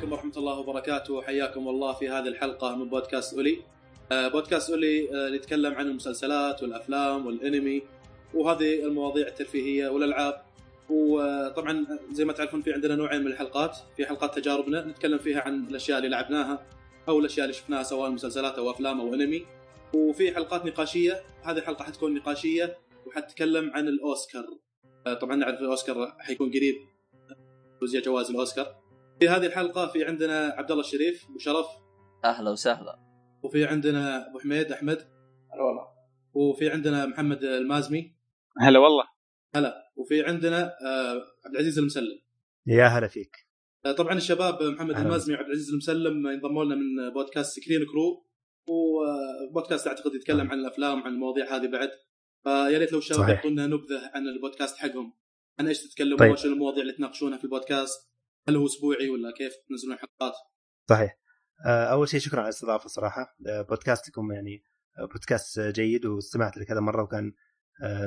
عليكم ورحمة الله وبركاته. حياكم الله في هذه الحلقة من بودكاست أولي. آه، بودكاست أولي آه، يتكلم عن المسلسلات والأفلام والأنمي وهذه المواضيع الترفيهية والألعاب. وطبعا زي ما تعرفون في عندنا نوعين من الحلقات. في حلقات تجاربنا نتكلم فيها عن الأشياء اللي لعبناها أو الأشياء اللي شفناها سواء مسلسلات أو أفلام أو أنمي. وفي حلقات نقاشية. هذه الحلقة حتكون نقاشية وحتتكلم عن الأوسكار. آه، طبعا نعرف الأوسكار حيكون قريب. توزيع جوائز الأوسكار. في هذه الحلقة في عندنا عبد الله الشريف أبو شرف. أهلا وسهلا. وفي عندنا أبو حميد أحمد. هلا والله. وفي عندنا محمد المازمي هلا والله. هلا. وفي عندنا آه، عبد العزيز المسلم. يا هلا فيك. آه، طبعا الشباب محمد أهلا. المازمي وعبد العزيز المسلم انضموا لنا من بودكاست Screen Crew وبودكاست أعتقد يتكلم عن الأفلام عن المواضيع هذه بعد. فيا ريت لو الشباب. يعطونا نبذة عن البودكاست حقهم. عن إيش تتكلموا طيب. وش المواضيع اللي تناقشونها في البودكاست. هل هو أسبوعي ولا كيف تنزلون حلقات؟ صحيح. آه، أول شيء شكرا على الاستضافة صراحة آه، بودكاستكم يعني آه، بودكاست جيد واستمعت له كذا مرة وكان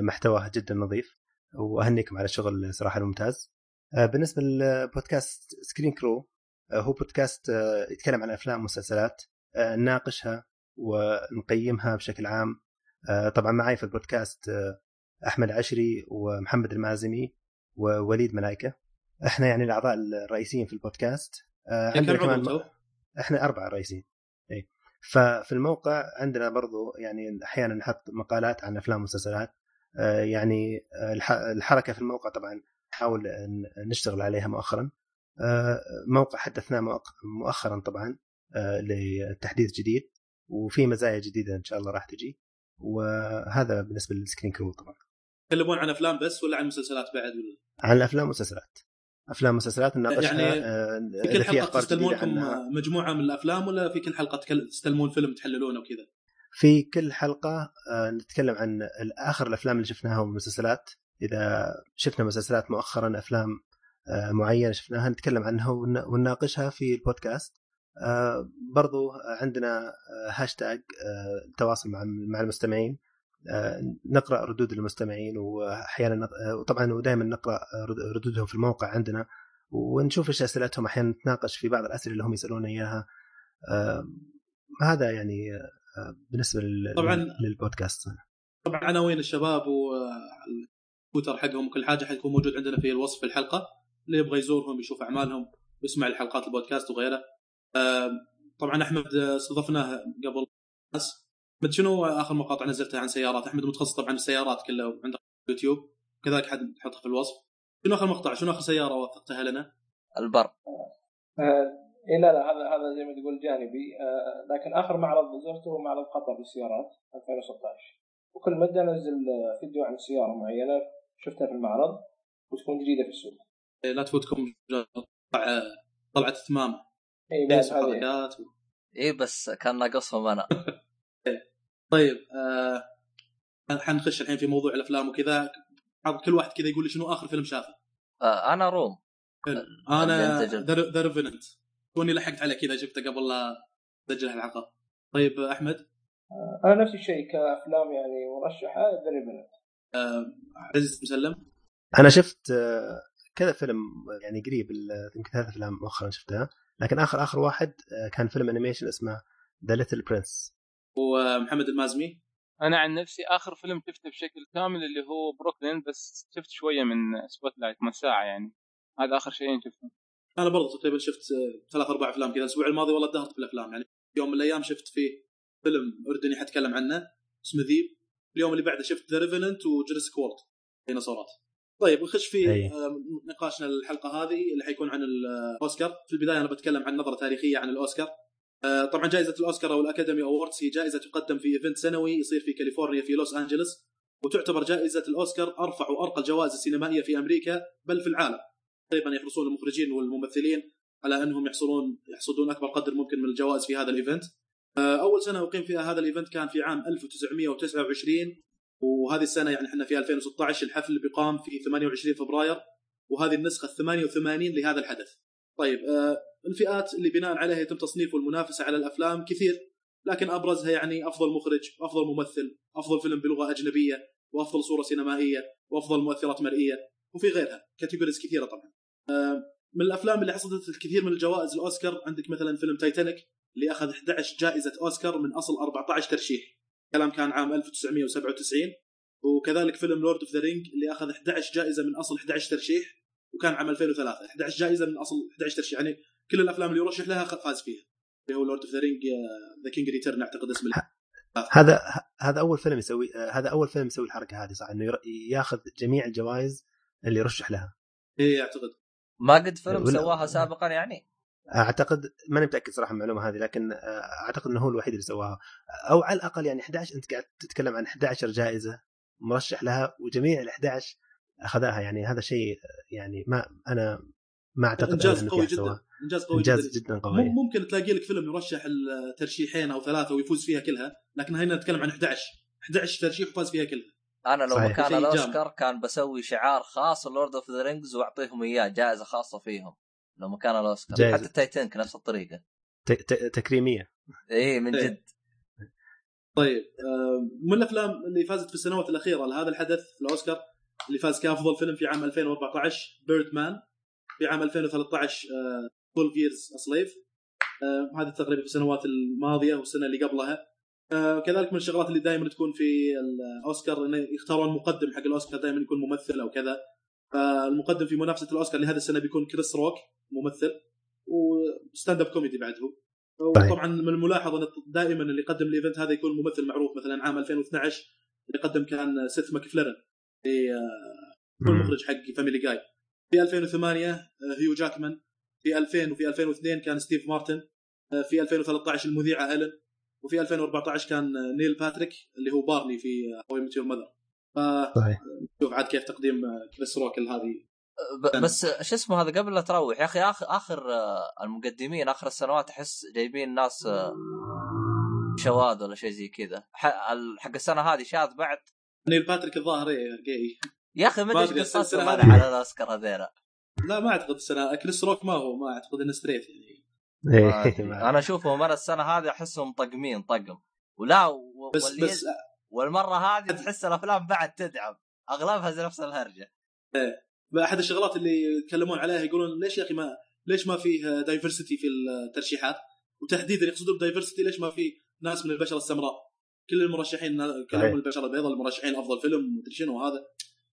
محتواه جدا نظيف. وأهنيكم على الشغل صراحة الممتاز. بالنسبة للبودكاست Screen Crew هو بودكاست يتكلم عن أفلام ومسلسلات نناقشها ونقيمها بشكل عام. طبعا معي في البودكاست أحمد عشري ومحمد المازمي ووليد ملائكة. إحنا يعني الأعضاء الرئيسيين في البودكاست آه، عندنا كمان؟ إحنا أربعة رئيسيين. اي ففي الموقع عندنا برضو يعني أحيانا نحط مقالات عن أفلام ومسلسلات آه، يعني آه، الح- الحركة في الموقع طبعا نحاول نشتغل عليها مؤخرا موقع حدثناه مؤخرا طبعا لتحديث جديد وفي مزايا جديدة إن شاء الله راح تجي وهذا بالنسبة لل Screen Crew طبعا. تتكلمون عن أفلام بس ولا عن مسلسلات بعد ولا؟ عن الأفلام والمسلسلات. أفلام ومسلسلات نناقشها يعني آه، في كل حلقة تستلمون. مجموعة من الأفلام ولا في كل حلقة تستلمون فيلم تحللونه وكذا؟ في كل حلقة آه، نتكلم عن آخر الأفلام اللي شفناها والمسلسلات إذا شفنا مسلسلات مؤخرا أفلام آه، معينة شفناها نتكلم عنها ون- ونناقشها في البودكاست برضو عندنا هاشتاج مع مع المستمعين آه، نقرأ ردود المستمعين وأحيانا نق- آه، وطبعا ودائما نقرأ رد- ردودهم في الموقع عندنا ونشوف إيش أسئلتهم أحيانا نتناقش في بعض الأسئلة اللي هم يسألونا إياها آه، هذا يعني بالنسبة لل... طبعاً. للبودكاست طبعا عناوين الشباب والتويتر حقهم وكل حاجة حيكون موجود عندنا في الوصف في الحلقة اللي يبغى يزورهم يشوف أعمالهم ويسمع الحلقات البودكاست وغيره. طبعا أحمد استضفناه قبل ناس احمد شنو آخر مقاطع نزلتها عن سيارات؟ أحمد متخصص طبعا السيارات كله عندك يوتيوب كذلك حد نحطها في الوصف. شنو آخر مقطع؟ شنو آخر سيارة وثقتها لنا؟ البر آه إيه لا لا هذا هذا زي ما تقول جانبي آه لكن آخر معرض زرته هو معرض قطر للسيارات 2016 وكل مدة أنزل آه، فيديو عن سيارة معينة شفتها في المعرض وتكون جديدة في السوق. إيه، لا تفوتكم طلع- طلعه ثمامه اي هذه وحركات و... اي بس كان ناقصهم أنا طيب آه حنخش الحين في موضوع الأفلام وكذا. كل واحد كذا يقول لي شنو آخر فيلم شافه. آه أنا روم. حلو. اللي أنا. The Revenant توني لحقت عليه كذا شفته قبل لا اسجل الحلقة. طيب أحمد؟ آه أنا نفس الشيء كأفلام يعني مرشحة ذا ريفننت عزيز مسلم؟ أنا شفت كذا فيلم يعني قريب ال- يمكن ثلاث أفلام مؤخرا شفتها. لكن اخر آخر واحد كان فيلم animation اسمه The Little Prince ومحمد المازمي؟ أنا عن نفسي آخر فيلم شفته بشكل كامل اللي هو بروكلين بس شفت شوية من Spotlight من ساعة يعني. هذا آخر شيئين شفتهم أنا برضه تقريبا شفت آه، ثلاث أربع أفلام كذا الأسبوع الماضي والله دهرت بالأفلام. يعني يوم من الأيام شفت فيه فيلم أردني حتكلم عنه اسمه ذيب اليوم اللي بعده شفت The Revenant و Jurassic World ديناصورات طيب نخش في. آه، نقاشنا الحلقة هذه اللي حيكون عن الاوسكار في البداية أنا بتكلم عن نظرة تاريخية عن الأوسكار. آه، طبعا جائزة الأوسكار أو ال Academy Awards هي جائزة تقدم في event سنوي يصير في كاليفورنيا في لوس أنجلوس وتعتبر جائزة الأوسكار أرفع وأرقى الجوائز السينمائية في أمريكا بل في العالم تقريبا يحرصون المخرجين والممثلين على أنهم يحصلون يحصدون أكبر قدر ممكن من الجوائز في هذا ال event آه، أول سنة أقيم فيها هذا ال event كان في عام 1929 وهذه السنة يعني إحنا في 2016 الحفل بيقام في 28 فبراير وهذه النسخة ال 88 لهذا الحدث. طيب آه، الفئات اللي بناء عليها يتم تصنيف والمنافسه على الأفلام كثير لكن أبرزها يعني أفضل مخرج، أفضل ممثل، أفضل فيلم بلغة أجنبية، وأفضل صورة سينمائية، وأفضل مؤثرات مرئية، وفي غيرها categories كثيرة طبعا. آه، من الأفلام اللي حصلت الكثير من الجوائز الأوسكار عندك مثلا فيلم تايتانيك اللي أخذ 11 جائزة أوسكار من أصل 14 ترشيح. كلام كان عام 1997 وكذلك فيلم Lord of the Rings اللي أخذ 11 جائزة من أصل 11 ترشيح. وكان عام 2003 11 جائزة من أصل 11 ترشيح. يعني كل الأفلام اللي يرشح لها فاز فيها. اللي هو Lord of the Rings the King Return أعتقد اسم الفيلم. هذا هذا أول فيلم يسوي هذا أول فيلم يسوي الحركة هذه صح؟ إنه ياخذ جميع الجوائز اللي يرشح لها. إيه أعتقد. ما قد فيلم سواها سابقا يعني؟ أعتقد ماني متأكد صراحة من المعلومة هذه لكن آه، أعتقد إنه هو الوحيد اللي سواها. أو على الأقل يعني 11 أنت قاعد تتكلم عن 11 جائزة مرشح لها وجميع ال 11 أخذها. يعني هذا شيء يعني ما أنا ما أعتقد إنجاز قوي جدا. إنجاز قوي إنجاز جدا. جدا قوي. ممكن تلاقي لك فيلم يرشح الترشيحين أو ثلاثة ويفوز فيها كلها لكن هنا نتكلم عن 11 11 ترشيح وفاز فيها كلها. أنا لو صحيح. مكان الأوسكار كان بسوي شعار خاص Lord of the Rings وأعطيهم إياه جائزة خاصة فيهم لو مكان الأوسكار. جائزة. حتى تايتنك نفس الطريقة. ت- ت- تكريمية. اي من إيه. جد. طيب آه، من الأفلام اللي فازت في السنوات الأخيرة لهذا الحدث الأوسكار؟ اللي فاز كافضل فيلم في عام 2014 Birdman في عام 2013 12 Years a Slave هذه تقريبا في السنوات الماضية والسنة اللي قبلها. آه، كذلك من الشغلات اللي دائما تكون في الأوسكار انه يختارون المقدم حق الأوسكار دائما يكون ممثل أو كذا. فالمقدم في منافسة الأوسكار لهذه السنة بيكون كريس روك ممثل و stand-up comedy بعد هو. وطبعا من الملاحظ إن دائما اللي يقدم ال event هذا يكون ممثل معروف مثلا عام 2012 اللي قدم كان سيث ماكفارلن في آه، هو مم. المخرج حق Family Guy في 2008 آه، هيو جاكمان. في 2000 وفي 2002 كان ستيف مارتن. آه، في 2013 المذيعة الين وفي 2014 كان آه، نيل باتريك اللي هو بارني في How Met Your Mother صحيح. فشوف عاد كيف تقديم آه، كريس روكل هذه. بس شو اسمه هذا قبل لا تروح؟ يا أخي اخر آخر آه، المقدمين آخر السنوات أحس جايبين ناس آه، شواذ ولا شيء زي كذا. حق السنة هذه شاذ بعد نيل باتريك الظاهر إيه، جاي يا أخي ما أدري أدري، إيش قصتهم السلسلة أنا على الأوسكار هذيلا لا ما أعتقد السنة كريس روك ما هو ما أعتقد إنه straight يعني. إيه، أنا أشوفهم أنا السنة هذه أحسهم طقمين طقم. ولا و... بس بس والمرة هذه تحس الأفلام بعد تدعم. أغلبها زي نفس الهرجة. أحد الشغلات اللي يتكلمون عليها يقولون ليش يا أخي ما ليش ما فيه دايفرسيتي في الترشيحات؟ وتحديدا يقصدون بدايفرسيتي ليش ما في ناس من البشرة السمراء؟ كل المرشحين. كلهم من البشره البيضاء المرشحين أفضل فيلم مدري شنو هذا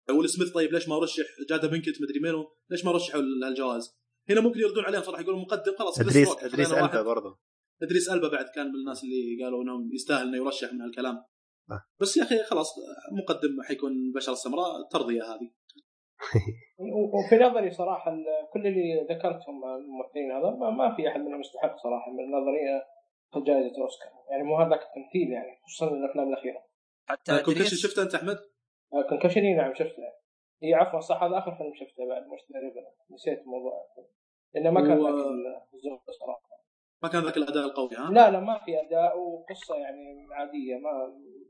ويل سميث طيب ليش ما رشح جادا بنكت مدري منو ليش ما رشحوا الجوائز هنا ممكن يردون عليهم صراحة يقولون مقدم خلاص إدريس إدريس ألبا. برضه إدريس ألبا بعد كان من الناس اللي قالوا انه يستاهل إنه يرشح من هالكلام آه. بس يا أخي خلاص مقدم حيكون البشره السمراء ترضية هذه وفي نظري صراحة كل اللي ذكرتهم الممثلين هذا ما, ما في أحد منهم يستحق صراحة من نظري جائزة اوسكار يعني مو هذاك التمثيل يعني خصوصا الأفلام الأخيرة. حتى كونكشن إدريس؟ شفته أنت أحمد؟ آه، كونكشني نعم شفته. إي عفوا صح هذا آخر فيلم شفته بعد مش تقريبا. نسيت موضوع لأنه ما كان و- ذاك صراحة. ما كان ذاك الأداء القوي ها؟ لا لا ما في أداء وقصة يعني عادية ما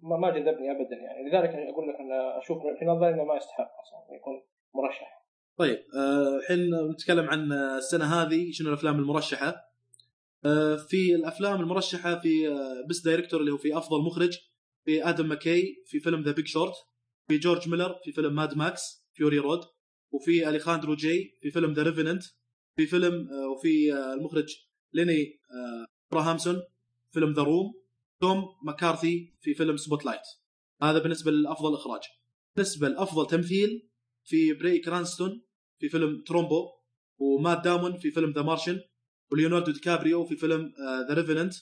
ما, ما جذبني ابدا يعني. لذلك أقول لك أنا أشوف في نظري إنه ما يستحق أصلا يكون مرشح. طيب آه، الحين نتكلم عن آه، السنة هذه شنو الأفلام المرشحة؟ آه، في الأفلام المرشحة في best director اللي هو في أفضل مخرج في آدم ماكي في فيلم The Big Short في جورج ميلر في فيلم Mad Max Fury Road وفي اليخاندرو جي في فيلم The Revenant في فيلم آه، وفي آه، المخرج ليني آه، أبراهامسون فيلم The Room توم مكارثي في فيلم Spotlight هذا بالنسبة لأفضل إخراج. بالنسبة لأفضل تمثيل في براين كرانستون في فيلم Trumbo ومات دامون في فيلم The Martian وليوناردو دي كابريو في فيلم The Revenant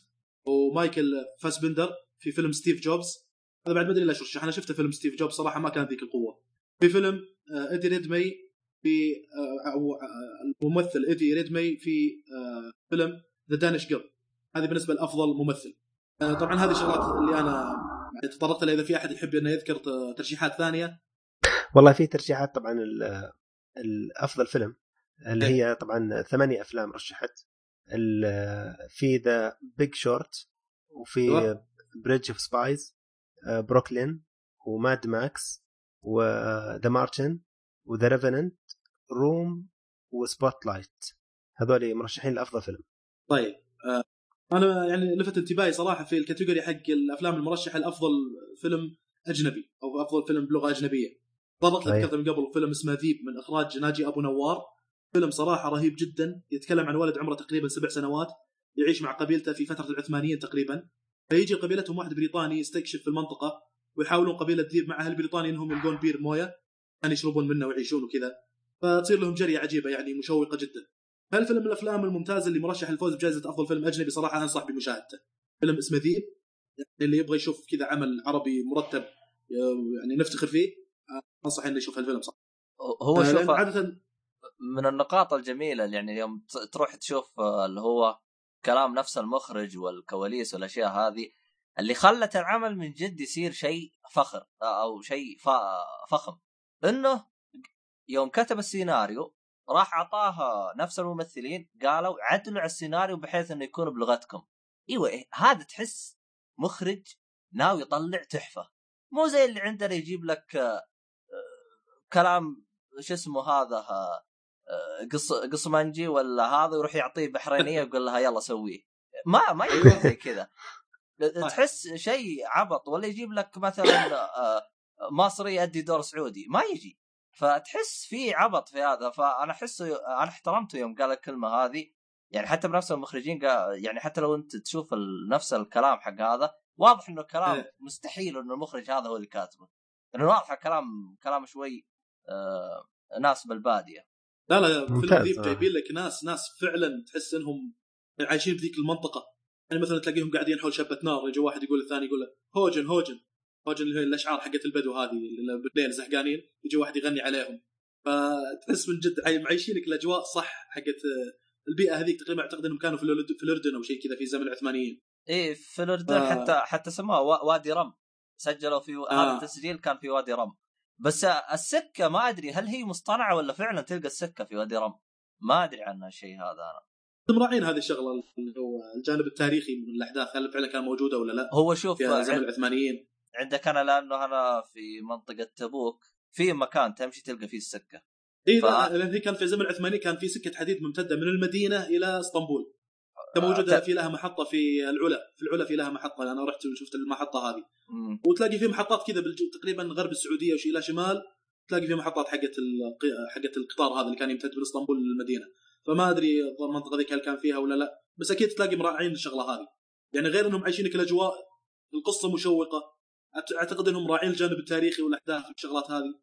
ومايكل فاسبندر في فيلم Steve Jobs. هذا بعد ما أدري ليش رشح. أنا شفت فيلم Steve Jobs صراحة ما كان ذيك القوة. في فيلم آه، إيدي ريدمين في آه، آه، الممثل إيدي ريدمين في آه، فيلم The Danish Girl هذه بالنسبة لأفضل ممثل. آه، طبعا هذه الشغلات اللي أنا يعني تطرقت لها إذا في أحد يحب إنه يذكر ترشيحات ثانية. والله في ترشيحات طبعا ال- الافضل فيلم اللي إيه. هي طبعا ثمانية أفلام رشحت. في The Big Short وفي. Bridge of Spies Brooklyn و Mad Max و The Martian و The Revenant Room و Spotlight هذول مرشحين لأفضل فيلم طيب آه، أنا يعني لفت انتباهي صراحة في ال category حق الأفلام المرشحة لأفضل فيلم أجنبي أو أفضل فيلم بلغة أجنبية. تطرقت أيوة. ذكرت من قبل فيلم اسمه ذيب من إخراج ناجي أبو نوار فيلم صراحة رهيب جدا يتكلم عن ولد عمره تقريبا سبع سنوات يعيش مع قبيلته في فترة العثمانيين تقريبا. فيجي قبيلتهم واحد بريطاني يستكشف في المنطقة ويحاولون قبيلة ذيب مع أهل بريطانيا إنهم يلقون بير موية عشان يشربون منه ويعيشون وكذا. فتصير لهم جرية عجيبة يعني مشوقة جدا. هالفيلم من الأفلام الممتازة اللي مرشح للفوز بجائزة أفضل فيلم أجنبي صراحة أنصح بمشاهدته. فيلم اسمه ذيب يعني اللي يبغى يشوف كذا عمل عربي مرتب يعني نفتخر فيه انصح إنه يشوف هالفيلم صح هو لأن شوف عادة من النقاط الجميلة يعني يوم تروح تشوف آه، اللي هو كلام نفس المخرج والكواليس والأشياء هذه اللي خلت العمل من جد يصير شيء فخر آه، أو شيء فخم. إنه يوم كتب السيناريو راح أعطاها نفس الممثلين قالوا عدلوا على السيناريو بحيث إنه يكون بلغتكم. إيوه إيه، هذا تحس مخرج ناوي يطلع تحفة. مو زي اللي عندنا يجيب لك آه، كلام شو اسمه هذا قص قصمنجي ولا هذا يروح يعطيه بحرينية ويقول لها يلا سويه. ما ما يكون زي كذا. تحس شيء عبط ولا يجيب لك مثلا آه، مصري يؤدي دور سعودي. ما يجي. فتحس في عبط في هذا. فأنا احس أنا احترمته يوم قال الكلمة هذه. يعني حتى بنفس المخرجين قال يعني حتى لو أنت تشوف نفس الكلام حق هذا واضح إنه كلام إيه. مستحيل إنه المخرج هذا هو اللي كاتبه. لأنه واضح كلام كلام شوي آه ناس بالبادية. لا لا فيلم ذيب آه. جايبين لك ناس ناس فعلا تحس إنهم عايشين بذيك المنطقة يعني مثلا تلاقيهم قاعدين حول شبة نار يجي واحد يقول الثاني يقول له هوجن هوجن هوجن اللي هي الأشعار حقت البدو هذه اللي بالليل زهقانين يجي واحد يغني عليهم فتحس من جد عاي- معيشينك الأجواء صح حقت آه، البيئة هذيك تقريبا أعتقد إنهم كانوا في في الاردن أو شيء كذا في زمن العثمانيين إيه في الاردن آه. حتى حتى سموها وا- وادي رم سجلوا في آه. هذا التسجيل كان في وادي رم بس السكة ما أدري هل هي مصطنعة ولا فعلا تلقى السكة في وادي رم. ما أدري عن الشيء هذا أنا. مراعين هذه الشغلة اللي هو الجانب التاريخي من الأحداث هل فعلا كان موجودة ولا لا؟ هو شوف في زمن العثمانيين. عندك أنا لأنه أنا في منطقة تبوك في مكان تمشي تلقى فيه السكة. اي ف- لا لأن هي كان في زمن العثماني كان في سكة حديد ممتدة من المدينة إلى إسطنبول. موجوده آه، في لها محطة في العلا في العلا في لها محطة. أنا رحت وشفت المحطة هذه. مم. وتلاقي في محطات كذا بالج... تقريبا غرب السعودية وشي إلى شمال تلاقي في محطات حقت. حقت القطار هذا اللي كان يمتد من اسطنبول للمدينة. فما أدري المنطقة ذيك هل كان فيها ولا لا. بس أكيد تلاقي مراعين الشغله هذه. يعني غير إنهم عايشينك الاجواء القصة مشوقة. أعتقد إنهم راعين الجانب التاريخي والأحداث والشغلات هذه.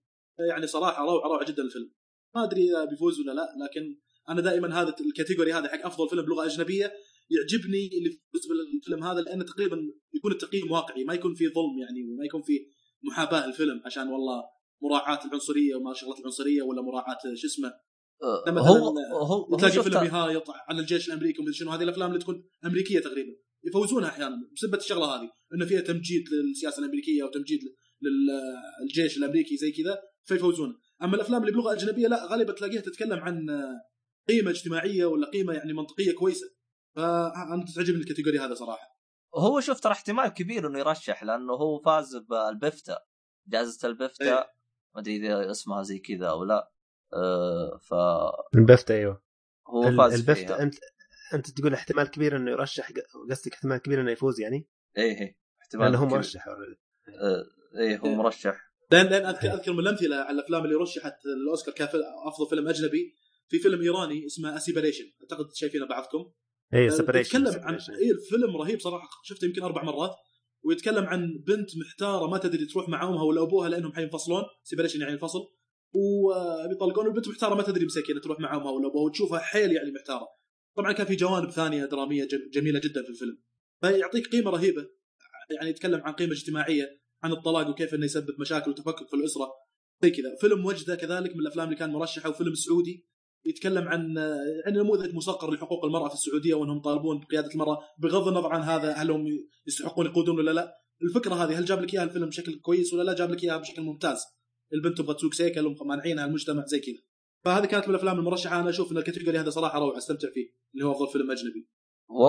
يعني صراحة روعة روعة جدا الفيلم. ما أدري إذا بيفوز ولا لا لكن أنا دائما هذا الكاتيجوري هذا حق أفضل فيلم بلغة أجنبية يعجبني اللي يفوز بالفيلم هذا لأنه تقريبا يكون التقييم واقعي ما يكون فيه ظلم يعني وما يكون فيه محاباة الفيلم عشان والله مراعاة العنصرية وما شغلات العنصرية ولا مراعاة شو اسمه لما هو مثلاً هو تلاقي فيلم يهايط على الجيش الأمريكي ومدري شنو هذه الأفلام اللي تكون أمريكية تقريبا يفوزونها أحيانا بسبه الشغلة هذه إنه فيها تمجيد للسياسة الأمريكية وتمجيد للجيش الأمريكي زي كذا فيفوزون. أما الأفلام اللي بلغة أجنبية لا غالبا تلاقيها تتكلم عن قيمة اجتماعية ولا قيمة يعني منطقية كويسة فانا تعجبني ال category هذا صراحة هو شوف ترى احتمال كبير إنه يرشح لأنه هو فاز بالبفتا جائزة البفتا إيه. ما أدري إذا اسمها زي كذا أو لا آه، فهو البفتا أيوه فاز البفتا فيها انت أنت تقول احتمال كبير إنه يرشح قصدك احتمال كبير إنه يفوز يعني؟ إيه إيه احتمال لأنه هو. مرشح. آه، إيه هو إيه. مرشح لأن لأن اذكر أذكر من الأمثلة على الأفلام اللي رشحت الأوسكار كافضل فيلم أجنبي في فيلم إيراني اسمه A Separation أعتقد شايفينه بعضكم. إيه Separation يتكلم عن اي الفيلم رهيب صراحة. شفته يمكن أربع مرات. ويتكلم عن بنت محتارة ما تدري تروح مع أمها ولا أبوها لأنهم حينفصلون. Separation يعني الفصل وبيطلقون والبنت محتارة ما تدري مساكينه تروح مع أمها ولا أبوها وتشوفها حيل يعني محتارة. طبعا كان في جوانب ثانية درامية جم- جميلة جدا في الفيلم. فيعطيك قيمة رهيبة. يعني يتكلم عن قيمة اجتماعية عن الطلاق وكيف إنه يسبب مشاكل وتفكك في الأسرة. زي كذا. فيلم وجده كذلك من الأفلام اللي كان مرشحة وفيلم سعودي. يتكلم عن يعني نموذج مسقر لحقوق المرأة في السعودية وانهم طالبون بقياده المرأة بغض النظر عن هذا هل هم يستحقون يقودون ولا لا. الفكرة هذه هل جاب لك إياها الفيلم بشكل كويس ولا لا؟ جاب لك إياها بشكل ممتاز. البنت تبغى تسوق سيكل ومانعينها المجتمع زي كذا. فهذه كانت من الأفلام المرشحة. أنا أشوف إن الكاتيجوري هذا صراحة روعة أستمتع فيه اللي هو أفضل فيلم أجنبي.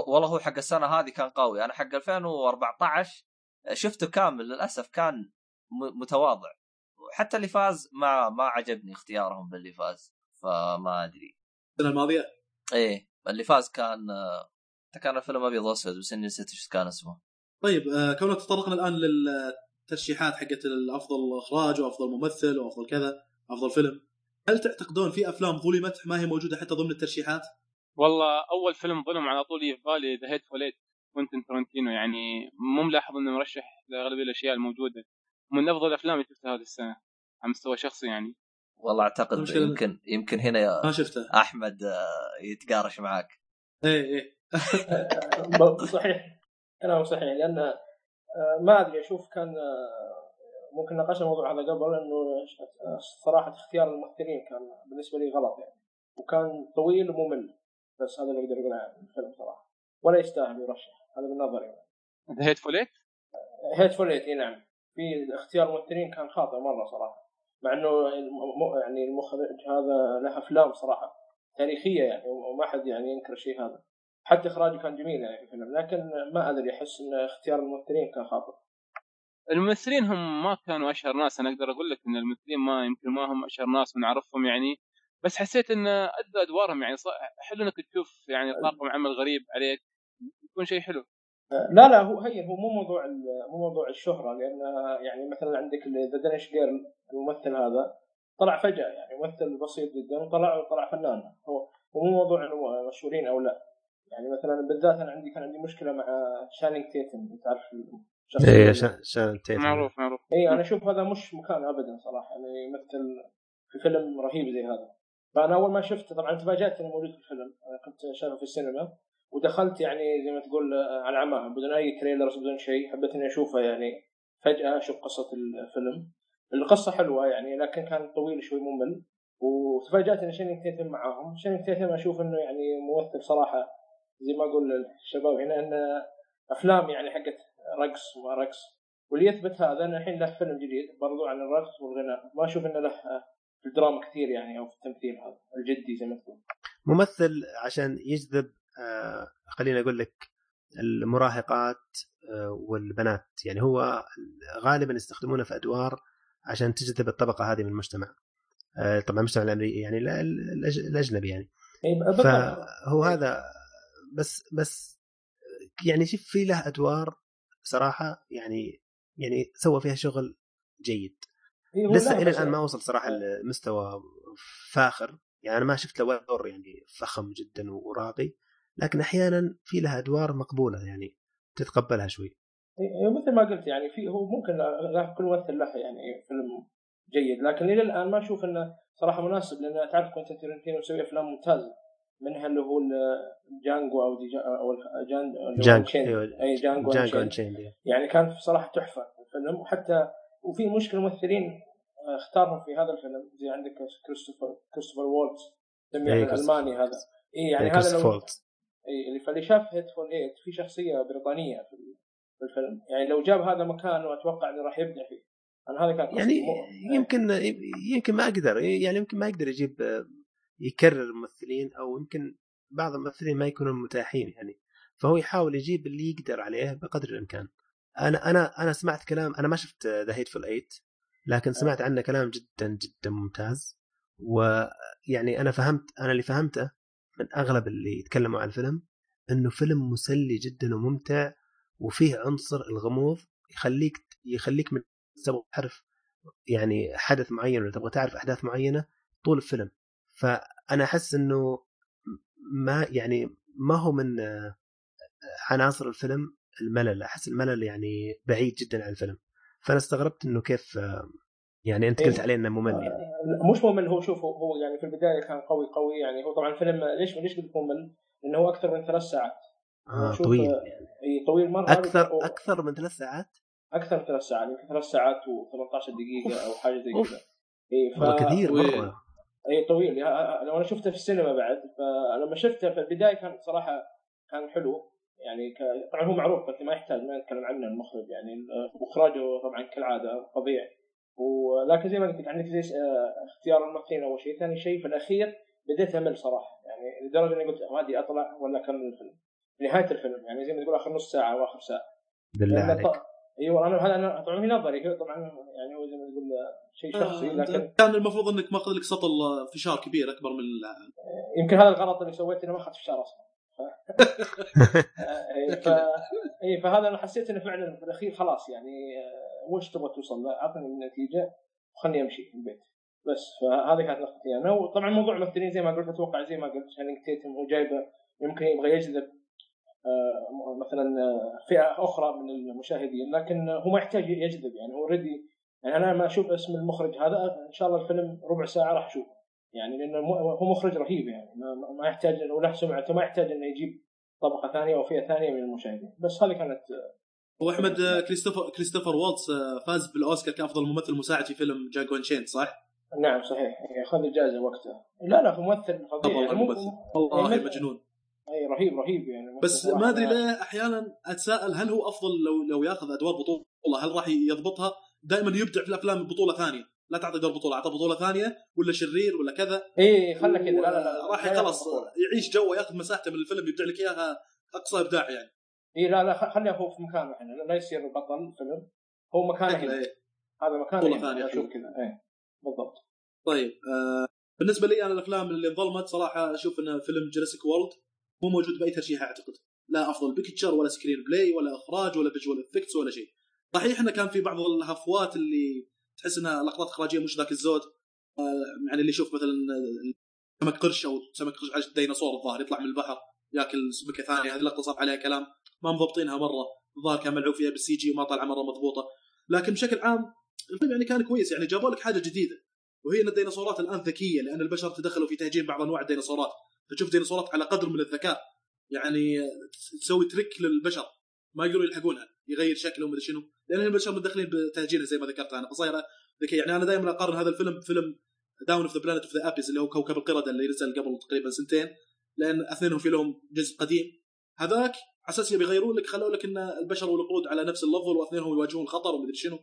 والله هو حق السنة هذه كان قوي. أنا حق 2014 شفته كامل للأسف كان متواضع. حتى اللي فاز ما ما عجبني اختيارهم باللي فاز. فما أدري. السنة الماضية؟ إيه اللي فاز كان كان الفيلم أبيض وأسود بس إني نسيت إيش كان اسمه. طيب آه، كوننا تطرقنا الآن للترشيحات حقت الأفضل إخراج وأفضل ممثل وأفضل كذا أفضل فيلم هل تعتقدون في أفلام ظلمت ما هي موجودة حتى ضمن الترشيحات؟ والله أول فيلم ظلم على طول في بالي ذا هيت فوليت كوينتن ترنتينو يعني مو ملاحظ إنه مرشح لاغلبيه الأشياء الموجودة. من أفضل الأفلام اللي شفتها هذه السنة على مستوى شخصي يعني. والله أعتقد المشكلة- يمكن يمكن هنا يا ما شفته. أحمد آه، يتقارش معاك. إيه إيه. صحيح. كلام صحيح. لأن آه، ما أدري أشوف كان آه، ممكن ناقشنا الموضوع هذا قبل إنه صراحة اختيار الممثلين كان بالنسبة لي غلط يعني. وكان طويل وممل. بس هذا اللي أقدر أقوله عن الفيلم صراحة. ولا يستاهل يرشح. هذا من نظري. The Hateful Eight Hateful Eight نعم. في اختيار الممثلين كان خاطئ مرة صراحة. مع إنه يعني المخرج هذا له أفلام صراحة تاريخية يعني وما حد يعني ينكر الشيء هذا. حتى إخراجه كان جميل يعني في الفيلم لكن ما أدري أحس إن اختيار الممثلين كان خاطئ. الممثلين هم ما كانوا أشهر ناس أنا أقدر أقول لك إن الممثلين ما يمكن ما هم أشهر ناس ونعرفهم يعني بس حسيت إن أدوا أدوارهم يعني حلو إنك تشوف يعني طاقم عمل غريب عليك يكون شيء حلو. لا لا هو هي هو مو موضوع ال- مو موضوع الشهرة لأن يعني مثلا عندك ذا دانش جيرل الممثل هذا طلع فجأة يعني ممثل بسيط جدا وطلع وطلع فنان. هو ومو موضوع إنه مشهورين أو لا. يعني مثلا بالذات أنا عندي كان عندي مشكلة مع شانينج تيتم تعرف الشخصية إيه اللي- شان شان تيتم. معروف معروف. اي أنا أشوف هذا مش مكان ابدا صراحة يعني يمثل في فيلم رهيب زي هذا. فأنا أول ما شفته طبعا تفاجأت إنه موجود في الفيلم. أنا كنت شايفه في السينما. ودخلت يعني زي ما تقول آه، على عماها بدون أي تريلرز بدون شيء. حبيت إني أشوفه يعني فجأة أشوف قصة الفيلم. القصة حلوة يعني لكن كان طويل شوي ممل. وتفاجأت إن تشانينج تيتم معاهم. تشانينج تيتم أشوف إنه يعني ممثل صراحة زي ما أقول للشباب هنا انه أفلام يعني حقت رقص وما رقص. واللي يثبت هذا إنه الحين له فيلم جديد برضو عن الرقص والغناء. ما أشوف إنه له في الدراما كثير يعني أو في التمثيل هذا الجدي زي ما تقول. ممثل عشان يجذب خليني أقول لك المراهقات آه والبنات. يعني هو غالبا يستخدمونه في أدوار عشان تجذب الطبقة هذه من المجتمع. آه طبعا المجتمع الأمريكي يعني الأجنبي يعني. فهو هذا بس بس يعني شوف في له أدوار صراحة يعني يعني سوى فيها شغل جيد. لسه إلى الآن ما وصل صراحة لمستوى فاخر. يعني أنا ما شفت له دور يعني فخم جدا وراقي. لكن أحيانا في لها أدوار مقبولة يعني تتقبلها شوي إي مثل ما قلت يعني في هو ممكن كل ممثل له يعني فيلم جيد لكن إلى الآن ما أشوف إنه صراحة مناسب لأن تعرف كوينتين تارانتينو مسوي أفلام ممتازه منها اللي هو Django أو دي جا أو جان Django،. أيوة. أي Django Django. Unchained يعني كان صراحة تحفة الفيلم وحتى وفي مشكلة ممثلين آه، اختارهم في هذا الفيلم زي عندك كريستوفر كريستوف وولتز سميه إيه، الألماني هذا اي يعني هذا لو اي اللي فاللي شاف Hateful Eight في شخصية بريطانية في في الفيلم. يعني لو جاب هذا مكانه أتوقع إنه راح يبدع فيه. أنا هذا كان. يعني يمكن يمكن ما أقدر يعني يمكن ما يقدر يجيب يكرر الممثلين أو يمكن بعض الممثلين ما يكونوا متاحين يعني. فهو يحاول يجيب اللي يقدر عليه بقدر الإمكان. أنا أنا أنا سمعت كلام أنا ما شفت The Hateful Eight لكن سمعت عنه كلام جدا جدا ممتاز. ويعني أنا فهمت أنا اللي فهمته من أغلب اللي يتكلموا عن الفيلم إنه فيلم مسلي جدا وممتع وفيه عنصر الغموض يخليك يخليك من تعرف يعني حدث معين ولا تبغى تعرف أحداث معينة طول الفيلم. فأنا أحس إنه ما يعني ما هو من آه، عناصر الفيلم الملل. أحس الملل يعني بعيد جدا عن الفيلم. فأنا استغربت إنه كيف آه، يعني أنت قلت إيه. عليه إنه ممل يعني. لا، مش ممل هو شوف هو- يعني في البداية كان قوي قوي يعني. هو طبعا الفيلم ليش ليش قلت ممل؟ لأنه هو أكثر من ثلاث ساعات. آه شوف، طويل آه، اي طويل مرة. أكثر و- أكثر من ثلاث ساعات؟ أكثر من ثلاث ساعات يمكن ثلاث ساعات و18 دقيقة أو حاجة زي. كذا. اي ف... والله كثير مرة. اي طويل. لو أنا شفته في السينما بعد. فلما شفته في البداية كان صراحة كان حلو. يعني ك... طبعا هو معروف بس ما يحتاج ما نتكلم عنه المخرج يعني. وإخراجه طبعا كالعادة فظيع. ولكن زي ما قلت لك عندك زي آه، اختيار الممثلين أول شيء، ثاني شيء في الأخير بديت أمل صراحة يعني لدرجة إني قلت ما ادري أطلع ولا أكمل الفيلم. في نهاية الفيلم يعني زي ما تقول آخر نص ساعة أو آخر ساعة. بالله عليك ط- أيوه أنا هذا أنا طبعا في نظري طبعا يعني هو زي ما تقول شيء شخصي لكن كان المفروض إنك ماخذ لك سطل فشار كبير أكبر من يمكن هذا الغلط اللي سويته اني ما اخذت فشار أصلا ف... إيه، ف... اي فهذا أنا حسيت إنه فعلا في الأخير خلاص يعني آه، وش تبغى توصل؟ له؟ أعطني النتيجة وخلني أمشي في البيت. بس فهذه كانت نقطتي أنا وطبعا موضوع الممثلين زي ما قلت أتوقع زي ما قلت تشانينج تيتم هو جايبه يمكن يبغى يجذب آه، مثلا آه، فئة أخرى من المشاهدين لكن هو ما يحتاج يجذب يعني. هو already يعني أنا لما أشوف اسم المخرج هذا إن شاء الله الفيلم ربع ساعة راح أشوفه. يعني لأنه هو مخرج رهيب يعني. ما, ما يحتاج وله سمعته ما يحتاج انه يجيب طبقة ثانية أو فئة ثانية من المشاهدين. بس هذه كانت هو أحمد آه، كريستوفر كريستوفر والتس آه، فاز بالأوسكار كافضل ممثل مساعد في فيلم جاكو انشين صح؟ نعم صحيح. اخذ الجائزة وقتها. لا لا هو ممثل فظيع. والله يعني الممثل والله يعني مجنون. أي رهيب رهيب يعني. بس. ما أدري ليه أحيانا أتساءل هل هو أفضل لو لو ياخذ أدوار بطولة هل راح يضبطها؟ دائما يبدع في الأفلام بطولة ثانية. لا تعطي دور بطولة أعطى بطولة ثانية ولا شرير ولا كذا. اي خلى كذا. لا لا لا راح لا خلاص. يعيش جوه ياخذ مساحته من الفيلم يبدع لك إياها أقصى إبداع يعني. اي لا لا خليه هو في مكانه الحين لا يصير بطل فيلم. هو مكانه هنا إيه. هذا مكانه بطولة هنا. ثانية أشوف. كذا. اي بالضبط. طيب آه بالنسبة لي أنا الأفلام اللي انظلمت صراحة أشوف ان فيلم Jurassic World مو موجود بأي ترشيح أعتقد. لا أفضل picture ولا screenplay ولا إخراج ولا visual effects ولا شيء. صحيح إنه كان في بعض الهفوات اللي تحس إنها لقطات إخراجية مش ذاك الزود. آه يعني اللي يشوف مثلا سمك قرش أو سمك قرش على ديناصور الظاهر يطلع من البحر يأكل سمكة ثانية هذه اللقطة صار عليها كلام. ما مضبطينها مرة الظاهر كان ملعوب فيها بالسي جي وما طالعه مرة مضبوطة. لكن بشكل عام الفيلم يعني كان كويس يعني جابوا لك حاجة جديدة. وهي إن الديناصورات الآن ذكية لأن البشر تدخلوا في تهجين بعض أنواع الديناصورات. فتشوف ديناصورات على قدر من الذكاء. يعني تسوي trick للبشر ما يقدرون يلحقونها. يغير شكلهم ومدري شنو. لأن البشر متدخلين بتهجينها زي ما ذكرت أنا. فصايره ذكيه يعني أنا دائما أقارن هذا الفيلم بفيلم Dawn of the Planet of the Apes اللي هو كوكب القردة اللي نزل قبل تقريبا سنتين لأن اثنينهم في لهم جزء قديم. هذاك على أساس يبي يغيرون لك خلوا لك إن البشر والقرود على نفس ال level واثنينهم يواجهون خطر ومدري شنو.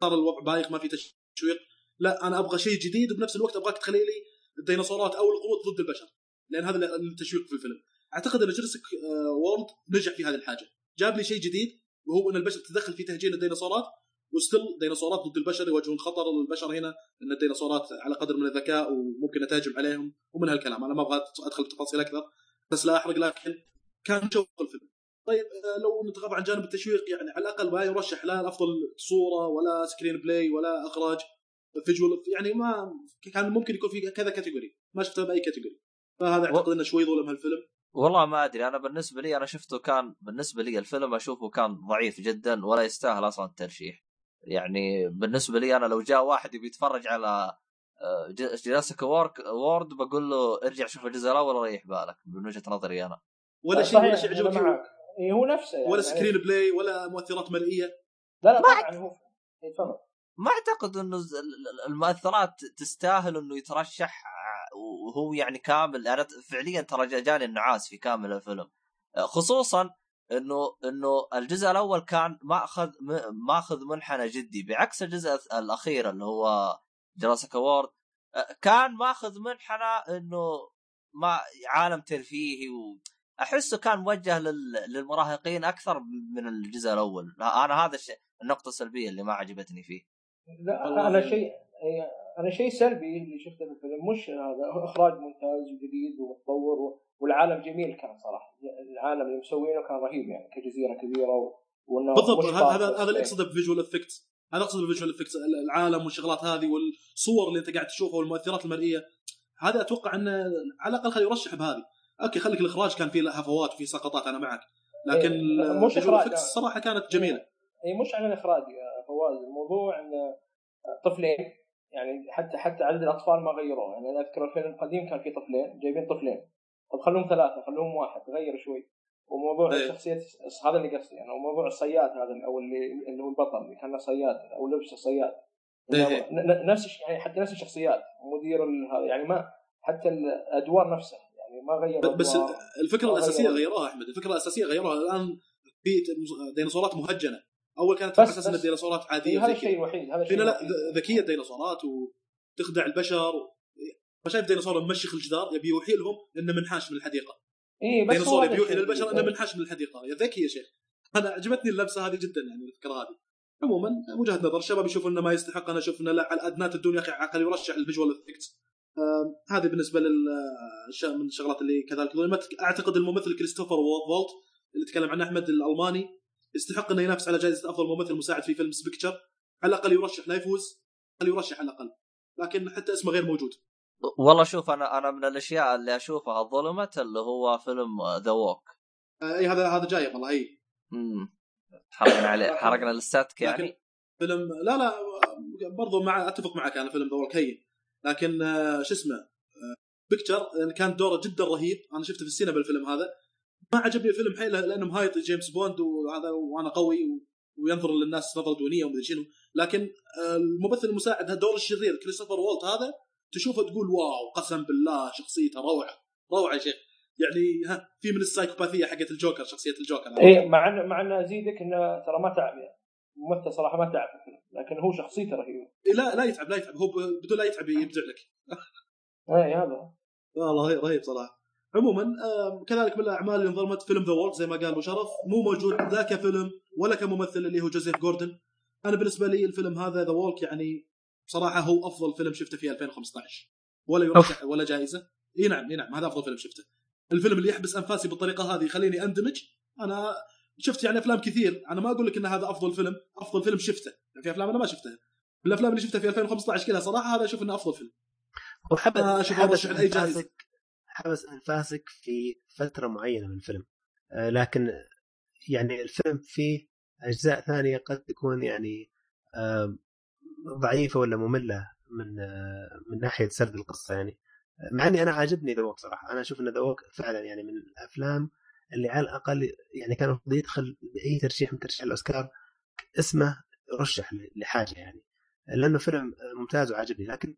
صار الوضع بايخ ما في تشويق. لا أنا أبغى شيء جديد وبنفس الوقت أبغاك تخلي لي الديناصورات أو القرود ضد البشر. لأن هذا التشويق في الفيلم. أعتقد إن Jurassic World نجح في هذه الحاجة. جاب لي شيء جديد وهو أن البشر تدخل في تهجين الديناصورات و still ديناصورات ضد البشر يواجهون خطر للبشر هنا أن الديناصورات على قدر من الذكاء وممكن تهاجم عليهم ومن هالكلام. أنا ما أبغى أدخل تفاصيل أكثر بس لا أحرق لكن كان شوق الفيلم. طيب لو نتغاضى عن جانب التشويق يعني على الأقل ما يرشح لا أفضل صورة ولا screenplay ولا إخراج visual يعني ما كان ممكن يكون في كذا category ما شفته بأي category فهذا أعتقد إنه شوي ظلم هالفيلم. والله ما أدري. أنا بالنسبة لي أنا شفته كان بالنسبة لي الفيلم أشوفه كان ضعيف جدا ولا يستاهل أصلا الترشيح. يعني بالنسبة لي أنا لو جاء واحد يبي يتفرج على Jurassic وورك World بقول له ارجع شوف الجزء الأول وريح بالك من وجهة نظري أنا. ولا شيء ولا شيء أنا عجبك معك. إيه هو نفسه يعني. ولا screenplay ولا مؤثرات مرئيه لا لا طبعا هو إيه، ما أعتقد إنه المؤثرات تستاهل إنه يترشح وهو يعني كامل أنا فعليا ترى جا- جاني النعاس في كامل الفيلم. خصوصا إنه إنه الجزء الأول كان مأخذ مأخذ منحنى جدي بعكس الجزء الأخير اللي هو جراسيك وورد كان مأخذ منحنى إنه ما عالم ترفيهي و أحسه كان موجه لل... للمراهقين أكثر من الجزء الأول. أنا هذا الشيء النقطة السلبية اللي ما عجبتني فيه. لا أنا شيء أنا شيء سلبي اللي شفته في الفيلم مش هذا إخراج ممتاز وجديد ومتطور والعالم جميل كان صراحة. العالم اللي مسوينه كان رهيب يعني كجزيرة كبيرة و... وإنه بالضبط. هذا هذا اللي إيه. أقصده ب visual effects هذا اقصد بال visual effects العالم والشغلات هذه والصور اللي أنت قاعد تشوفها والمؤثرات المرئية. هذا أتوقع انه على الأقل خليه يرشح بهذه. okay خليك الإخراج كان فيه هفوات وفيه سقطات أنا معك. لكن إيه، مش ال visual إخراج، effects لا. الصراحه كانت جميلة. هي مش عن الاخراج يا فواز الموضوع إن طفلين يعني حتى حتى عدد الأطفال ما غيروه. يعني أنا أذكر الفيلم القديم كان فيه طفلين جايبين طفلين. طب خلوهم ثلاثة خلوهم واحد غير شوي. وموضوع إيه. شخصيه هذا اللي قصدي. يعني وموضوع الصياد هذا أو اللي اللي هو البطل اللي كان صياد أو لبسه صياد ن- نفس يعني حتى نفس الشخصيات مدير هذا. يعني ما حتى الأدوار نفسها. يعني ما غيروا بس. الفكرة الأساسية. غيروها أحمد. الفكرة الأساسية غيروها. الآن في ديناصورات مهجنة. أول كانت بس- على أساس ان الديناصورات إيه، عاديه هذا وزي الشيء الوحيد هذا الشيء لا ذكية الديناصورات وتخدع البشر ما شايف ديناصور ممشخ الجدار يبي يوحي لهم إنه منحاش من الحديقة. اي بس ديناصور هذا يبي يوحي. للبشر إنه منحاش من الحديقة. يا ذكي يا شيخ. أنا عجبتني اللمسة هذه جدا يعني الفكرة هذه. عموما وجهه نظر الشباب يشوفون إنه ما يستحق. أنا أشوف إنه لا على أدنى الدنيا يا أخي عقل يرشح ال visual effects. هذه بالنسبة لل من الشغلات اللي كذلك ظلمت. أعتقد الممثل كريستوف وولتز اللي تكلم عنه أحمد الألماني يستحق انه ينافس على جائزة أفضل ممثل مساعد في فيلم Spectre على الأقل يرشح لا يفوز خليه يرشح على الأقل. لكن حتى اسمه غير موجود. والله شوف أنا أنا من الأشياء اللي أشوفها ظلمت اللي هو فيلم The Walk آه، إي هذا هذا جاي والله إي. امم حرقنا عليه حرقنا الستك لكن يعني فيلم لا لا برضو مع أتفق معك أنا فيلم The Walk هين. لكن آه، شو اسمه؟ آه، Spectre يعني كان دوره جدا رهيب. أنا شفته في السينما الفيلم هذا. ما عجبني الفيلم حيل لأنه مهايط جيمس بوند وهذا وأنا قوي وينظر للناس نظرة دونية ومدري شنو. لكن آه، الممثل المساعد دور الشرير كريستوفر وولتز هذا تشوفه تقول wow قسم بالله شخصيته روعة روعة يا شيخ. يعني ها في من السايكوباثية حقت الجوكر شخصية الجوكر. اي مع ان مع إن أزيدك إنه ترى ما تعب يعني. الممثل صراحة ما تعب في الفيلم لكن هو شخصيته رهيبة. لا لا يتعب لا يتعب. هو بدون لا يتعب يبدع لك. اي هذا والله رهيب صراحة. عموما كذلك من الأعمال اللي انظلمت فيلم The Walk زي ما قال أبو شرف مو موجود لا كفيلم ولا كممثل اللي هو جوزيف جوردن. أنا بالنسبة لي الفيلم هذا The Walk يعني بصراحة هو أفضل فيلم شفته في 2015 ولا يرشح ولا جائزة. إي نعم إي نعم هذا أفضل فيلم شفته. الفيلم اللي يحبس أنفاسي بالطريقة هذه يخليني أندمج. أنا شفت يعني أفلام كثير. أنا ما أقول لك إن هذا أفضل فيلم. أفضل فيلم شفته. يعني في أفلام أنا ما شفتها. الأفلام اللي شفتها في 2015 كلها صراحة هذا أشوف إنه أفضل فيلم. وحبس آه، أرشح لأي جائزة. إنفاسك. حبس انفاسك في فترة معينة من الفيلم. آه، لكن يعني الفيلم فيه أجزاء ثانية قد تكون يعني آه، ضعيفة ولا مملة من آه، من ناحية سرد القصة يعني. مع إني أنا عاجبني ذا صراحة. أنا أشوف إن ذا فعلا يعني من الأفلام اللي على الأقل يعني كان المفروض يدخل بأي ترشيح من ترشيح الأوسكار اسمه رشح لحاجة يعني. لأنه فيلم ممتاز وعاجبني. لكن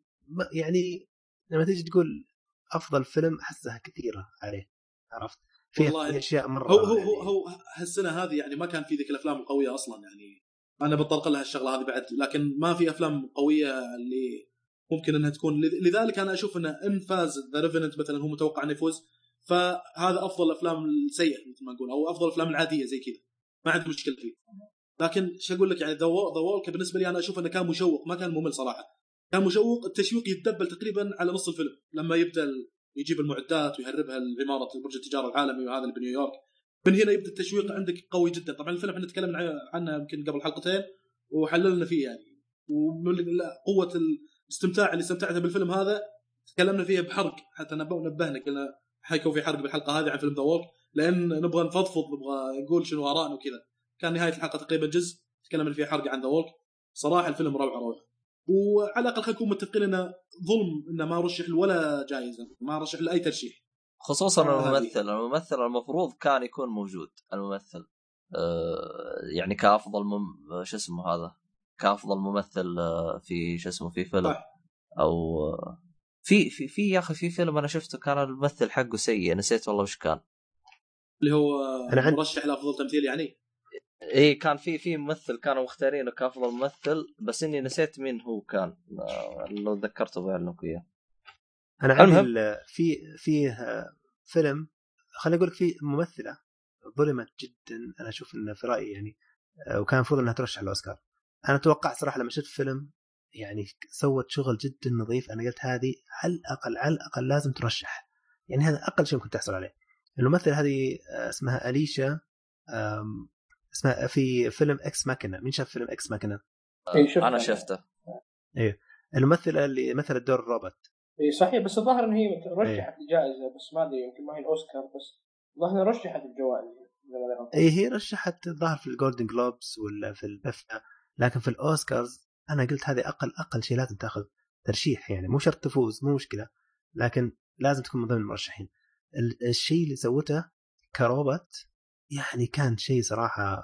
يعني لما تيجي تقول أفضل فيلم أحسها كثيرة عليه عرفت؟ فيها في أشياء مرة هو هو يعني هو هالسنة هذه يعني ما كان في ذيك الأفلام القوية أصلا يعني. أنا بطرق لها الشغلة هذه بعد لكن ما في أفلام قوية اللي ممكن إنها تكون. لذ- لذلك أنا أشوف انه إن فاز The Revenant مثلا هو متوقع إنه يفوز فهذا أفضل الافلام السيئه مثل ما نقول أو أفضل الافلام العادية زي كذا. ما عندي مشكلة فيه. لكن شو أقول لك يعني The Walk بالنسبة لي أنا أشوف إنه كان مشوق ما كان ممل صراحة. كان مشوق التشويق يتدبل تقريبا على نص الفيلم لما يبدأ يجيب المعدات ويهربها لعمارة برج التجارة العالمي وهذا اللي بنيويورك. من هنا يبدأ التشويق عندك قوي جدا. طبعا الفيلم إحنا تكلمنا عنه- يمكن قبل حلقتين وحللنا فيه يعني. ومن قوة الاستمتاع اللي استمتعت بالفيلم هذا تكلمنا فيها بحرق. حتى نب- نبهنا قلنا حيكون في حرق بالحلقة هذه عن فيلم ذا وولك لأن نبغى نفضفض نبغى نقول شنو آرائنا وكذا. كان نهاية الحلقة تقريبا جزء تكلمنا فيه حرق عن ذا وولك صراحة الفيلم روعة روعة. وعلى الأقل خلينا نكون متفقين انه ظلم انه ما رشح ولا جائزة ما رشح لأي ترشيح. خصوصا هذه. الممثل الممثل المفروض كان يكون موجود الممثل. آه، يعني كأفضل مم... شو اسمه هذا؟ كأفضل ممثل آه، في شو اسمه في فيلم. صح. أو آه، في في في يا أخي في فيلم أنا شفته كان الممثل حقه سيء نسيت والله وش كان. اللي هو أنا عندي- مرشح لأفضل تمثيل يعني؟ اي كان في في ممثل كانوا مختارينه كأفضل ممثل بس إني نسيت مين هو كان. آه، لو تذكرته بعلمك إياه. أنا عندي. ال- في فيه فيلم خليني أقول لك في ممثلة ظلمت جدا. أنا أشوف إنه في رأيي يعني آه، وكان المفروض إنها ترشح الأوسكار. أنا توقعت صراحة لما شفت فيلم يعني سوت شغل جدا نظيف. أنا قلت هذه على الأقل على الأقل لازم ترشح. يعني هذا أقل شيء ممكن تحصل عليه. الممثلة هذه آه، اسمها أليشا آم، اسمها في فيلم Ex Machina مين شاف فيلم Ex Machina أنا شفته. الممثلة اللي مثلت دور الروبوت اي صحيح بس الظاهر إن هي إيه. رشحت لجائزه بس ما أدري يمكن ما هي الأوسكار بس الظاهر رشحت الجوائز. اي هي رشحت الظاهر في ال Golden Globes ولا في البفتا لكن في الأوسكارز أنا قلت هذه أقل أقل شيء لازم تأخذ ترشيح يعني مو شرط تفوز مو مشكلة لكن لازم تكون من ضمن المرشحين. ال- الشيء اللي سوته كروبوت يعني كان شيء صراحة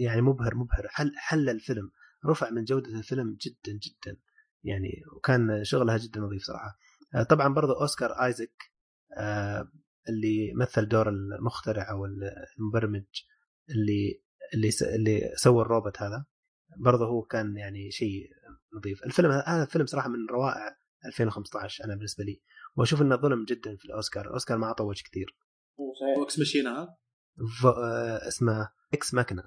يعني مبهر مبهر. حل حل الفيلم. رفع من جودة الفيلم جدا جدا. يعني وكان شغلها جدا نظيف صراحة. آه، طبعا برضو أوسكار آيزك آه، اللي مثل دور المخترع أو المبرمج اللي اللي س- اللي سوى الروبوت هذا. برضه هو كان يعني شيء نظيف. الفيلم هذا الفيلم صراحة من روائع 2015 أنا بالنسبة لي. وأشوف إنه ظلم جدا في الأوسكار. الأوسكار ما طوج كثير. صحيح. ها؟ ف... آه، اسمه Ex Machina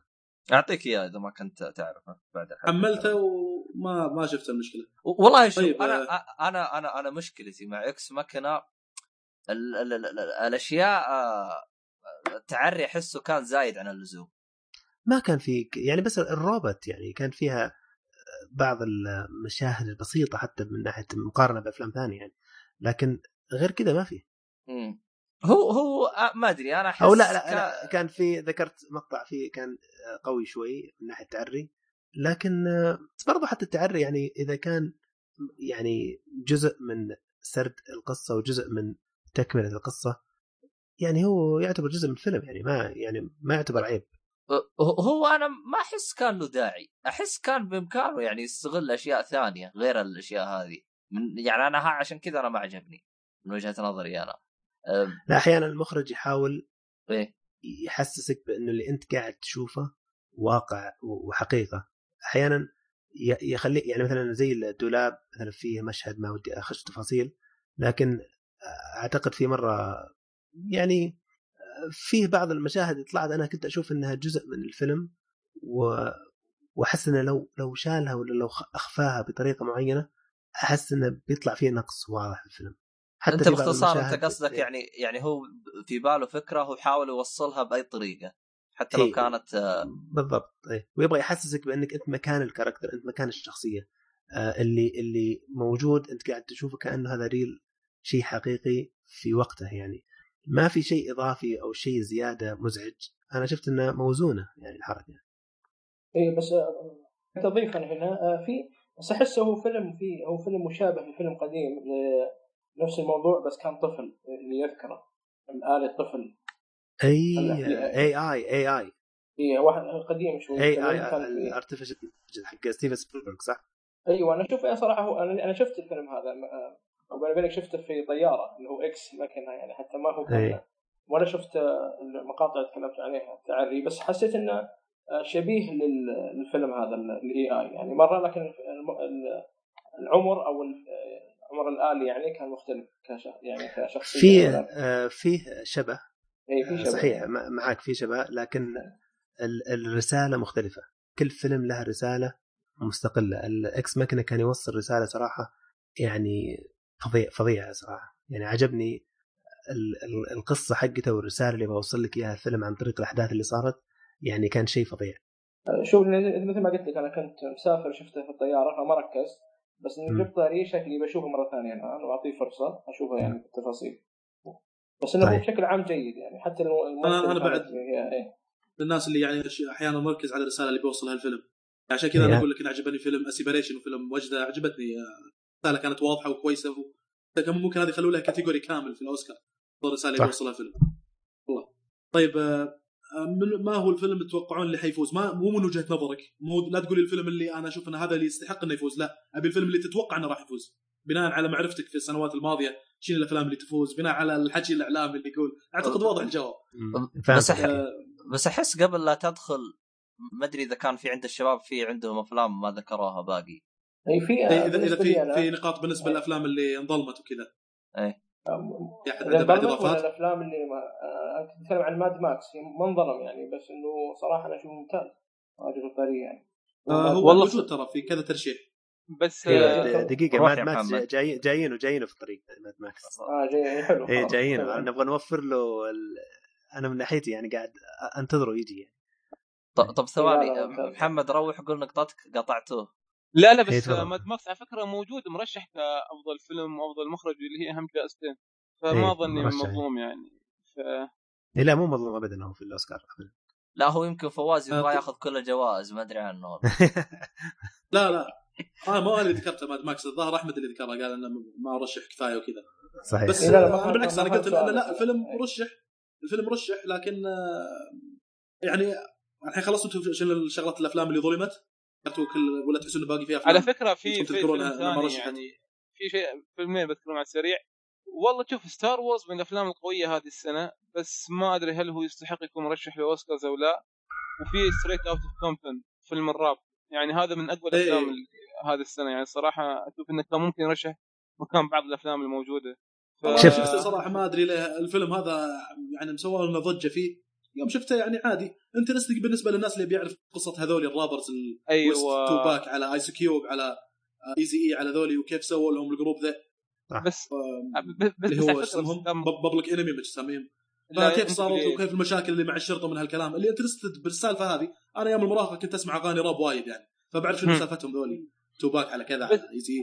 أعطيك إياه إذا ما كنت تعرفه بعد الحلقة. حملته وما ما شفت المشكلة. والله شوف طيب، أنا أنا أنا أنا مشكلتي مع Ex Machina ال ال ال ال الأشياء آه، التعري أحسه كان زايد عن اللزوم. ما كان في يعني بس الروبوت يعني كان فيها بعض المشاهد البسيطة حتى من ناحية مقارنة بأفلام ثانية يعني. لكن غير كذا ما في. مم. هو هو آه، ما أدري أنا احس أو لا لا, لا كان في ذكرت مقطع فيه كان قوي شوي من ناحية التعري لكن آه، برضه حتى التعري يعني إذا كان يعني جزء من سرد القصة وجزء من تكملة القصة يعني هو يعتبر جزء من الفيلم يعني ما يعني ما يعتبر عيب. هو- أنا ما أحس كان له داعي أحس كان بإمكانه يعني يستغل أشياء ثانية غير الأشياء هذه. من يعني أنا ها عشان كذا أنا ما عجبني من وجهة نظري أنا. لا أحيانا المخرج يحاول إيه. يحسسك بأنه اللي أنت قاعد تشوفه واقع وحقيقة. أحيانا ي- يخلي يعني مثلا زي الدولاب مثلا فيه مشهد ما ودي أخش تفاصيل لكن أعتقد في مرة يعني فيه بعض المشاهد طلعت أنا كنت أشوف إنها جزء من الفيلم و وأحس إنه لو لو شالها ولا لو أخفاها بطريقة معينة أحس إنه بيطلع فيه نقص واضح في الفيلم. أنت في بعض باختصار أنت قصدك إيه. يعني يعني هو في باله فكرة هو حاول يوصلها بأي طريقة حتى لو إيه. كانت آه، بالضبط إيه. ويبغى يحسسك بأنك أنت مكان الكاركتر أنت مكان الشخصية آه اللي اللي موجود أنت قاعد تشوفه كأنه هذا real شيء حقيقي في وقته يعني ما في شيء إضافي أو شيء زيادة مزعج أنا شفت إنه موزونة يعني الحركة اي بس آه، تضيفا هنا في بس احسه هو فيلم في هو فيلم مشابه لفيلم قديم نفس الموضوع بس كان طفل اللي يذكره. الآلة الطفل أي اي اي اي اي هي واحد قديم شوي. اي اي ال Artificial حق ستيفن سبيلبرغ صح؟ أيوه أنا أشوف صراحة هو أنا أنا شفت الفيلم هذا آه، وبيني وبينك شفته في طيارة اللي هو Ex Machina يعني حتى ما هو كان. ولا شفت آه، المقاطع اللي تكلمت عليها التعري بس حسيت إنه آه، شبيه لل- للفيلم هذا ال A.I. يعني. مرة لكن العمر أو عمر الالي يعني كان مختلف كش يعني كشخصية في ولا- آه فيه شبه. اي في شبه. صحيح مع- معك في شبه لكن ال- الرسالة مختلفة. كل فيلم له رسالة مستقلة. الإكس ماكينة كان يوصل رسالة صراحة يعني فظيع فظيعة صراحة. يعني عجبني ال- ال- القصة حقته والرسالة اللي بوصل لك إياها الفيلم عن طريق الأحداث اللي صارت يعني كان شيء فظيع. شوف مثل ما قلت لك أنا كنت مسافر شفته في الطيارة فما ركزت. بس. إني جبت طاري شكلي بشوفه مرة ثانية الآن وأعطيه فرصة أشوفه يعني بالتفاصيل بس إنه طيب. بشكل عام جيد يعني حتى لو أنا- أنا بعد- إيه. للناس اللي يعني أحيانا مركز على الرسالة اللي بيوصلها الفيلم عشان كذا أنا يا. أقول لك إن عجبني فيلم A Separation وفيلم وجدة عجبتني الرساله كانت واضحة وكويسة و... كان ممكن هذه يخلوا لها category كامل في الأوسكار الرسالة اللي. بيوصلها الفيلم والله طيب آه، ما هو الفيلم اللي تتوقعون اللي حيفوز؟ ما مو من وجهة نظرك. مو لا تقولي الفيلم اللي أنا أشوف إن هذا اللي يستحق إنه يفوز لا. أبي الفيلم اللي تتوقع إنه راح يفوز. بناء على معرفتك في السنوات الماضية شنو الأفلام اللي تفوز؟ بناء على الحكي الإعلامي اللي يقول. أعتقد واضح الجواب. بس أح-. آه، بس أحس قبل لا تدخل ما أدري إذا كان في عند الشباب في عندهم أفلام ما ذكروها باقي. اي في اذا إذا بالنسبة في في نقاط بالنسبة للأفلام اللي انظلمت وكذا. آم، في أحد إذا عنده بعد اضافات؟ الأفلام اللي ما آه، أنا كنت اتكلم عن ماد ماكس ما انظلم يعني بس إنه صراحة أنا أشوفه ممتاز راجل الطريق يعني آه هو والله موجود ترى في كذا ترشيح بس إيه، آه، د- دقيقة روح Mad Max جايين وجايين في الطريق Mad Max آه جاي حلو إيه. جايين حلو. نبغى نوفر له ال... أنا من ناحيتي يعني قاعد أنتظره يجي يعني. ط- طب ثواني. محمد روح قول نقطتك قطعتوه لا لا إيه، بس. آه، Mad Max على فكرة موجود مرشح كأفضل فيلم وأفضل مخرج اللي هي اهم جائزتين فما إيه، ظني مرشح. مظلوم يعني ف... إيه لا مو مظلوم ابدا هو في الأوسكار. لا هو يمكن فواز آه، يبغى ياخذ كل الجوائز ما أدري عنه لا لا آه ما هو أنا اللي ذكرته Mad Max الظاهر أحمد اللي ذكره قال إنه ما رشح كفاية وكذا صحيح بس إيه، لا، لا، آه، بالعكس أنا قلت إنه. لا الفيلم مرشح الفيلم مرشح لكن آه، يعني الحين خلصتوا شنو شغلات الأفلام اللي ظلمت؟ كل ولا تحسون إنه باقي فيها؟ على فكرة في فيلم ثاني؟ يعني في شيء فيلمين بذكرهم على السريع والله شوف Star Wars من الأفلام القوية هذه السنة بس ما أدري هل هو يستحق يكون مرشح لأوسكارز أو لا وفي Straight Outta Compton فيلم الراب يعني هذا من أقوى إيه. الأفلام ال- هذه السنة يعني صراحة أشوف إنه كان ممكن يرشح مكان بعض الأفلام الموجودة ف... شفته صراحة ما أدري ليه الفيلم هذا يعني مسوى لنا ضجة فيه يوم شفته يعني عادي. interesting بالنسبة للناس اللي بيعرف قصة هذول ال rappers أيوه. توباك على Ice Cube على Eazy-E على ذولي وكيف سووا لهم ال group ذا. بس آه، بس اللي هو اسمهم؟ Public Enemy مش فكيف صاروا اللي- وكيف المشاكل اللي مع الشرطة من هالكلام. اللي interested بالسالفة هذه أنا أيام المراهقة كنت أسمع أغاني راب وايد يعني. فبعرف شنو. سالفتهم ذولي. توباك على كذا على Eazy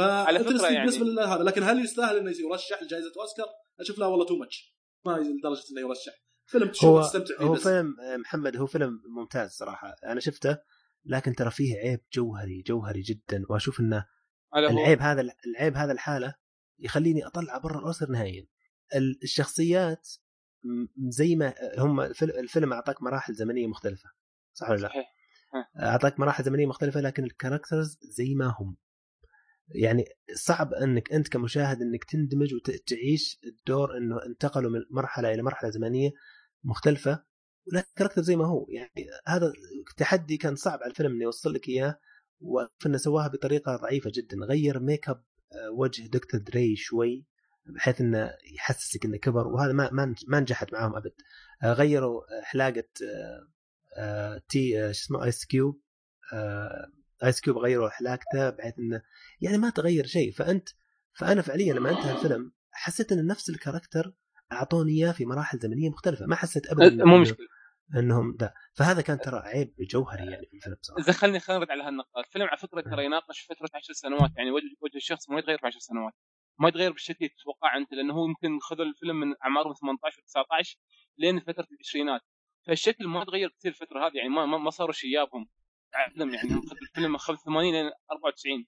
على فكرة يعني- بالنسبة لهذا. لكن هل يستاهل إنه يرشح لجائزة أوسكار؟ أشوف لا والله too much ما لدرجة إنه يرشح. فيلم تشوف هو تستمتع فيه هو بس. فيلم آه، محمد هو فيلم ممتاز صراحة. أنا شفته لكن ترى فيه عيب جوهري جوهري جدا. وأشوف انه العيب هذا العيب هذا الحالة يخليني أطلع برا الأوسكار نهائيا. ال- الشخصيات زي ما هم الفيلم, الفيلم أعطاك مراحل زمنية مختلفة صح ولا لا؟ صحيح. أعطاك مراحل زمنية مختلفة لكن ال characters زي ما هم. يعني صعب إنك أنت كمشاهد إنك تندمج وتعيش الدور إنه انتقلوا من مرحلة إلى مرحلة زمنية. مختلفة ولكن ال character زي ما هو. يعني هذا تحدي كان صعب على الفيلم انه يوصل لك إياه وانه سواها بطريقة ضعيفة جدا. غير make up آه، وجه دكتور دري شوي بحيث إنه يحسسك إنه كبر وهذا ما ما نجحت معاهم أبد. آه، غيروا حلاقة آه، آه، تي شو اسمه Ice Cube Ice Cube غيروا حلاقته بحيث إنه يعني ما تغير شيء. فأنت فأنا فعليا لما أنتهى الفيلم حسيت إن نفس ال character أعطوني إياه في مراحل زمنية مختلفة. ما حسيت ابدا مو إنه- مشكلة. إنهم ده. فهذا كان ترى عيب جوهري يعني في الفيلم صراحة إذا خلني خلينا نرد على هالنقطه الفيلم على فكرة ترى يناقش فتره 10 سنوات. يعني وجه وجه الشخص ما يتغير في 10 سنوات. ما يتغير بالشكل اللي تتوقع أنت لأنه هو يمكن خذوا الفيلم من اعمارهم 18 و19 لين فترة العشرينات. فالشكل ما تغير كثير الفترة هذه. يعني ما ما, صاروا شيابهم. الفيلم يعني الفيلم من 85 لين 94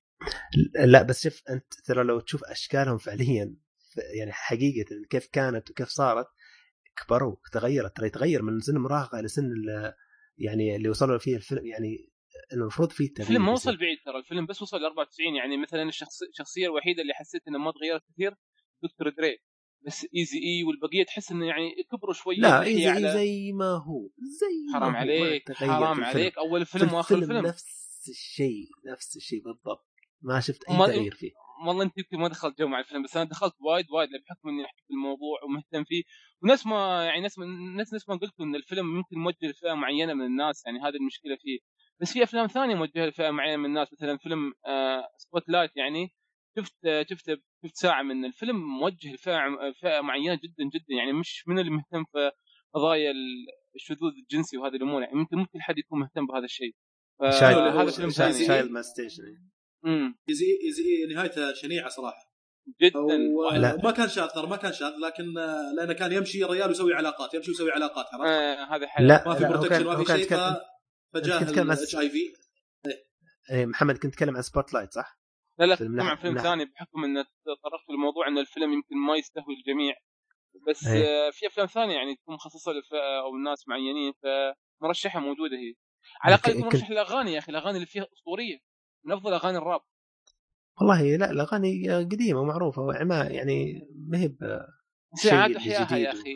لا بس شوف أنت ترى لو تشوف أشكالهم فعليا يعني حقيقة كيف كانت وكيف صارت كبروا تغيرت ترى يتغير من سن المراهقه إلى سن يعني اللي وصلوا فيه الفيلم يعني إنه المفروض فيه تغيير الفيلم ما. وصل بعيد ترى الفيلم بس وصل ل 94 يعني مثلا الشخص الشخصية الوحيدة اللي حسيت انها ما تغيرت كثير دكتور دري بس إيزي إي والبقية تحس إنه يعني كبروا شوية لا ناحية زي, على زي ما هو زي حرام ما هو، ما عليك حرام. عليك أول في فيلم وآخر الفيلم نفس الشيء نفس الشيء بالضبط ما شفت أي تغيير فيه والله انت يمكن ما دخلت جو مع الفيلم بس أنا دخلت وايد وايد بحكم إني أحب الموضوع ومهتم فيه. وناس ما يعني ناس ناس ناس ما قلتوا إن الفيلم يمكن موجه لفئة معينة من الناس يعني هذه المشكلة فيه. بس في أفلام ثانية موجهة لفئة معينة من الناس مثلا فيلم آه Spotlight يعني. شفت آه شفت شفت ساعة من الفيلم موجه لفئة فئة معينة جدا جدا. يعني مش من اللي مهتم في قضايا الشذوذ الجنسي وهذه الأمور. يعني ممكن ممكن حد يكون مهتم بهذا الشيء. هذا فيلم شايل- ثاني. child- child molestation امم إيزي إيزي نهايته شنيعة صراحة جدا. وما كان شاذ ترى ما كان شاذ لكن لأنه كان يمشي الرجال يسوي علاقات يمشي يسوي علاقات عرفت؟ آه هذا حل لا ما في protection ما في شيء فجاه عن- ال HIV إيه، محمد كنت تتكلم عن Spotlight صح؟ لا لا فيلم نحن- فيلم. ثاني بحكم إن تطرقت للموضوع إن الفيلم يمكن ما يستهوي الجميع بس أي. آه في أفلام ثانية يعني تكون مخصصة لفئه أو الناس معينين فمرشحة موجودة هي على الأقل يكون كنت- مرشح الاغاني يا أخي الأغاني اللي فيها أسطورية من افضل أغاني الراب والله لا الأغاني قديمة ومعروفة وما يعني ما هي ب- شيء اللي احياها يا. أخي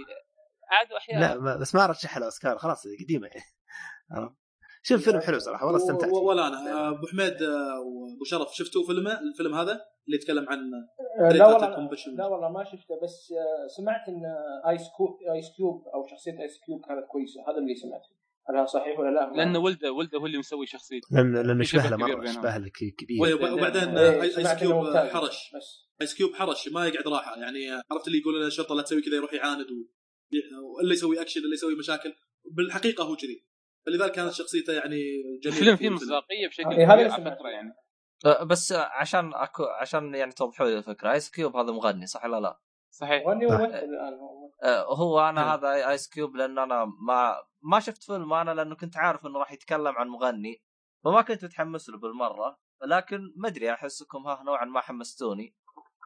عادوا احياها لا ما بس ما رشحها الاوسكار خلاص قديمة يعني؟ شوف فيلم حلو صراحة والله استمتعت. ولا أنا آه، أبو حميد آه، وأبو شرف شفتوا فيلمه الفيلم هذا اللي يتكلم عن آه، لا والله الكومبتن. لا والله ما شفته بس سمعت إن آيس كوب Ice Cube أو شخصية Ice Cube كانت كويسة هذا اللي سمعته هذا صحيح ولا لا؟ لأنه ولده ولده هو اللي مسوي شخصيته لأنه لأنه في شبه له مرة. شبه له كبير وب- وبعدين إيه، آه، Ice Cube. حرش بس Ice Cube حرش ما يقعد راحة يعني عرفت اللي يقول الشرطة لا تسوي كذا يروح يعاند و... الا يسوي اكشن الا يسوي مشاكل بالحقيقة هو كذي فلذلك كانت شخصيته يعني جميلة الفيلم في فيه مصداقية بشكل إيه، هذا كبير اللي على. فكرة يعني أه، بس عشان أكو عشان يعني توضحوا لي الفكرة Ice Cube هذا مغني صح ولا لا؟ صحيح مغني. وممثل الآن هو أه، هو أنا نعم. هذا Ice Cube لأن أنا ما ما شفت فيلم أنا لأنه كنت عارف إنه راح يتكلم عن مغني فما كنت متحمس له بالمرة لكن ما أدري احسكم ها نوعا ما حمستوني.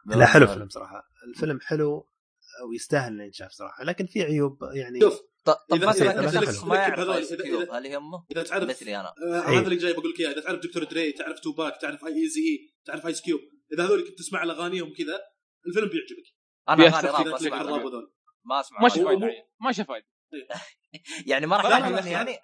لا حلو الفيلم صراحة. الفيلم حلو ويستاهل إنه ينشاف صراحة لكن في عيوب يعني شوف طب إذا- مثلا ما يعرف هذول- إذا- هل يهمه؟ إذا تعرف مثلي أنا. آه إيه. هذا اللي جاي بقول لك إياه إذا تعرف دكتور دري تعرف توباك تعرف أي Eazy-E تعرف Ice Cube إذا هذول كنت تسمع اغانيهم كذا الفيلم بيعجبك. أنا اغاني راب ما أسمع ما فايدة. ما فايدة. يعني ما راح لا. يعني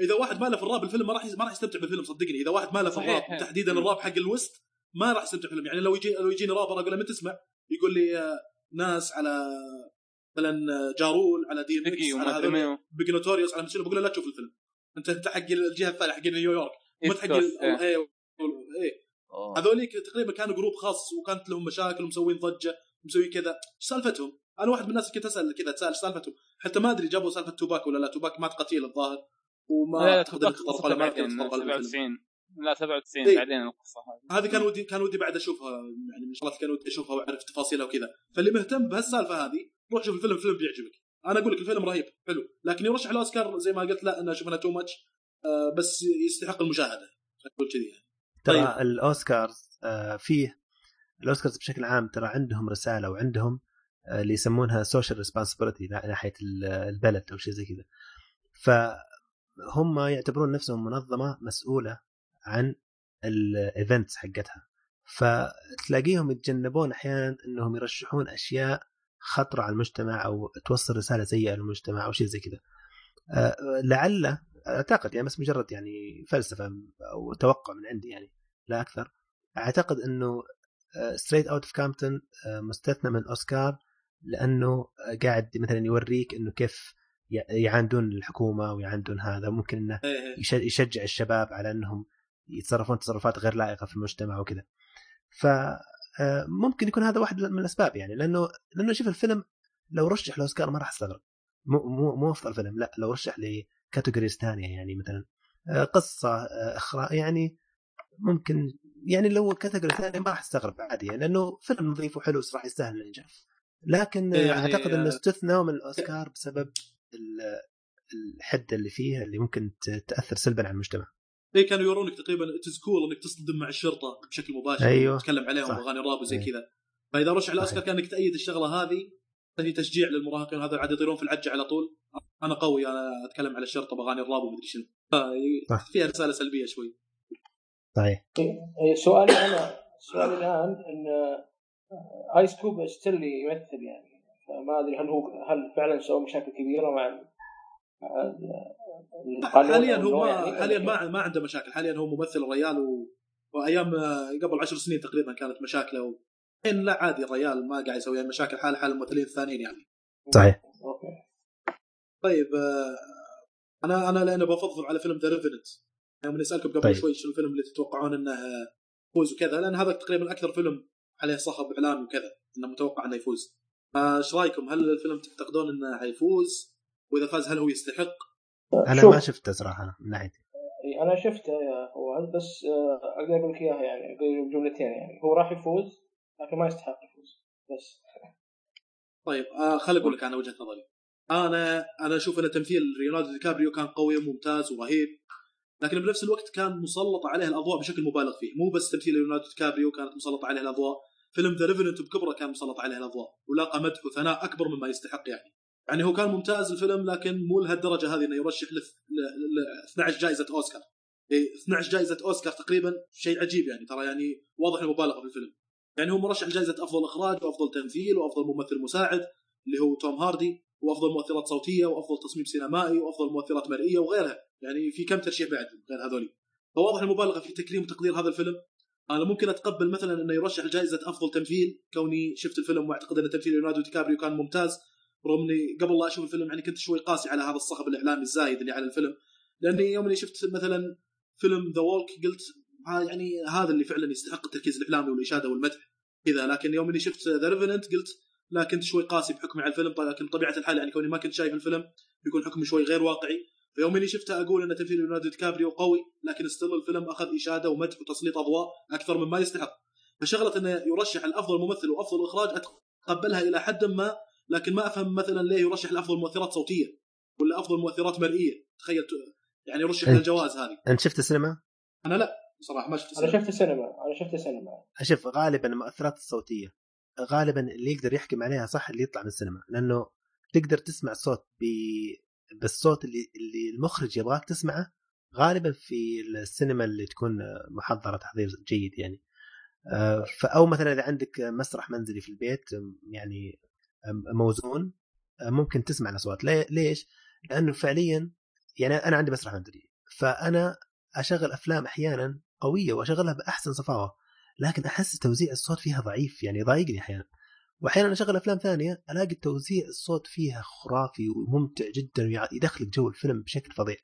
إذا واحد ما له في الراب الفيلم ما راح ما راح يستمتع بالفيلم صدقني إذا واحد ما له في. الراب تحديدا الراب حق ال West ما راح يستمتع بالفيلم يعني لو يجي لو يجيني رابر أقول له من تسمع يقول لي آه، ناس على مثلا آه، Ja Rule على DM على Big Notorious على بقول له لا تشوف الفيلم أنت أنت حق الجهة الثانية حق نيويورك مو حق إيه. إيه إيه أوه. هذوليك تقريبا كانوا group خاص وكانت لهم مشاكل ومسوين ضجة ومسوي كذا إيش سالفتهم؟ أنا واحد من الناس اللي كنت أسأل كذا تسأل إيش سالفتهم حتى ما أدري جابوا سالفة توباك ولا لا توباك مات قتيل الظاهر وما لا انه توباك ما بعدين يمكن تطرق على الفيلم. 97 لا 97 إيه. بعدين القصة هذه. هذه كان ودي كان ودي بعد أشوفها يعني من الشغلات كان ودي أشوفها وأعرف تفاصيلها وكذا. فاللي مهتم بهالسالفة هذه روح شوف الفيلم الفيلم بيعجبك. أنا أقول لك الفيلم رهيب حلو. لكن يرشح الأوسكار زي ما قلت لا أنا أشوف انها too much بس يستحق المشاهدة. أقول كذي يعني. ترى طيب. الأوسكارز آه، فيه الأوسكارز بشكل عام ترى عندهم رسالة وعندهم آه، اللي يسمونها social responsibility ناحية ال- البلد أو شيء زي كذا. فهم يعتبرون نفسهم منظمة مسؤولة عن ال events حقتها. فتلاقيهم يتجنبون أحيانا إنهم يرشحون أشياء خطرة على المجتمع أو توصل رسالة سيئة للمجتمع أو شيء زي كذا. آه، لعل أعتقد يعني بس مجرد يعني فلسفة أو توقع من عندي يعني لا أكثر. أعتقد إنه Straight Outta Compton مستثنى من اوسكار لأنه قاعد مثلا يوريك إنه كيف يعاندون الحكومة ويعاندون هذا. ممكن إنه إيه إيه. يش- يشجع الشباب على إنهم يتصرفون تصرفات غير لائقة في المجتمع وكذا. ف آه، ممكن يكون هذا واحد من الأسباب يعني. لأنه لأنه شوف الفيلم لو رشح لاوسكار ما راح أستغرب. مو مو مو أفضل فيلم لا لو رشح ل categories ثانية يعني مثلا. آه، قصة آه، إخراج يعني ممكن يعني لو category ثانية ما راح أستغرب عادي يعني. لأنه فيلم نظيف وحلو راح يستاهل الإنجاز. لكن إيه يعني، أعتقد إنه آه، استثنوا من الأوسكار بسبب ال- الحدة اللي فيه اللي ممكن تأثر سلبا على المجتمع إيه كانوا يورونك تقريبا it's cool إنك تصطدم مع الشرطة بشكل مباشر أيوة. وتتكلم عليهم صح. بأغاني راب وزي إيه. كذا فإذا رشح الأوسكار صحيح. كانك تأيد الشغلة هذه هي تشجيع للمراهقين هذا عاد يطيرون في العجة على طول أنا قوي أنا أتكلم على الشرطة بأغاني الراب ومدري شنو. فيها رسالة سلبية شوي صحيح إيه، سؤالي أنا سؤالي الآن إن آيس كوب still يمثل يعني. فما أدري هل هو هل فعلا سوى مشاكل كبيرة مع حاليا هو يعني؟ حاليا ما ما عنده مشاكل. حاليا هو ممثل الريال و... وأيام آه، قبل عشر سنين تقريبا كانت مشاكله و... الحين لا عادي الريال ما قاعد يسوي مشاكل حاله حال الممثلين الثانيين يعني. صحيح. okay. طيب آه، أنا أنا لأنه بفصل على فيلم The Revenant يوم اني أسألكم قبل طيب. شوي شو الفيلم اللي تتوقعون إنه يفوز وكذا لأن هذا تقريبا أكثر فيلم عليه صخب اعلامي وكذا إنه متوقع إنه يفوز. فايش رأيكم؟ هل الفيلم تعتقدون إنه حيفوز؟ وإذا فاز هل هو يستحق؟ أنا شوف، ما شفته صراحة من ناحيتي. أنا شفته يا فواز بس آه، أقدر أقول لك إياها يعني أقدر بجملتين يعني. هو راح يفوز لكن ما يستحق يفوز. بس. طيب آه خل أقول لك أنا وجهة نظري. أنا أنا أشوف إن تمثيل ليوناردو دي كابريو كان قوي وممتاز ورهيب لكن بنفس الوقت كان مسلط عليه الأضواء بشكل مبالغ فيه. مو بس تمثيل ليوناردو دي كابريو كانت مسلطة عليه الأضواء فيلم The Revenant بكبره كان مسلط عليه الأضواء ولاقى مدح وثناء أكبر مما يستحق يعني. يعني هو كان ممتاز الفيلم لكن مو لهالدرجة هذه إنه يرشح ل ل- ل 12 جائزة أوسكار. إيه 12 جائزة أوسكار تقريبا شيء عجيب يعني ترى يعني واضح المبالغه في الفيلم. يعني هو مرشح لجائزة أفضل إخراج وأفضل تمثيل وأفضل ممثل مساعد اللي هو توم هاردي وأفضل مؤثرات صوتية وأفضل تصميم سينمائي وأفضل مؤثرات مرئية وغيرها. يعني في كم ترشيح بعد غير هذولي. فواضح المبالغة في تكريم وتقدير هذا الفيلم. أنا ممكن أتقبل مثلا إنه يرشح لجائزه أفضل تمثيل كوني شفت الفيلم وأعتقد إن تمثيل ليوناردو دي كابريو كان ممتاز رغم إني قبل لا أشوف الفيلم يعني كنت شوي قاسي على هذا الصخب الإعلامي الزايد اللي على الفيلم. لأني يوم اني شفت مثلا فيلم The Walk قلت يعني هذا اللي فعلا يستحق التركيز الإعلامي والإشادة والمدح كذا. لكن يوم اني شفت The Revenant قلت لا كنت شوي قاسي بحكمي على الفيلم لكن طبيعه الحال يعني كوني ما كنت شايف الفيلم بيكون حكمي شوي غير واقعي. فيوم اني شفته أقول إن تمثيل ليوناردو دي كابريو قوي لكن still الفيلم أخذ إشادة ومدح وتسليط أضواء أكثر مما يستحق. فشغلة إنه يرشح الأفضل ممثل وأفضل إخراج أتقبلها إلى حد ما لكن ما أفهم مثلا ليه يرشح لافضل مؤثرات صوتية ولا أفضل مؤثرات مرئية. تخيل يعني يرشح أنت- للجوائز هذه. أنت شفت السينما؟ أنا لا صراحة ما شفت أنا السينما. شفت سينما أنا شفت سينما شوف غالبا المؤثرات الصوتية غالبا اللي يقدر يحكم عليها صح اللي يطلع من السينما لأنه تقدر تسمع صوت ب... بالصوت اللي اللي المخرج يبغاك تسمعه غالبا في السينما اللي تكون محضرة تحضير جيد يعني. آه، ف- أو مثلا إذا عندك مسرح منزلي في البيت يعني موزون آه، ممكن تسمع الأصوات. ليش؟ لأنه فعليا يعني أنا عندي مسرح منزلي فأنا أشغل أفلام أحيانا قوية وأشغلها بأحسن صفاوة لكن أحس توزيع الصوت فيها ضعيف يعني يضايقني أحيانا. وأحيانا أشغل أفلام ثانية ألاقي توزيع الصوت فيها خرافي وممتع جدا ويدخلك جو الفيلم بشكل فظيع.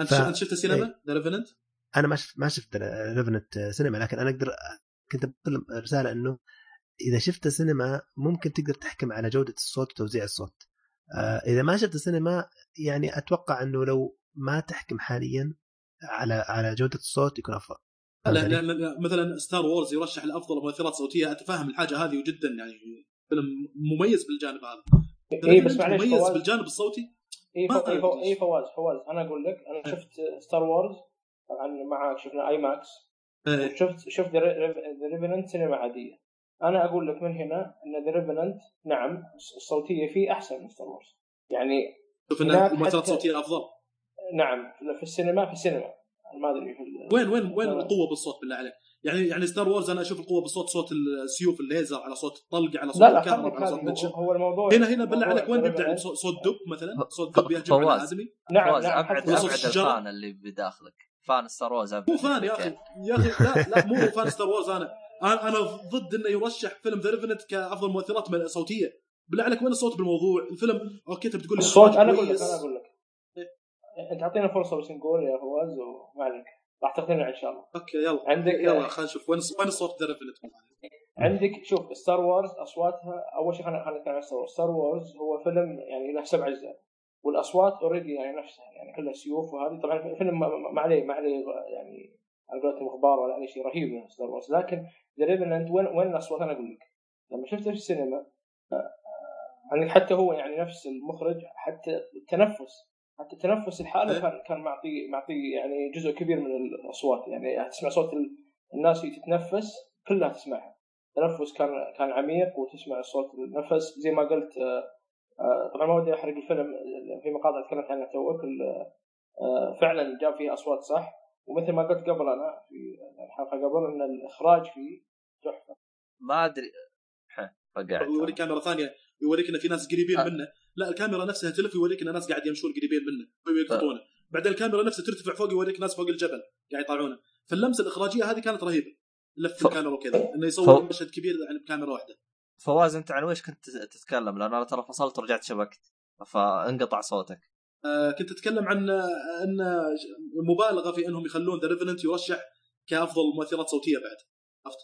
انت ف- انت شفت السينما. The Revenant أنا ما شفت ما شفت Revenant سينما لكن أنا أقدر كنت بقول رسالة إنه إذا شفت سينما ممكن تقدر تحكم على جودة الصوت وتوزيع الصوت. آه، إذا ما شفت سينما يعني أتوقع إنه لو ما تحكم حاليا على على جودة الصوت يكون أفضل. لا, لا, لا, لا مثلا Star Wars يرشح لافضل مؤثرات صوتية أتفهم الحاجة هذه جدا يعني فيلم مميز بالجانب هذا. اي بس معلش مميز فواز. بالجانب الصوتي؟ اي ما فو- إي فو- أدري. اي فواز فواز أنا أقول لك أنا شفت Star Wars طبعا معك شفنا IMAX إيه. شفت شفت The Revenant سينما عادية. أنا أقول لك من هنا إن The Revenant نعم الصوتية فيه أحسن من Star Wars يعني شوف ان هناك المؤثرات حتى- الصوتيه أفضل. نعم في السينما في السينما. ما أدري وين وين وين. القوة بالصوت بالله عليك؟ يعني يعني Star Wars أنا أشوف القوة بالصوت صوت السيوف الليزر على صوت الطلق على صوت خليك على صوت نتشن. هو- الموضوع هنا هنا بالله عليك وين Revenant. صوت دب مثلا صوت دب يهجم على. الادمي نعم فواز نعم أبعد ابعد. الفان اللي بداخلك فان ستار وورز مو فان يا أخي يا أخي لا لا مو فان ستار وورز أنا أنا أنا ضد إنه يرشح فيلم ذا ريفنت كأفضل مؤثرات صوتيه بالله عليك وين الصوت بالموضوع الفيلم أوكي انت بتقول الصوت أنا أقول لك. أنا أقول لك انت اعطينا فرصة بس نقول يا فواز وما عليك. راح تقتنع إن شاء الله. أوكي يلا. عندك يلا خلينا نشوف. وين وين الصوت Revenant عندك شوف Star Wars أصواتها أول شيء خلينا خلينا نتكلم عن Star Wars Star Wars هو فيلم يعني له سبع أجزاء. والأصوات already يعني نفسها يعني كلها سيوف وهذه. طبعا الفيلم ما- عليه ما عليه يعني على قولتهم أخبار ولا أي شيء رهيب من Star Wars لكن Revenant وين وين الأصوات؟ أنا أقول لك. لما شفته في السينما آه، يعني حتى هو يعني نفس المخرج حتى التنفس حتى التنفس الحالة إيه. كان كان معطي معطي يعني جزء كبير من الأصوات. يعني تسمع صوت ال- الناس وهي تتنفس كلها تسمعها. التنفس كان كان عميق وتسمع صوت النفس. زي ما قلت آه، آه، طبعا ما ودي أحرق الفيلم في مقاطع تكلمت عنها توك ال- آه، فعلا جاب فيه أصوات صح. ومثل ما قلت قبل أنا في الحلقة قبل إن الإخراج فيه تحفة. ما أدري. فقعت. يوريك كاميرا ثانية يوريك إن في ناس قريبين آه. منه. لا الكاميرا نفسها تلف يوريك إن ناس قاعد يمشون قريبين منه ويقطونه بعدين الكاميرا نفسها ترتفع فوق يوريك ناس فوق الجبل قاعد يطلعونه فاللمسة الإخراجية هذه كانت رهيبة. لف ف- الكاميرا وكذا إنه ف- يصور مشهد كبير يعني بكاميرا واحدة. فواز أنت عن ويش كنت تتكلم؟ لأن أنا ترى فصلت ورجعت شبكت فانقطع صوتك. آه كنت أتكلم عن آه، أن مبالغة في أنهم يخلون The Revenant يرشح كأفضل مؤثرات صوتية بعد. عرفت؟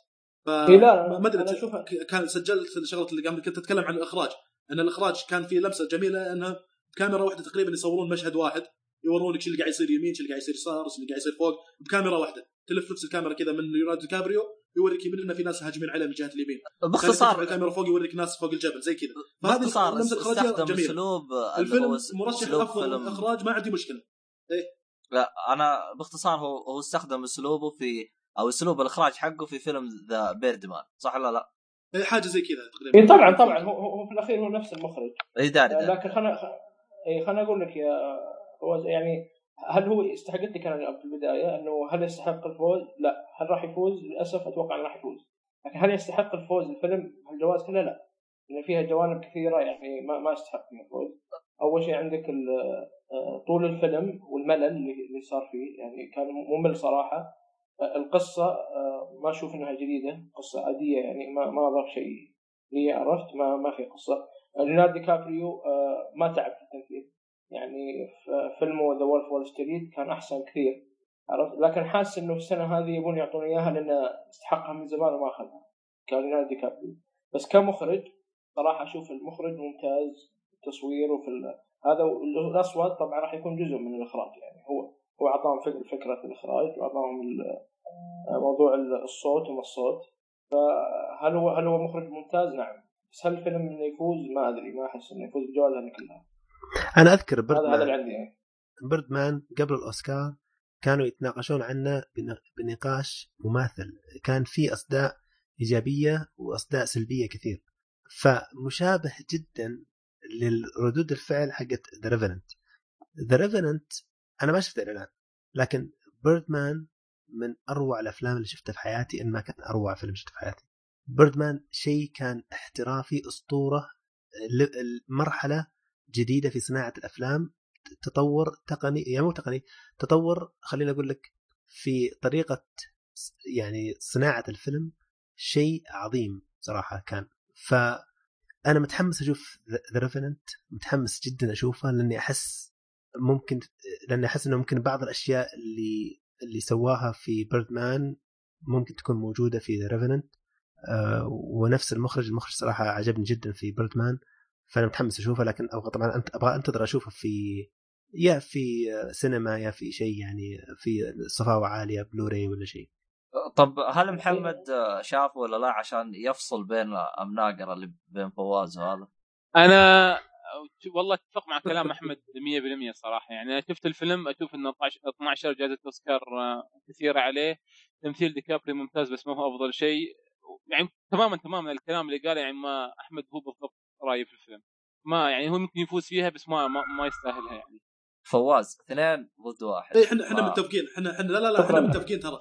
ف إيه لا، ما- أدري كان سجلت الشغله اللي قبل كنت أتكلم عن الإخراج. أن الإخراج كان في لمسة جميلة انه بكاميرا واحدة تقريبا يصورون مشهد واحد يورونك شو اللي قاعد يصير يمين شو اللي قاعد يصير يسار شو اللي قاعد يصير فوق بكاميرا واحدة. تلف نفس الكاميرا كذا من ليوناردو دي كابريو يوريك يمين إنه في ناس هاجمين عليه من جهة اليمين. باختصار الكاميرا فوق يوريك ناس فوق الجبل زي كذا. باختصار استخدم جميلة. أسلوب الفيلم مرشح فيلم- إخراج ما عندي مشكلة. لا أنا باختصار هو هو استخدم أسلوبه في أو أسلوب الإخراج حقه في فيلم ذا بيردمان صح ولا لا؟ إيه، حاجة زي كذا تقريبا إي طبعا طبعا هو, هو في الأخير هو نفس المخرج إي داري داري. لكن خلنا إي خلنا أقول لك يا فواز يعني هل هو يستحق قلت لك أنا في البدايه إنه هل يستحق الفوز؟ لا، هل راح يفوز؟ للأسف أتوقع إنه راح يفوز. لكن هل يستحق الفوز الفيلم الجوائز كلها؟ لا. لأن فيها جوانب كثيرة يعني ما ما يستحق فيها الفوز. أول شيء عندك آه، طول الفيلم والملل اللي اللي صار فيه يعني كان ممل صراحة. القصة آه، ما أشوف إنها جديدة، قصة عادية يعني ما ما اضاف شيء هي عرفت ما ما في قصة. ليوناردو دي كابريو آه، ما تعب في التمثيل. يعني في فيلمه ذا وولف وول ستريت كان أحسن كثير عرفت لكن حاسس إنه في السنة هذه يبون يعطوني إياها لأن استحقها من زمان وما أخذها كان دي كابريو بس كمخرج صراحة أشوف المخرج ممتاز في التصوير وفي. هذا الأصوات طبعا راح يكون جزء من الإخراج يعني هو هو اعطاهم فكرة الإخراج وأعطاهم ال- موضوع الصوت وما الصوت. فهل هو هل هو مخرج ممتاز؟ نعم. بس هل الفيلم إنه يفوز؟ ما أدري ما أحس إنه يفوز بالجوائز هذه كلها. أنا أذكر هذا هذا اللي عندي يعني بيردمان قبل الأوسكار كانوا يتناقشون عنه بن- بنقاش مماثل. كان في أصداء إيجابية وأصداء سلبية كثير. فمشابه جدا الردود الفعل حقت ذا ريفننت ذا ريفننت أنا ما شفت الاعلان لكن بيردمان من أروع الأفلام اللي شفتها في حياتي إن ما كان أروع فيلم شفته في حياتي. بيردمان شيء كان احترافي أسطورة مرحله جديدة في صناعة الأفلام تطور تقني يعني مو تقني تطور خليني أقول لك في طريقة يعني صناعة الفيلم شيء عظيم صراحة كان. فأنا متحمس أشوف ذا ريفننت متحمس جدا أشوفه لأني أحس ممكن لاني أحس إنه ممكن بعض الأشياء اللي اللي سواها في بيردمان ممكن تكون موجودة في ذا ريفننت آه ونفس المخرج المخرج صراحة عجبني جدا في بيردمان فأنا متحمس أشوفه لكن أبغى طبعا أنت أبغى أنتظر أشوفه في يا في سينما يا في شيء يعني في صفاوة عالية بلوراي ولا شيء. طب هل محمد شافه ولا لا؟ عشان يفصل بين المناقر اللي بين فواز وهذا؟ أنا والله أتفق مع كلام أحمد 100% صراحة. يعني أنا شفت الفيلم أشوف انه 12 جائزة أوسكار كثيرة عليه. تمثيل ديكابريو ممتاز بس ما هو أفضل شيء. يعني تماما تماما الكلام اللي قاله يعني ما أحمد هو بالضبط رأيي في الفيلم. ما يعني هو ممكن يفوز فيها بس ما ما, ما يستاهلها يعني. فواز اثنين ضد واحد. اي إحنا إحنا متفقين. إحنا إحنا لا لا لا إحنا متفقين ترى.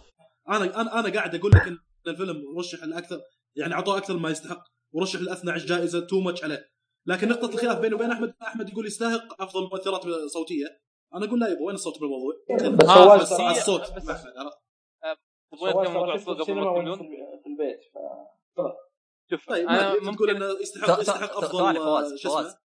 أنا أنا أنا قاعد أقول لك إن الفيلم رشح الاكثر يعني أعطوه أكثر ما يستحق. ورشح ل 12 جائزة too much عليه. لكن نقطة الخلاف بيني وبين أحمد أحمد يقول يستحق أفضل مؤثرات صوتية. أنا أقول لا يبا وين الصوت بالموضوع؟ بس آه بس الصوت تبغى موضوع الصوت قبل ما تكملون؟ في البيت؟ ف شوف طيب أنا ممكن تقول إنه يستحق يستحق أفضل ثواني فواز شو فواز اسمه؟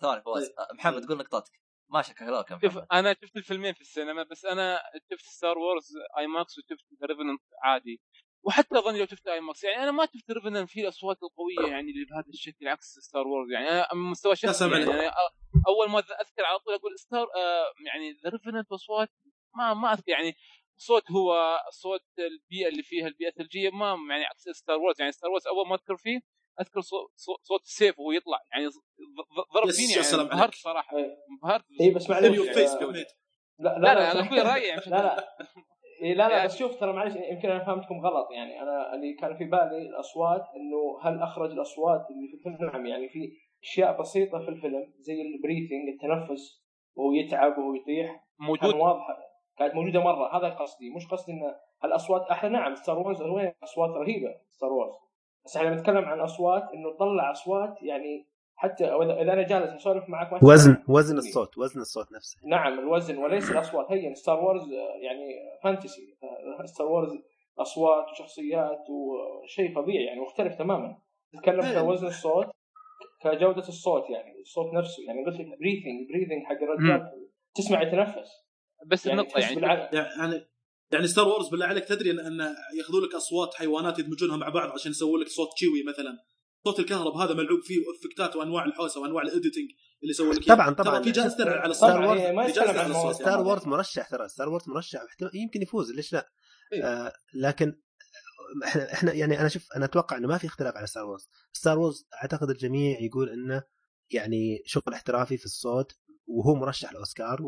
ثواني فواز. محمد قول نقطتك. ما شك كلامك يا شوف أنا شفت الفيلمين في السينما بس أنا شفت ستار وورز IMAX وشفت ريفننت عادي. وحتى أظن لو شفت IMAX يعني أنا ما شفت ريفننت فيه الأصوات القوية يعني اللي بهذا الشكل عكس ستار وورز يعني. أنا من مستوى شخصي يعني. أنا أول ما أذكر على طول أقول ستار آه يعني ذا ريفننت أصوات ما ما أذكر يعني صوت هو صوت البيئة اللي فيها البيئة الثلجية ما يعني عكس ستار وورز يعني ستار وورز أول ما أذكر فيه أذكر صوت, صوت, السيف وهو يطلع. يعني ض- ض- ضرب فيني يعني. انبهرت. صراحة. انبهرت. اي بس معلش آه، لا لا لا أنا أقول رايي يعني لا لا. إيه لا لا بس شوف ترى معلش يمكن أنا فهمتكم غلط. يعني أنا اللي كان في بالي الأصوات إنه هل أخرج الأصوات اللي في الفيلم؟ نعم يعني في أشياء بسيطة في الفيلم زي ال breathing التنفس وهو يتعب وهو يطيح. موجود. واضحه كانت موجودة مرة هذا قصدي. مش قصدي إن الأصوات أحلى. نعم ستار وورز أصوات رهيبة ستار وورز بس إحنا نتكلم عن أصوات إنه طلع أصوات يعني حتى اذا إذا أنا جالس أسولف معك وزن. وزن الصوت وزن الصوت نفسه. نعم الوزن وليس الأصوات. هي ستار وورز آه، يعني fantasy ستار وورز أصوات وشخصيات وشيء فظيع يعني مختلف تماما. تتكلم. كوزن الصوت كجودة الصوت يعني الصوت نفسه. يعني قلت لك breathing breathing حق الرجال تسمع يتنفس. بس يعني النقطة يعني بالعقل. يعني يعني ستار وورز بالله عليك تدري ان إن ياخذوا لك أصوات حيوانات يدمجونها مع بعض عشان يسووا لك صوت تشوي مثلا. صوت الكهرب هذا ملعوب فيه و effect ات وأنواع الحوسة وأنواع ال editing اللي يسووا لك. طبعاً- طبعاً. ترى في جائزه ترى على ستار الصوت على الصوت. المواضيع ستار وورز مرشح ترى ستار وورز مرشح يمكن يفوز ليش لا؟ إيه. آه لكن إحنا إحنا يعني أنا شوف أنا أتوقع إنه ما في اختلاف على ستار وورز ستار وورز أعتقد الجميع يقول إنه يعني شغل احترافي في الصوت وهو مرشح الأوسكار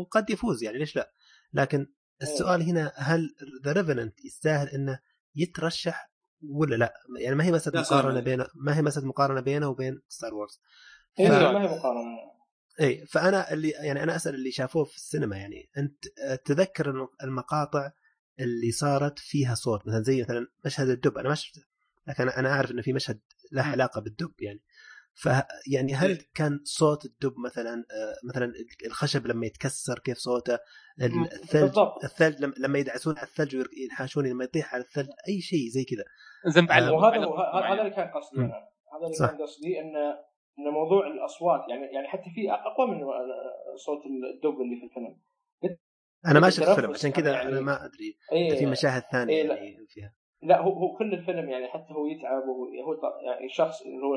وقد يفوز يعني ليش لا؟ لكن السؤال هنا هل ذا ريفننت يستاهل إنه يترشح ولا لا؟ يعني ما هي مقارنة عليك. بينه ما هي مساله مقارنة بينه وبين ستار وورز إيه، ف- ما هي مقارنة اي فأنا اللي يعني أنا أسأل اللي شافوه في السينما يعني أنت آه، تذكر الم- المقاطع اللي صارت فيها صوت مثلا زي مثلا مشهد الدب أنا ما شفته لكن أنا أنا عارف إنه في مشهد له. علاقة بالدب يعني ف يعني هل إيه. كان صوت الدب مثلا آه، مثلا الخشب لما يتكسر كيف صوته الثلج بالضبط. الثلج لما- لما يدعسون على الثلج وينحاشون لما يطيح على الثلج أي شيء زي كذا زين بعد آه، وهذا هو هذا هذا اللي كان قصدي. أنا هذا اللي صح. كان قصدي ان إن موضوع الأصوات يعني يعني حتى في أقوى من صوت الدب اللي في الفيلم أنا ما شفت الفيلم عشان كذا يعني- أنا ما أدري إذا في مشاهد ثانية إيه،. يعني فيها لا هو هو كل الفيلم يعني حتى هو يتعب وهو هو يعني شخص اللي هو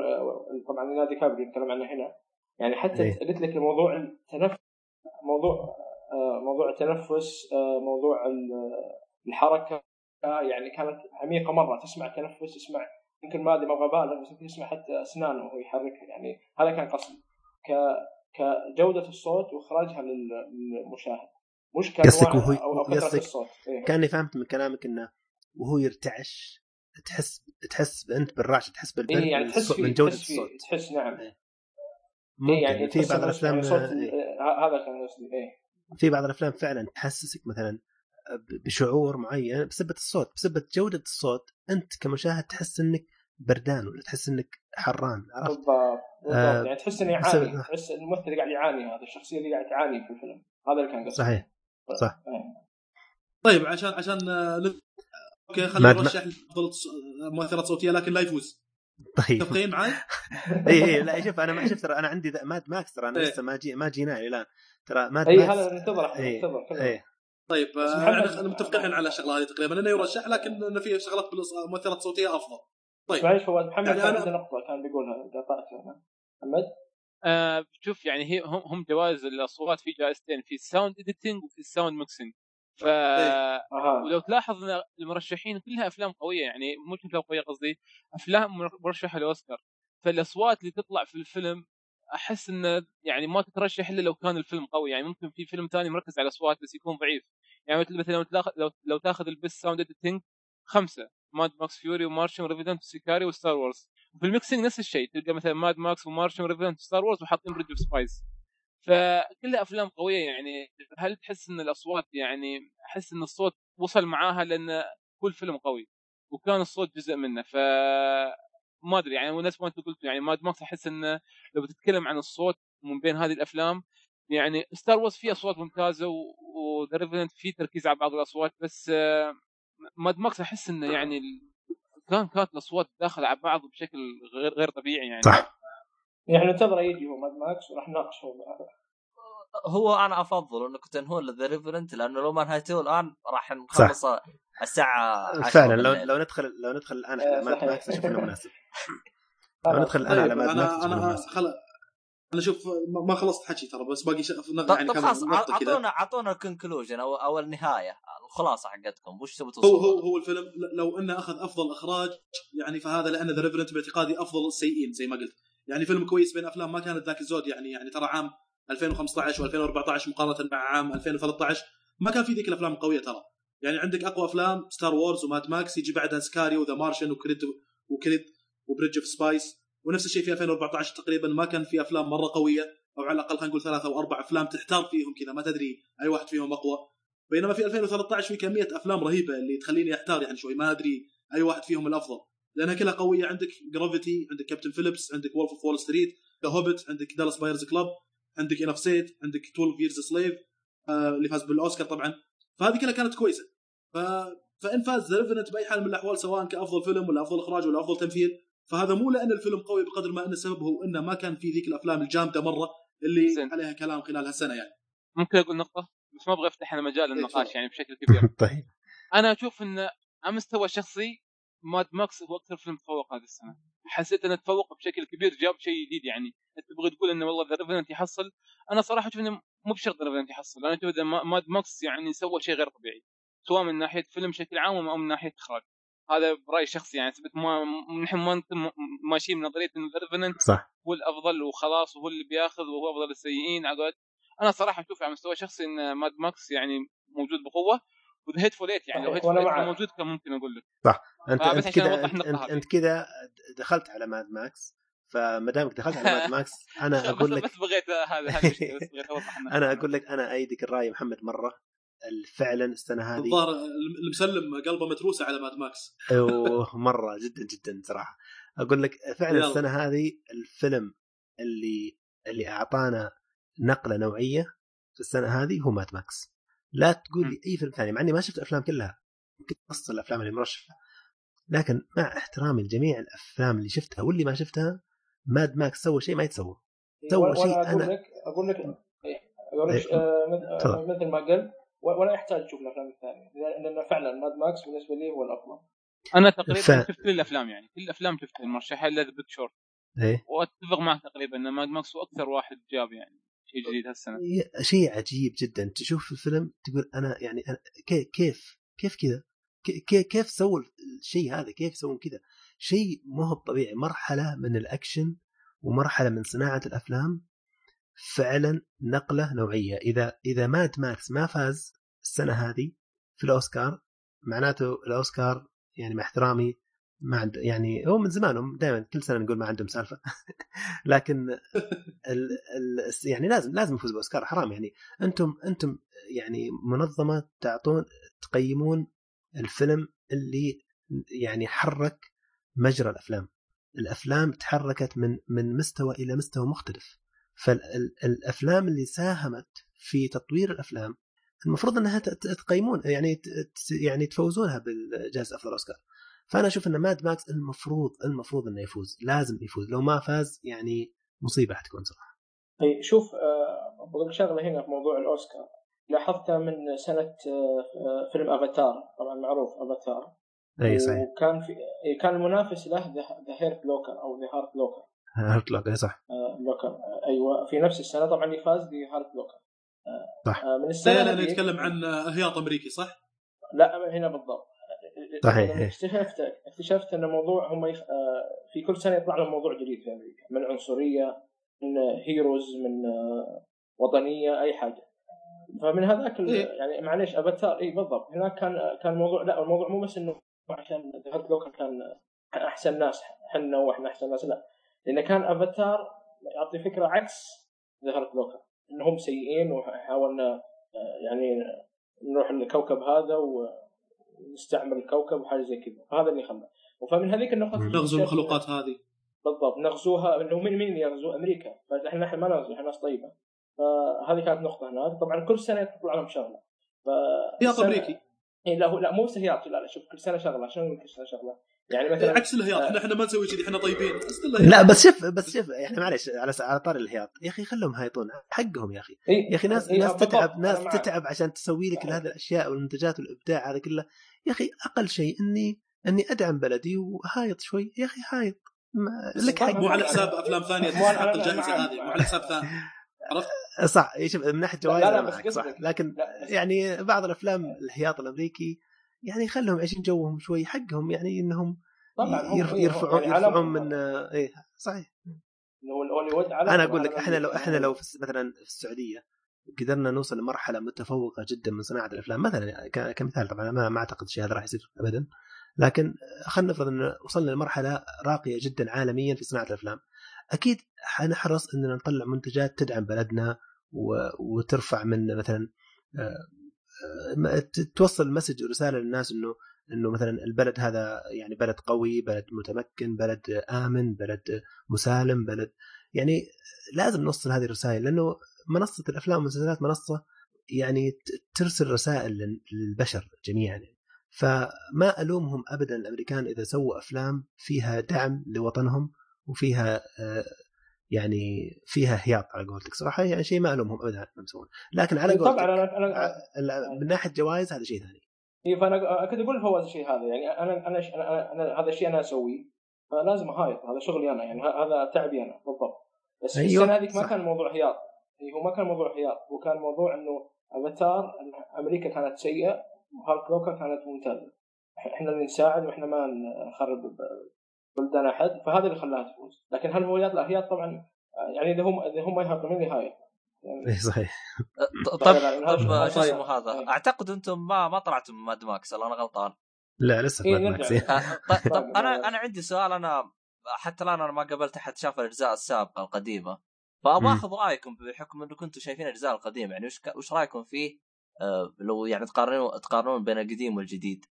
طبعا ليوناردو كابري نتكلم عنه هنا. يعني حتى إيه. قلت لك موضوع التنفس موضوع آه، موضوع التنفس آه، موضوع ال- الحركة آه، يعني كانت عميقة مرة. تسمع تنفس تسمع يمكن ما أدري ما أبغى أبالغ بس يمكن تسمع حتى أسنانه وهو يحركها يعني هذا كان قصدي. ك كجودة الصوت وإخراجها لل- للمشاهد. مش قصدك كانواع وهو- قصدك إيه. كأني فهمت من كلامك إنه وهو يرتعش تحس تحس أنت بالرعشه تحس بالبرد إيه يعني من, تحس من جوده تحس الصوت. تحس نعم. ممكن إيه يعني في تحس بعض الأفلام يعني إيه. آه، هذا كان قصدي إيه. في بعض الأفلام فعلا تحسسك مثلا ب- بشعور معين بسبة الصوت بسبة جودة الصوت أنت كمشاهد تحس إنك بردان ولا تحس إنك حران عرفت؟ بالضبط بالضبط. آه، يعني تحس إنه بس- يعاني تحس الممثل قاعد يعاني هذا الشخصية اللي قاعد تعاني في الفيلم هذا اللي كان قصدي صحيح صح. إيه. طيب عشان عشان آه، أوكي خلينا نرشح أفضل مؤثرات صوتية لكن لا يفوز. طيب. متفقين معي؟ اي اي لا شوف أنا ما شفت ترى أنا عندي ماد ماكس ترى أنا إيه. لسه ما جي ما جينا الآن. ترى ماد اي هذا ننتظر إحنا إيه. إيه. طيب آه، متفقين على الشغلة هذه تقريبا. انه يرشح لكن انه في شغلات مؤثرات صوتية أفضل. طيب. معلش فواز. محمد يعني أنا- نقطة كان بيقولها قاطعته أنا. محمد؟ آه شوف يعني هي هم هم جوائز الأصوات في جائزتين في ال sound editing وفي ال sound mixing ف أها. ولو تلاحظ إن المرشحين كلها أفلام قوية يعني مش افلام قوية قصدي أفلام مرشحة للاوسكار فالأصوات اللي تطلع في الفيلم أحس انه يعني ما تترشح إلا لو كان الفيلم قوي يعني ممكن في فيلم ثاني مركز على الأصوات بس يكون ضعيف. يعني مثل مثلا لو تاخذ لو, لو تاخذ ال best sound editing خمسة ماد ماكس فيوري ومارشن وريفننت وسيكاريو وستار وورز وفي ال mixing نفس الشيء تلقى مثلا ماد ماكس ومارشن وريفننت وستار وورز وحاطين بريدج اوف سبايز فكلها أفلام قوية يعني. هل تحس إن الأصوات يعني أحس إن الصوت وصل معاها لأن كل فيلم قوي وكان الصوت جزء منه. ف ما أدري يعني ونفس ما انت قلت يعني ماد ماكس احس انه لو بتتكلم عن الصوت من بين هذه الأفلام يعني ستار وورز فيه أصوات ممتازة وذا ريفننت فيه تركيز على بعض الأصوات بس ماد ماكس أحس انه يعني كان كانت الأصوات داخلة على بعض بشكل غير غير طبيعي يعني. صح. يعني ننتظر يجي هو ماد ماكس وراح نناقشه هو أنا أفضل انكم تنهون ذا ريفننت لأنه لو ما نهيتوه الآن راح نخلص الساعة 10 فعلا لو. لو ندخل لو ندخل الآن آه، على ماد. ماكس أشوف إنه مناسب. لو ندخل الآن على طيب ماد ماكس أنا أنا خل... أنا شوف ما- ما خلصت حكي ترى بس باقي طب يعني طب خلاص اعطونا أعطونا ال conclusion أو أو النهاية الخلاصة حقتكم وش تبغوا هو هو هو الفيلم لو إنه أخذ أفضل إخراج يعني فهذا لأن ذا ريفننت باعتقادي أفضل السيئين زي ما قلت يعني فيلم كويس بين أفلام ما كانت ذاك الزود يعني يعني ترى عام 2015 و2014 مقارنة مع عام 2013 ما كان في ذيك الأفلام القوية ترى. يعني عندك أقوى أفلام ستار وورز وماد ماكس يجي بعدها سيكاريو وذا مارشن وكريد وكريد وبريدج اوف سبايز ونفس الشيء في 2014 تقريبا ما كان في أفلام مرة قوية أو على الأقل خلينا نقول ثلاثة أو أربع أفلام تحتار فيهم كذا ما تدري أي واحد فيهم أقوى. بينما في 2013 في كمية أفلام رهيبة اللي تخليني أحتار يعني شوي ما أدري أي واحد فيهم الأفضل. لأنها كلها قوية. عندك جرافيتي عندك كابتن فيليبس عندك وولف اوف وول ستريت ذا هوبيت عندك دالاس بايرز كلوب عندك انف سيت عندك 12 ييرز سليف اللي فاز بالأوسكار طبعا. فهذه كلها كانت كويسة. ف... فإن فاز ذا بأي حال من الأحوال سواء كأفضل فيلم ولا أفضل إخراج ولا أفضل تمثيل فهذا مو لأن الفيلم قوي بقدر ما ان السبب هو إنه ما كان في ذيك الأفلام الجامدة مرة اللي زين. عليها كلام خلال هالسنة يعني. ممكن أقول نقطة؟ بس ما أبغى أفتح أنا مجال للنقاش يعني بشكل كبير. طيب. أنا أشوف ان على مستوى شخصي ماد ماكس هو أكثر فيلم تفوق هذه السنة. حسيت إنه تفوق بشكل كبير جاب شيء جديد يعني. أنت تبغى تقول إنه والله ذا ريفننت يحصل؟ أنا صراحة أشوف إنه مو بشرط ذا ريفننت يحصل. أنا أشوف ماد ماكس يعني سوى شيء غير طبيعي. سواء من ناحية فيلم بشكل عام أو من ناحية إخراج. هذا برأيي الشخصي يعني. ثبت ما نحن ما ماشيين من نظريه إن ذا ريفننت صح. هو الأفضل وخلاص وهو اللي بياخذ وهو أفضل السيئين عقد أنا صراحة أشوف على مستوى شخصي إن ماد ماكس يعني موجود بقوة. وذا هيت فول ايت يعني لو صحيح، هيت وأنا فول كان معك. موجود كان ممكن أقول لك انت بس أنت عشان كذا انت, انت. أنت كذا دخلت على ماد ماكس فما دامك دخلت على ماد ماكس أنا أقول لك بس بغيت هذا. أنا أقول لك أنا إيدك الرأي محمد مرة فعلا السنة هذه الظاهر اللي مسلم قلبه متروسه على ماد ماكس أوه، مرة جدا جدا صراحة أقول لك فعلا. السنة هذه الفيلم اللي اللي أعطانا نقلة نوعية في السنة هذه هو ماد ماكس لا تقول لي أي فيلم ثاني مع إني ما شفت الأفلام كلها يمكن نص الأفلام اللي مرشحه لكن مع احترامي لجميع الأفلام اللي شفتها واللي ما شفتها ماد ماكس سوى شيء ما يتسوى. سوى شيء أقول أنا- لك أقول لك إيه، أقول لك إيه. آه،. آه، مثل ما قلت و- ولا يحتاج تشوف الأفلام الثانية. لأن فعلا ماد ماكس بالنسبة لي هو الأفضل. أنا تقريبا ف- شفت كل الأفلام يعني. كل الأفلام شفتها المرشحه الا ذا بيج شورت إيه. وأتفق معك تقريبا إن ماد ماكس هو أكثر واحد جاب يعني. شيء جديد هالسنة. شيء عجيب جدا. تشوف الفيلم تقول أنا يعني أنا كي- كيف كيف كذا؟ كي- كي- كيف سووا الشيء هذا؟ كيف يسوون كذا؟ شيء ما هو طبيعي. مرحلة من الأكشن ومرحلة من صناعة الأفلام فعلا نقلة نوعية. إذا إذا ماد ماكس ما فاز السنة هذه في الأوسكار معناته الأوسكار يعني مع احترامي ما عنده يعني هو من زمانهم دائما كل سنة نقول ما عندهم سالفة. لكن ال ال يعني لازم لازم يفوز بأوسكار حرام يعني. أنتم أنتم يعني منظمة تعطون تقيمون الفيلم اللي يعني حرك مجرى الأفلام. الأفلام تحركت من من مستوى إلى مستوى مختلف. فالافلام اللي ساهمت في تطوير الأفلام المفروض إنها تقيمون يعني يعني تفوزونها بالجائزة أفضل أوسكار. فأنا أشوف إن ماد ماكس المفروض المفروض إنه يفوز. لازم يفوز. لو ما فاز يعني مصيبة حتكون صراحة. اي شوف آه، بقول لك شغلة هنا في موضوع الأوسكار. لاحظتها من سنة آه، فيلم افاتار طبعا معروف افاتار اي صحيح. وكان في إيه، كان المنافس له ذا هيرت لوكر أو ذا هارت لوكر هارت لوكر صح. لوكر آه، أيوه. في نفس السنة طبعا اللي فاز بهارت لوكر آه، صح. من السنة لا لا هذيك- نتكلم عن هياط أمريكي صح؟ لا هنا بالضبط. صحيح. لما اكتشفت اكتشفت أن موضوع هم يخ... آه، في كل سنة يطلع لهم موضوع جديد في أمريكا من عنصرية من heroes من آه، وطنية أي حاجة فمن هذاك ال- إيه. يعني معليش افاتار اي بالضبط هناك كان كان الموضوع لا الموضوع مو بس إنه عشان هارت لوكر كان أحسن ناس إحنا وإحنا أحسن ناس لا لأنه كان افاتار يعطي فكرة عكس ذا هارت لوكر إنهم سيئين وحاولنا آه، يعني نروح الكوكب هذا ونستعمر الكوكب وحاجة زي كذا. فهذا اللي خلى فمن هذيك النقطة. نغزو المخلوقات هذه. بالضبط. نغزوها. انه مين مين اللي يغزو؟ أمريكا. فاحنا إحنا ما نغزو. إحنا ناس طيبة. فهذه كانت نقطة هناك. طبعا كل سنة تطلع لهم شغلة. ف أمريكي. إيه لا هو لا مو بس هياط لا لا شوف كل سنة شغلة. شنو نقول كل سنة شغلة؟ يعني مثلا عكس الهياط. آه. إحنا إحنا ما نسوي كذي إحنا طيبين. لا بس شوف بس شوف يعني معلش على على طار الهياط. يا أخي خلهم هايطون. حقهم يا أخي. إيه. يا أخي ناس إيه ناس تتعب ناس. تتعب عشان تسوي لك. هذه الأشياء والمنتجات والإبداع. هذا كله يا أخي أقل شيء إني إني أدعم بلدي وهايط شوي. يا أخي هايط. لك حق. مو على حساب أفلام ثانية. مو على- تستحق الجائزه. هذه. مو على حساب ثاني صح. إيه شوف من ناحية لا، جوائز لا، أنا بس صح. قصدك. لكن لا يعني بعض الأفلام الهياط الأمريكي يعني خلهم عايشين جوهم شوي. حقهم يعني إنهم طبعا يرفعون يعني يرفعون علمهم من إيه صحيح. علمهم أنا أقول لك إحنا لو. إحنا لو في الس- مثلا في السعودية قدرنا نوصل لمرحلة متفوقة جدا من صناعة الأفلام. مثلا كمثال طبعا ما ما أعتقد الشيء هذا راح يصير ابدا. لكن خلينا نفرض إن وصلنا لمرحلة راقية جدا عالميا في صناعة الأفلام. أكيد حنحرص إننا نطلع منتجات تدعم بلدنا. وترفع من مثلا آه، آه، توصل مسج ورسالة للناس انه إنه مثلا البلد هذا يعني بلد قوي، بلد متمكن، بلد آمن، بلد مسالم، بلد يعني لازم نوصل هذه الرسائل. لأنه منصة الأفلام والمسلسلات منصة يعني ترسل رسائل لل- للبشر جميعا. يعني. فما ألومهم ابدا الأمريكان إذا سووا أفلام فيها دعم لوطنهم وفيها آه، يعني فيها هياط على قولتك. صراحة يعني شيء ما ألومهم ابدا انهم يسوون. لكن على قولتك طبعا أنا أنا آه، من ناحية جوائز هذا شيء ثاني. إيه فأنا كنت أقول هو الشيء هذا. يعني أنا أنا أنا, أنا هذا الشيء أنا أسويه. فلازم اهايط هذا شغلي أنا. يعني هذا تعبي أنا بالضبط. بس أيوة، السنة هذيك ما. كان الموضوع هياط. هو ما كان موضوع هياط هو كان موضوع إنه أفاتار أمريكا كانت سيئة وهيرت لوكر كانت ممتازة إحنا اللي نساعد وإحنا ما نخرب بلدان أحد فهذا اللي خلاها تفوز لكن هل هو هياط؟ لا هياط طبعا يعني إذا هم إذا هم ما اللي يهايط؟ يعني اي صحيح طيب، طب يعني طب شو اسمه طيب. هذا أعتقد أنتم ما ما طلعتم من ماد ماكس أنا غلطان لا لسه إيه، ماد. ماكس آه، طيب طب طيب، أنا طيب. أنا عندي سؤال أنا حتى الآن أنا ما قابلت أحد شاف الأجزاء السابقة القديمة فأبغى. أخذ رأيكم بحكم انكم كنتم شايفين الاجزاء القديمه يعني وش ك- وش رأيكم فيه؟ آه، لو يعني تقارنون تقارنون بين القديم والجديد.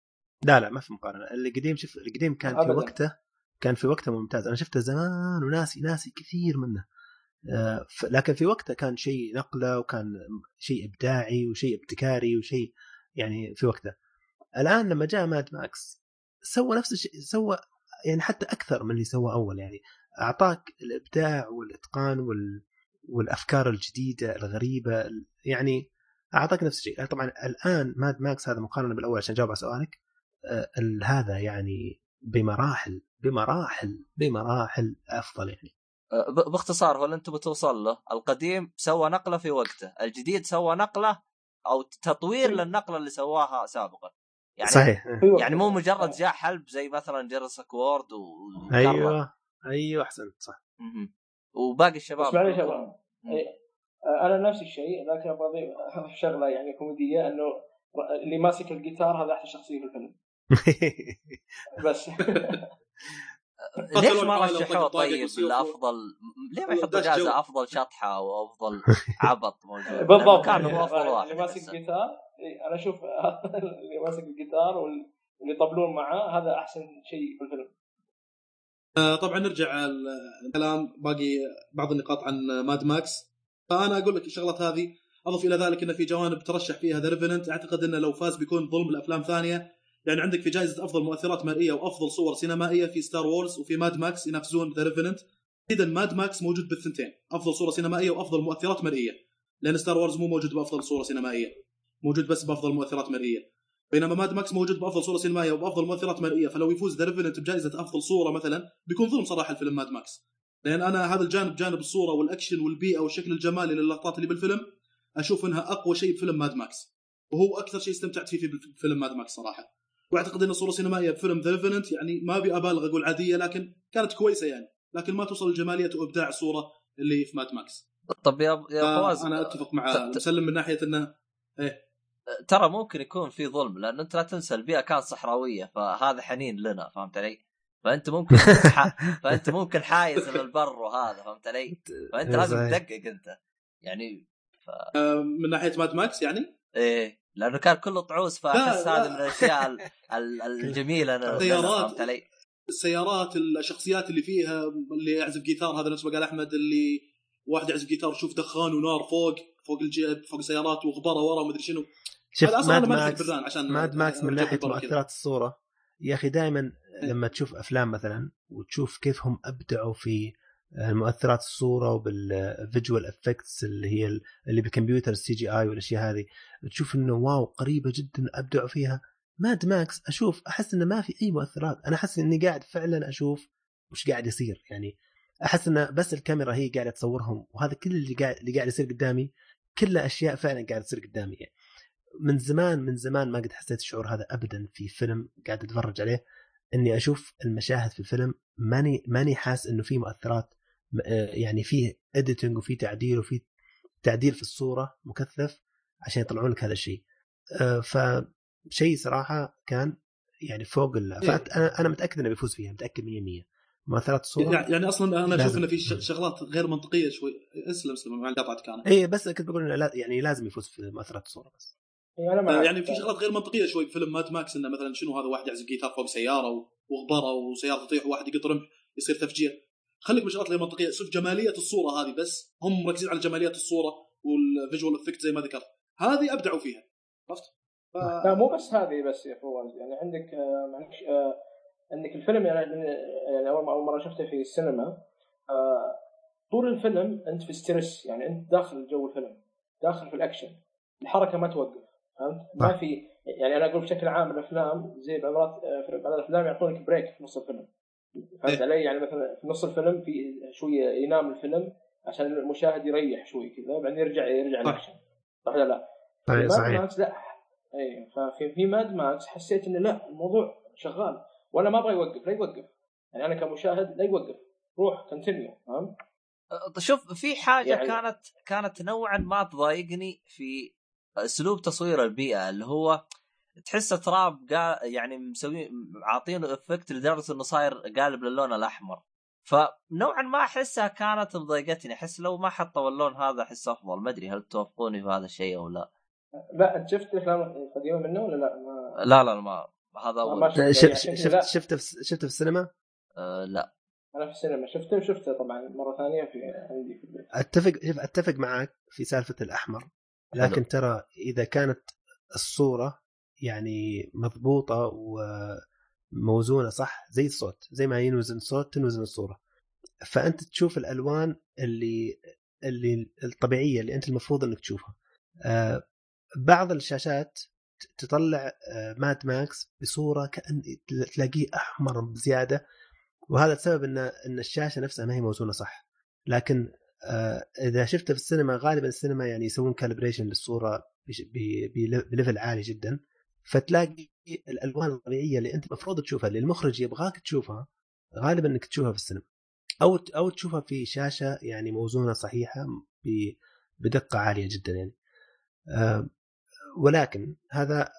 لا لا ما في مقارنة. القديم شوف القديم كان في أبداً. وقته كان في وقته ممتاز. أنا شفته زمان وناسي ناسي كثير منه. آه، ف- لكن في وقته كان شيء نقلة وكان شيء إبداعي وشيء ابتكاري وشيء يعني في وقته. الآن لما جاء ماد ماكس سوى نفس الشيء سوى يعني حتى أكثر من اللي سوى أول يعني. أعطاك الإبداع والإتقان وال والأفكار الجديدة الغريبة يعني أعطاك نفس الشيء. طبعا الآن ماد ماكس هذا مقارنة بالأول عشان اجاوب على سؤالك آه، ال- هذا يعني بمراحل بمراحل بمراحل أفضل يعني. آه، باختصار هو اللي أنتم بتوصل له. القديم سوى نقلة في وقته الجديد سوى نقلة أو تطوير للنقلة اللي سواها سابقا. يعني صحيح. يعني مو مجرد جاء حلب زي مثلا جوراسيك وورلد و. أيوه. أيوه أحسنت صح. وباقي الشباب بس معليش. إيه، أنا نفس الشيء لكن أبغى أضيف شغلة يعني كوميدية إنه اللي ماسك الجيتار هذا احسن شخصية في الفيلم. بس. ليش ما رشحوه طيب بالسيوف لافضل ليه ما يحطوا جائزة. أفضل شطحة أو أفضل عبط موجود؟ بالضبط. كان هو افضل اللي واحد ماسك أحسن. الجيتار إيه، أنا أشوف اللي ماسك الجيتار وال- واللي يطبلون معاه هذا أحسن شيء في الفيلم. طبعا نرجع ال- الكلام باقي بعض النقاط عن ماد ماكس. فأنا أقول لك الشغلات هذه أضف إلى ذلك إن في جوانب ترشح فيها ذا ريفننت أعتقد إنه لو فاز بيكون ظلم لأفلام ثانية. يعني عندك في جائزة أفضل مؤثرات مرئية وأفضل صور سينمائية في ستار وورز وفي ماد ماكس ينافسون ذا ريفننت اذا ماد ماكس موجود بالثنتين أفضل صورة سينمائية وأفضل مؤثرات مرئية. لأن ستار وورز مو موجود بأفضل صورة سينمائية موجود بس بأفضل مؤثرات مرئية. بينما ماد ماكس موجود بأفضل صورة سينمائية وبأفضل مؤثرات مرئية فلو يفوز ذا ريفننت بجائزة أفضل صورة مثلا بيكون ظلم صراحة الفيلم ماد ماكس. لأن أنا هذا الجانب جانب الصورة والأكشن والبيئة والشكل الجمالي للقطات اللي بالفيلم أشوف إنها أقوى شيء بفيلم ماد ماكس. وهو أكثر شيء استمتعت فيه في فيلم ماد ماكس صراحة. وأعتقد إن الصورة السينمائيه بفيلم ذا ريفننت يعني ما أبي أبالغ أقول عادية لكن كانت كويسة يعني. لكن ما توصل لجماليه وإبداع الصورة اللي في ماد ماكس. طب يا يا فواز أنا أتفق مع مسلم من ناحية إنه ترى ممكن يكون في ظلم لأن أنت لا تنسى البيئة كانت صحراوية فهذا حنين لنا فهمت علي؟ فأنت ممكن ح... فأنت ممكن حايز للبر وهذا فهمت علي؟ فأنت لازم. تدقق أنت يعني آه، من ناحية ماد ماكس يعني إيه لأنه كان كله طعوس فأحس هذه من الأشياء ال- ال- الجميلة سيارات. فهمت علي؟ السيارات الشخصيات اللي فيها اللي يعزف جيتار هذا نفس ما قال أحمد اللي واحد يعزف جيتار يشوف دخان ونار فوق فوق الجي... فوق السيارات وغبرة ورا ومدري شنو شوف أصلا ماد ماكس عشان ماد ماكس من أرجع ناحية. مؤثرات الصورة يا أخي دائما لما تشوف أفلام مثلا وتشوف كيف هم أبدعوا في مؤثرات الصورة وبال visual effects اللي هي ال- اللي بالكمبيوتر ال CGI والأشياء هذه تشوف إنه واو قريبة جدا أبدعوا فيها ماد ماكس أشوف أحس إنه ما في أي مؤثرات أنا أحس إني قاعد فعلا أشوف وش قاعد يصير يعني أحس إنه بس الكاميرا هي قاعدة تصورهم وهذا كل اللي قاعد اللي قاعد يصير قدامي كلها أشياء فعلا قاعدة تصير قدامي يعني. من زمان من زمان ما قد حسيت الشعور هذا ابدا في فيلم قاعد أتفرج عليه. إني أشوف المشاهد في الفيلم ماني ماني حاس إنه في مؤثرات آه، يعني فيه editing وفي تعديل وفي تعديل في الصورة مكثف عشان يطلعون لك هذا الشيء. آه، فشيء صراحة كان يعني فوق ال... إيه. فانا أنا متأكد انه بيفوز فيها متأكد 100% مؤثرات الصورة يعني يعني أصلا أنا أشوف. إنه في شغلات غير منطقية شوي أسلم أسلم مع قطعتك أنا اي بس كنت بقول إنه لا يعني لازم يفوز في مؤثرات الصورة بس. أنا معك. يعني في شغلات غير منطقية شوي بفيلم ماد ماكس إنه مثلا شنو هذا واحد يعزف جيتار فوق سيارة وغبرة وسيارة تطيح وواحد يقط رمح يصير تفجير. خليك من شغلات غير منطقية شوف جمالية الصورة هذه بس هم مركزين على جماليه الصورة وال visual effect زي ما ذكرت. هذه أبدعوا فيها. عرفت؟ ف... لا مو بس هذه بس يا فواز يعني عندك آه، معلش آه، عندك الفيلم يعني يعني أول أول مرة شفته في السينما. آه، طول الفيلم أنت في stress يعني أنت داخل جو الفيلم داخل في الأكشن. الحركة ما توقف. فهمت؟ ما. في يعني أنا أقول بشكل عام الأفلام زي بعض في بعض الأفلام يعطونك break في نص الفيلم فهمت إيه. علي؟ يعني مثلا في نص الفيلم في شوية ينام الفيلم عشان المشاهد يريح شوي كذا بعدين يرجع يرجع. الأكشن صح ولا لا؟ في صحيح ماد صحيح ماكس لا اي ففي في ماد ماكس حسيت إنه لا الموضوع شغال وأنا ما أبغى يوقف لا يوقف يعني أنا كمشاهد لا يوقف روح continue فهمت؟ أه، شوف في حاجة يعني- كانت كانت نوعا ما تضايقني في اسلوب تصوير البيئة اللي هو تحس تراب قا يعني مسوي عاطينه إفكت لدرجة إنه صاير قالب للون الأحمر. فنوعا ما أحسها كانت مضايقتني أحس لو ما حطوا اللون هذا أحس أفضل. ما أدري هل توافقوني في هذا الشيء أو لا. لا انت شفت الافلام القديمه منه ولا لا؟ ما لا لا ما هذا ما أول شفت يعني شفت شفت شفته في شفته في السينما؟ أه لا. أنا في السينما شفته وشفته طبعا مرة ثانية في عندي في البيت. أتفق شوف أتفق معك في سالفة الأحمر. لكن. ترى إذا كانت الصورة يعني مضبوطة وموزونة صح؟ زي الصوت زي ما ينوزن الصوت تنوزن الصورة. فأنت تشوف الألوان اللي اللي الطبيعية اللي أنت المفروض إنك تشوفها. آه، بعض الشاشات تطلع آه، ماد ماكس بصورة كأن تلاقيه أحمر بزيادة. وهذا السبب إن إن الشاشة نفسها ما هي موزونة صح؟ لكن إذا شفته في السينما غالبا السينما يعني يسوون calibration للصورة ب level عالي جدا. فتلاقي الألوان الطبيعية اللي أنت المفروض تشوفها اللي المخرج يبغاك تشوفها غالبا إنك تشوفها في السينما. أو أو تشوفها في شاشة يعني موزونة صحيحة بدقة عالية جدا يعني. آه، ولكن هذا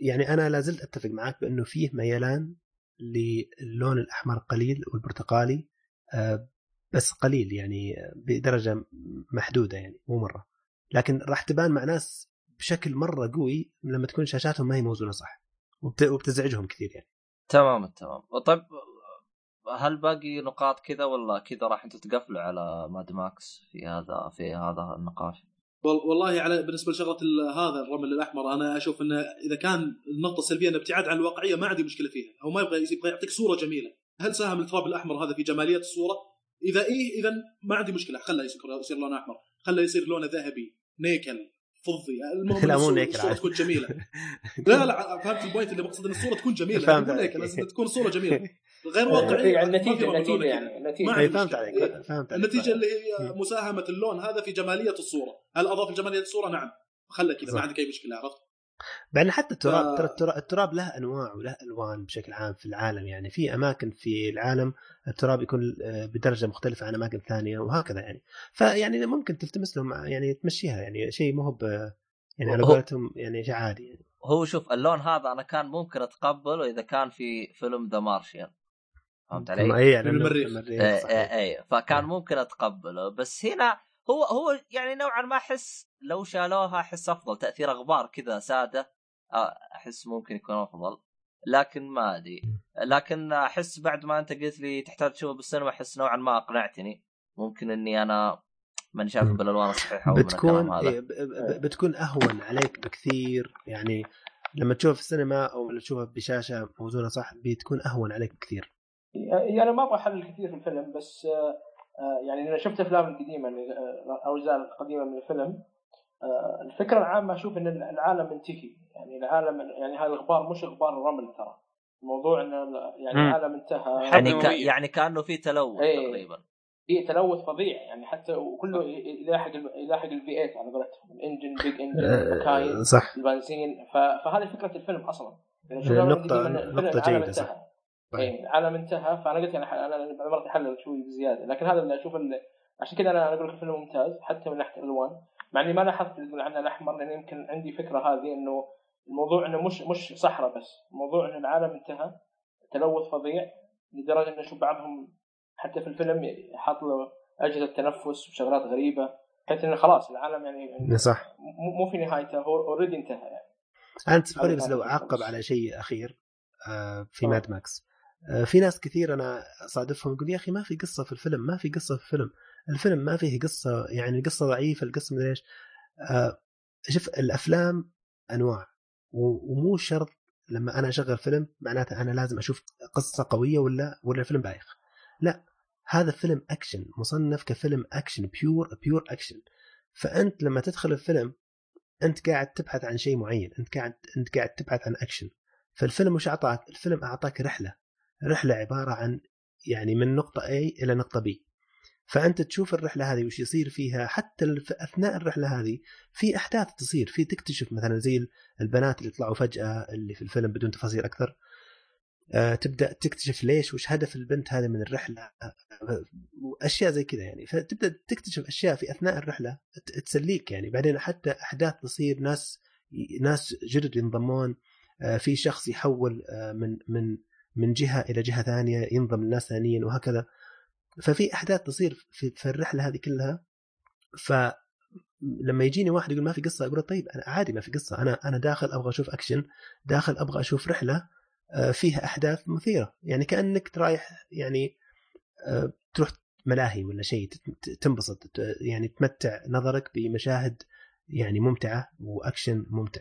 يعني أنا لا زلت أتفق معك بأنه فيه ميلان للون الأحمر قليل والبرتقالي. آه، بس قليل يعني بدرجة محدودة يعني مو مرة. لكن راح تبان مع ناس بشكل مرة قوي لما تكون شاشاتهم ما هي موزونة صح وبت- وبتزعجهم كثير يعني. تمام تمام. طيب هل باقي نقاط كذا ولا كذا راح أنتم تقفلوا على ماد ماكس في هذا في هذا النقاش؟ وال- والله على بالنسبة لشغلة هذا الرمل الأحمر أنا أشوف إنه إذا كان النقطة السلبية إنه ابتعاد عن الواقعية ما عندي مشكلة فيها. هو ما يبغى يبغى يعطيك صورة جميلة. هل ساهم التراب الأحمر هذا في جمالية الصورة؟ إذا إيه إذا ما عندي مشكلة. خله يصير يصير لونه أحمر. خله يصير لونه ذهبي نيكل فضي. المهم لا، مو الصورة- نيكر الصورة. تكون جميلة. لا لا فهمت ال point اللي بقصد إن الصورة تكون جميلة. فهمت يعني مو عليك. لازم تكون صورة جميلة. غير واقعيه يعني ما في النتيجة النتيجة يعني. النتيجة. فهمت. عليك. إيه. فهمت عليك. النتيجة اللي هي مساهمة اللون هذا في جمالية الصورة. هل أضاف الجماليه الصورة؟ نعم. خلى كذا. ما عندك أي مشكلة عرفت؟ بعدين حتى التراب ف- ترى التراب, التراب له أنواع وله ألوان بشكل عام في العالم. يعني في أماكن في العالم التراب يكون آه، بدرجة مختلفة عن أماكن ثانية وهكذا يعني. فيعني ممكن تلتمس لهم يعني تمشيها. يعني شيء مو هو يعني على قولتهم يعني شيء عادي يعني. هو شوف اللون هذا أنا كان ممكن أتقبله إذا كان في فيلم The Martian فهمت علي؟ اي يعني المريخ. إيه صحيح. إيه إيه فكان ممكن أتقبله. بس هنا هو هو يعني نوعا ما أحس لو شالوها أحس أفضل تأثير أغبار كذا سادة. آه، أحس ممكن يكون أفضل لكن ما أدري. لكن أحس بعد ما أنت قلت لي تحتاج تشوفه بالسينما أحس نوعا ما أقنعتني. ممكن إني أنا ماني شايفه مم. بالألوان الصحيحة بتكون الكلام هذا. إيه ب- ب- بتكون أهون عليك بكثير. يعني لما تشوف في السينما أو لما تشوفها بشاشة موزونة صح؟ بتكون أهون عليك بكثير. يعني ما أبغى أحلل كثير في الفيلم بس يعني أنا شفت أفلام القديمه يعني، آه، القديمه من الفيلم آه، الفكرة العامة أشوف إن العالم منتهي يعني العالم يعني هذا الغبار مش غبار رمل ترى. الموضوع ان يعني مم. العالم انتهى. يعني ك... يعني كأنه في تلوث إيه. تقريبا. في تلوث فظيع. يعني حتى وكله يلاحق يلاحق ال V8 على قولتهم. ال engine big engine آه، صح. البنزين. ف- فهذه فكرة الفيلم أصلا. يعني نقطة- نقطة العالم جيدة، صح. إيه، العالم انتهى فأنا قلت يعني أنا المرات احلل شوي بزيادة لكن هذا اللي أشوف اللي عشان كذا أنا أقول لك الفيلم ممتاز حتى من ناحية الالوان مع إني ما لاحظت اللي يقول عنه الأحمر لأن يمكن عندي فكرة هذه إنه الموضوع إنه مش مش صحراء بس الموضوع إنه العالم انتهى تلوث فظيع لدرجة إنه أشوف بعضهم حتى في الفيلم حاط له أجهزة تنفس وشغلات غريبة بحيث إنه خلاص العالم يعني صح مو مو في نهايته هو اوريدي انتهى يعني أنا هذا بس لو اعقب. على شيء أخير آه، في آه. ماد ماكس في ناس كثير أنا صادفهم يقول يا أخي ما في قصة في الفيلم ما في قصة في الفيلم. الفيلم ما فيه قصة يعني القصة ضعيفة القصة مدري إيش. آه، شوف الأفلام أنواع ومو شرط لما أنا أشغل فيلم معناته أنا لازم أشوف قصة قوية ولا ولا فيلم بايخ. لا هذا فيلم أكشن مصنف كفيلم أكشن pure pure أكشن. فأنت لما تدخل الفيلم أنت قاعد تبحث عن شيء معين أنت قاعد أنت قاعد تبحث عن أكشن. فالفيلم وش أعطاك؟ الفيلم أعطاك رحلة. رحله عبارة عن يعني من نقطة A إلى نقطة B. فأنت تشوف الرحلة هذه وش يصير فيها حتى الف- أثناء الرحلة هذه في أحداث تصير في تكتشف مثلا زي البنات اللي يطلعوا فجأة اللي في الفيلم بدون تفاصيل أكثر. آه، تبدأ تكتشف ليش وش هدف البنت هذه من الرحلة وأشياء زي كذا يعني. فتبدأ تكتشف أشياء في أثناء الرحلة تسليك يعني. بعدين حتى أحداث تصير ناس ناس جدد ينضمون آه، في شخص يحول آه، من من من جهة إلى جهة ثانية ينضم لناس ثانيين وهكذا. ففي أحداث تصير في, الرحلة هذه كلها. فلما يجيني واحد يقول ما في قصة أقول طيب أنا عادي ما في قصة. أنا أنا داخل أبغى أشوف أكشن داخل أبغى أشوف رحلة آه، فيها أحداث مثيرة. يعني كأنك رايح يعني آه، تروح ملاهي ولا شيء تنبسط يعني تمتع نظرك بمشاهد يعني ممتعة وأكشن ممتع.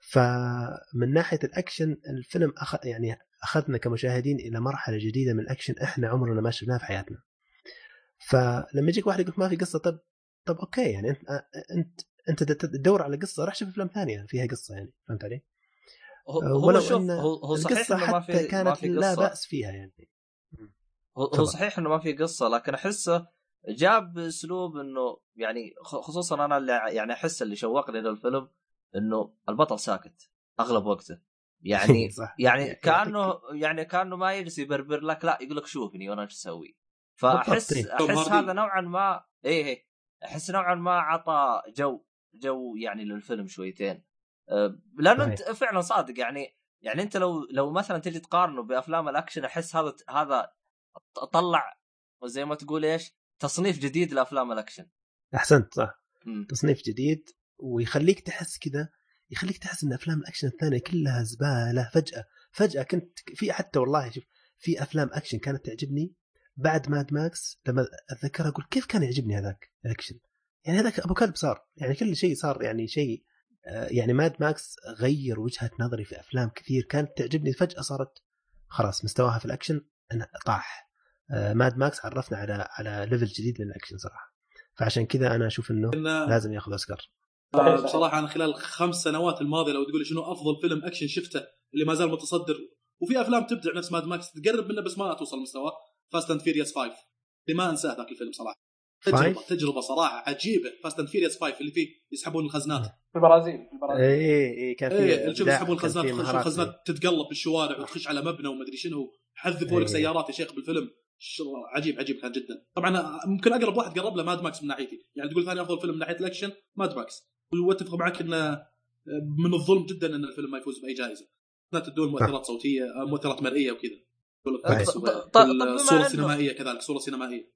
فمن ناحية الأكشن الفيلم أخ... يعني أخذنا كمشاهدين إلى مرحلة جديدة من الأكشن إحنا عمرنا ما شفناها في حياتنا. فلما يجيك واحد يقول ما في قصة طب طب okay يعني أنت أنت أنت تدور على قصة روح شوف افلام ثانية فيها قصة يعني فهمت علي؟ هو, ولو شوف إن هو, صحيح القصة إنه ما حتى في ما كانت في لا قصة. بأس فيها يعني. هو, تفضل. صحيح إنه ما في قصة لكن أحسه جاب باسلوب إنه يعني خصوصا أنا اللي يعني أحس اللي شوقني للفيلم إنه البطل ساكت أغلب وقته. يعني صح. يعني كأنه يعني كأنه ما يجلس يبربر لك لا يقول لك شوفني وأنا إيش أسوي. فأحس توم أحس. هذا نوعا ما إيه إيه. أحس نوعا ما عطى جو جو يعني للفيلم شويتين. أه، لأنه أنت فعلا صادق يعني يعني أنت لو لو مثلا تجي تقارنه بأفلام الأكشن أحس هذا هذا طلع زي ما تقول إيش تصنيف جديد لأفلام الأكشن. أحسنت صح. مم. تصنيف جديد ويخليك تحس كذا يخليك تحس إن أفلام الأكشن الثانية كلها زبالة فجأة. فجأة كنت في حتى والله شوف في أفلام أكشن كانت تعجبني بعد ماد ماكس لما أتذكرها أقول كيف كان يعجبني هذاك الأكشن؟ يعني هذاك أبو كلب صار يعني كل شيء صار يعني شيء آه، يعني ماد ماكس غير وجهة نظري في أفلام كثير كانت تعجبني فجأة صارت خلاص مستواها في الأكشن أنا طاح. آه، ماد ماكس عرفنا على على level جديد من الاكشن صراحة. فعشان كذا أنا أشوف إنه لازم ياخذ أوسكار. صحيح، صحيح. بصراحة أنا خلال الخمس سنوات الماضية لو تقول لي شنو أفضل فيلم أكشن شفته اللي ما زال متصدر وفي أفلام تبدع نفس ماد ماكس تقرب منه بس ما توصل لمستواه Fast and Furious 5 اللي ما انساه ذاك الفيلم صراحة تجربة؟ تجربة صراحة عجيبة Fast and Furious 5 اللي فيه يسحبون الخزنات في البرازيل في البرازيل اي اي إيه، كان في إبداع، يسحبون الخزنات. الخزنات تتقلب بالشوارع وتخش على مبنى ومدري شنو حذفوا لك إيه. سيارات يا شيخ بالفيلم عجيب عجيب كان جدا طبعا ممكن أقرب واحد قرب له ماد ماكس من ناحيتي يعني تقول ثاني أفضل فيلم من ناحية الأكشن ماد ماكس واتفق معك إنه من الظلم جدا إن الفيلم ما يفوز بأي جائزة. لا تنسون مؤثرات صوتية مؤثرات مرئية وكذا. طيب. طيب- طيب الصورة إنه- السينمائية كذلك صورة سينمائية.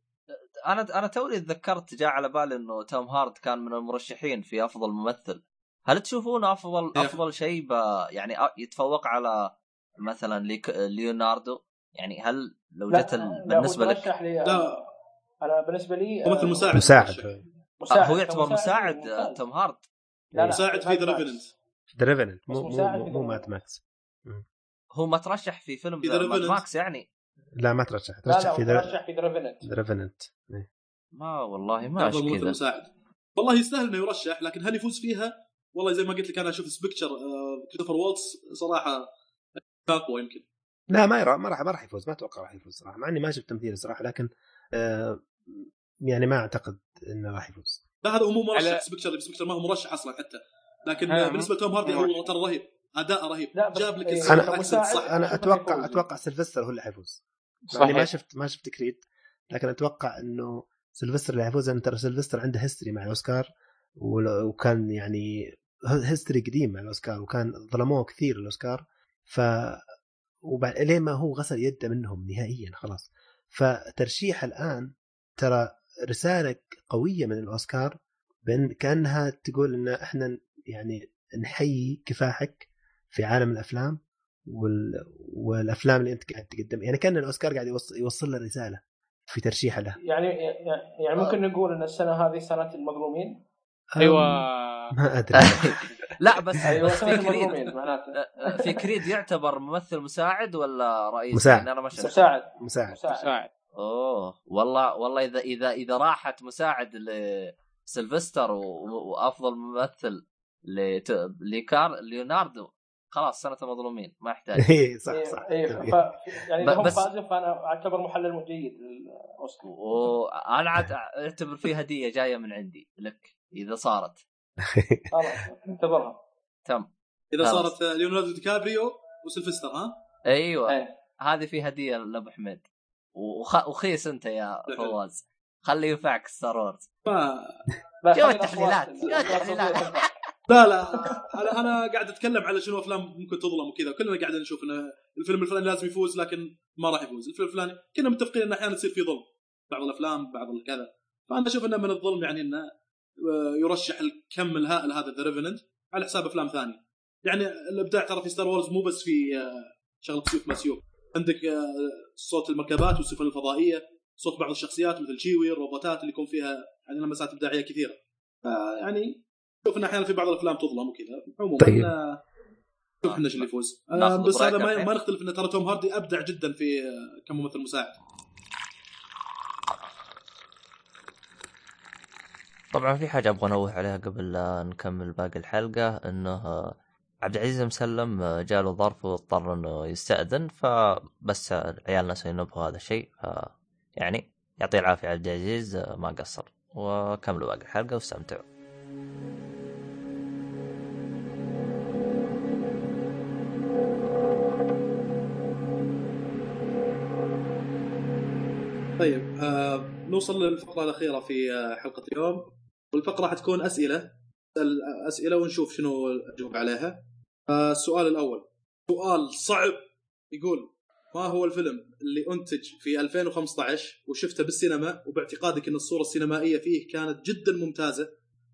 أنا أنا توني تذكرت جاء على بالي إنه توم هاردي كان من المرشحين في أفضل ممثل. هل تشوفون أفضل. أفضل شيء ب- يعني أ- يتفوق على مثلا ليك- ليوناردو؟ يعني هل لو جت ال- بالنسبة لك لا. أنا بالنسبة لي ممثل آه، مساعد. مساعد. هو يعتبر مساعد ممتاز. توم هاردي. لا، لا، مساعد في ذا. ريفننت ذا ريفننت مو مو مو, مات ماكس هو ما ترشح في فيلم Revenant. ماكس يعني؟ لا ما ترشح. ترشح لا في ترشح في ذا ريفننت ريفننت ما والله ما كذا. مساعد والله يستاهل إنه يرشح لكن هل يفوز فيها؟ والله زي ما قلت لك أنا أشوف سبكتشر كريستوفر وولتس صراحة أقوى يمكن. لا ما يرى ما راح ما راح يفوز. ما أتوقع راح يفوز صراحة مع إني ما شفت تمثيله صراحة لكن آه يعني ما أعتقد إنه راح يفوز. لا هذا هو مو مرشح على- Spectre Spectre ما هو مرشح أصلا حتى. لكن آه، آه بالنسبة لتوم هاردي مرشح. هو ترى رهيب اداء رهيب. لا، جاب لك إيه، ال accent صح. أنا أتوقع. أتوقع سيلفستر هو اللي حيفوز. اني ما صحيح. شفت ما شفت Creed لكن أتوقع إنه سيلفستر اللي حيفوز. لأن ترى سيلفستر عنده history مع الأوسكار وكان يعني history قديم مع الأوسكار وكان ظلموه كثير الأوسكار. ف وبعد ما هو غسل يده منهم نهائيا خلاص. فترشيح الآن ترى رساله قوية من الأوسكار بان كأنها تقول إن إحنا يعني نحيي كفاحك في عالم الأفلام وال... والأفلام اللي أنت قاعد تقدم يعني كأن الأوسكار قاعد يوصل, يوصل له رسالة في ترشيحه له. يعني يعني ممكن نقول إن السنة هذه سنة المظلومين؟ أيوه. ما أدري. لا بس بس سنة في كريد في كريد يعتبر ممثل مساعد ولا رئيس؟ مساعد. لأن أنا ما مساعد. مساعد. مساعد. أوه والله والله إذا إذا إذا راحت مساعد لسلفستر وأفضل ممثل لت... لكار ليوناردو خلاص سنة المظلومين ما يحتاج. اي صح إيه، صح. إيه، ف... يعني ب- اذا هم بس- فازوا فأنا أعتبر محلل جيد للأوسكار. وأنا عاد أعتبر فيه هدية جاية من عندي لك إذا صارت. خلاص اعتبرها تم. إذا. صارت ليوناردو دي كابريو وسلفستر ها؟ أيوه. إيه. هذه في هدية لأبو حميد. وخ... وخيس انت يا فواز. خليه ينفعك Star Wars ما لا، شوف خلي التحليلات، شوف التحليلات. لا لا. أنا أنا قاعد أتكلم على شنو أفلام ممكن تظلم وكذا. كلنا قاعدين نشوف إن الفيلم الفلاني لازم يفوز لكن ما راح يفوز. الفيلم الفلاني كنا متفقين إن أحيانا يصير في ظلم. بعض الأفلام بعض الكذا فأنا أشوف إنه من الظلم يعني إنه آه، يرشح الكم الهائل هذا The Revenant على حساب أفلام ثانية. يعني الإبداع ترى في Star Wars مو بس في آه، شغلة سيوف ما سيوف. عندك آه، صوت المركبات والسفن الفضائية صوت بعض الشخصيات مثل شيوي الروبوتات اللي يكون فيها يعني لمسات إبداعية كثيرة. يعني شوف إن أحيانا في بعض الأفلام تظلم وكذا عموما طيب. شوف إحنا إيش اللي يفوز. آه، بس هذا ما نختلف إن ترى توم هاردي أبدع جدا في آه، كممثل مساعد. طبعا في حاجة أبغى أنوه عليها قبل لا نكمل باقي الحلقة إنه آه، عبد العزيز مسلم آه، جاله ظرف واضطر إنه يستأذن فبس عيالنا سينبهوا هذا الشيء ف يعني يعطيه العافية عبد العزيز آه، ما قصر. وكملوا باقي الحلقة واستمتعوا. طيب آه نوصل للفقرة الأخيرة في آه، حلقة اليوم. والفقرة حتكون أسئلة. أسئلة ونشوف شنو الاجوبه عليها. السؤال الأول. سؤال صعب. يقول ما هو الفيلم اللي أنتج في 2015 وشفته بالسينما وباعتقادك إن الصورة السينمائية فيه كانت جدا ممتازة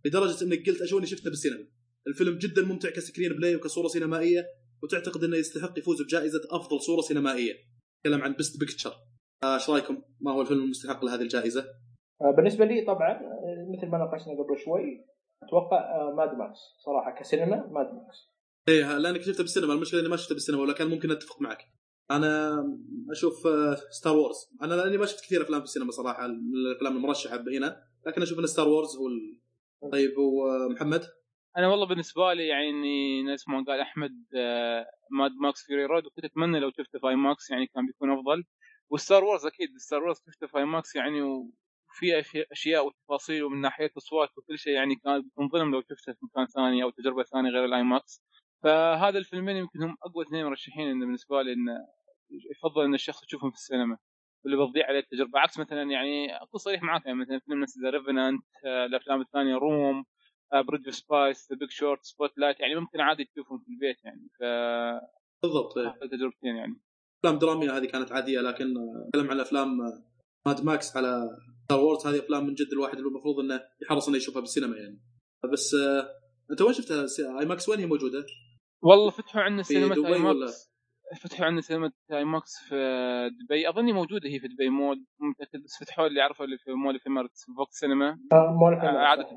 لدرجة إنك قلت أشوني شفته بالسينما؟ الفيلم جدا ممتع ك screenplay وكصورة سينمائية وتعتقد إنه يستحق يفوز بجائزة أفضل صورة سينمائية. تكلم عن best picture إيش رأيكم؟ ما هو الفيلم المستحق لهذه الجائزة؟ آه، بالنسبة لي طبعا آه، مثل ما ناقشنا قبل شوي أتوقع آه، ماد ماكس صراحة كسينما ماد ماكس إيه لأنك شفته بالسينما المشكلة إني ما شفته بالسينما ولا كان ممكن أتفق معك. أنا أشوف آه، ستار وورز أنا لأني ما شفت كثير أفلام في السينما صراحة الأفلام المرشحة هنا لكن أشوف إن ستار وورز هو. طيب ومحمد أنا والله بالنسبة لي يعني نفس ما قال أحمد آه، ماد ماكس فيوري رود وكنت أتمنى لو شفته في IMAX يعني كان بيكون أفضل والستار وورز أكيد ستار وورز شفته في IMAX يعني وفي أشياء وتفاصيل ومن ناحية الاصوات وكل شيء يعني كان بيكون لو شفته في مكان ثاني أو تجربة ثانية غير ال IMAX فهذا الفيلمين يمكن هم أقوى اثنين مرشحين انه بالنسبة لي انه يفضل إن الشخص يشوفهم في السينما واللي بتضيع عليه التجربة. عكس مثلا يعني اكون صريح معاك يعني مثلا فيلم مثل The Revenant الأفلام الثانية Room Bridge of Spies The Big Short Spotlight يعني ممكن عادي تشوفهم في البيت يعني. ف بالضبط إيه. تجربتين يعني. أفلام درامية هذه كانت عادية لكن آه، نتكلم عن افلام آه، ماد ماكس على ستار وورز هذه أفلام من جد الواحد اللي المفروض إنه يحرص إنه يشوفها بالسينما يعني. بس آه، أنت وين شفتها؟ IMAX وين هي موجودة؟ والله فتحوا عندنا سينما دبي اي ولا؟ ماكس فتحوا عندنا سينما IMAX في دبي أظني موجودة هي في دبي مول مو متأكد بس فتحوا اللي اعرفه اللي في مول في مرت VOX Cinema آه،. عادة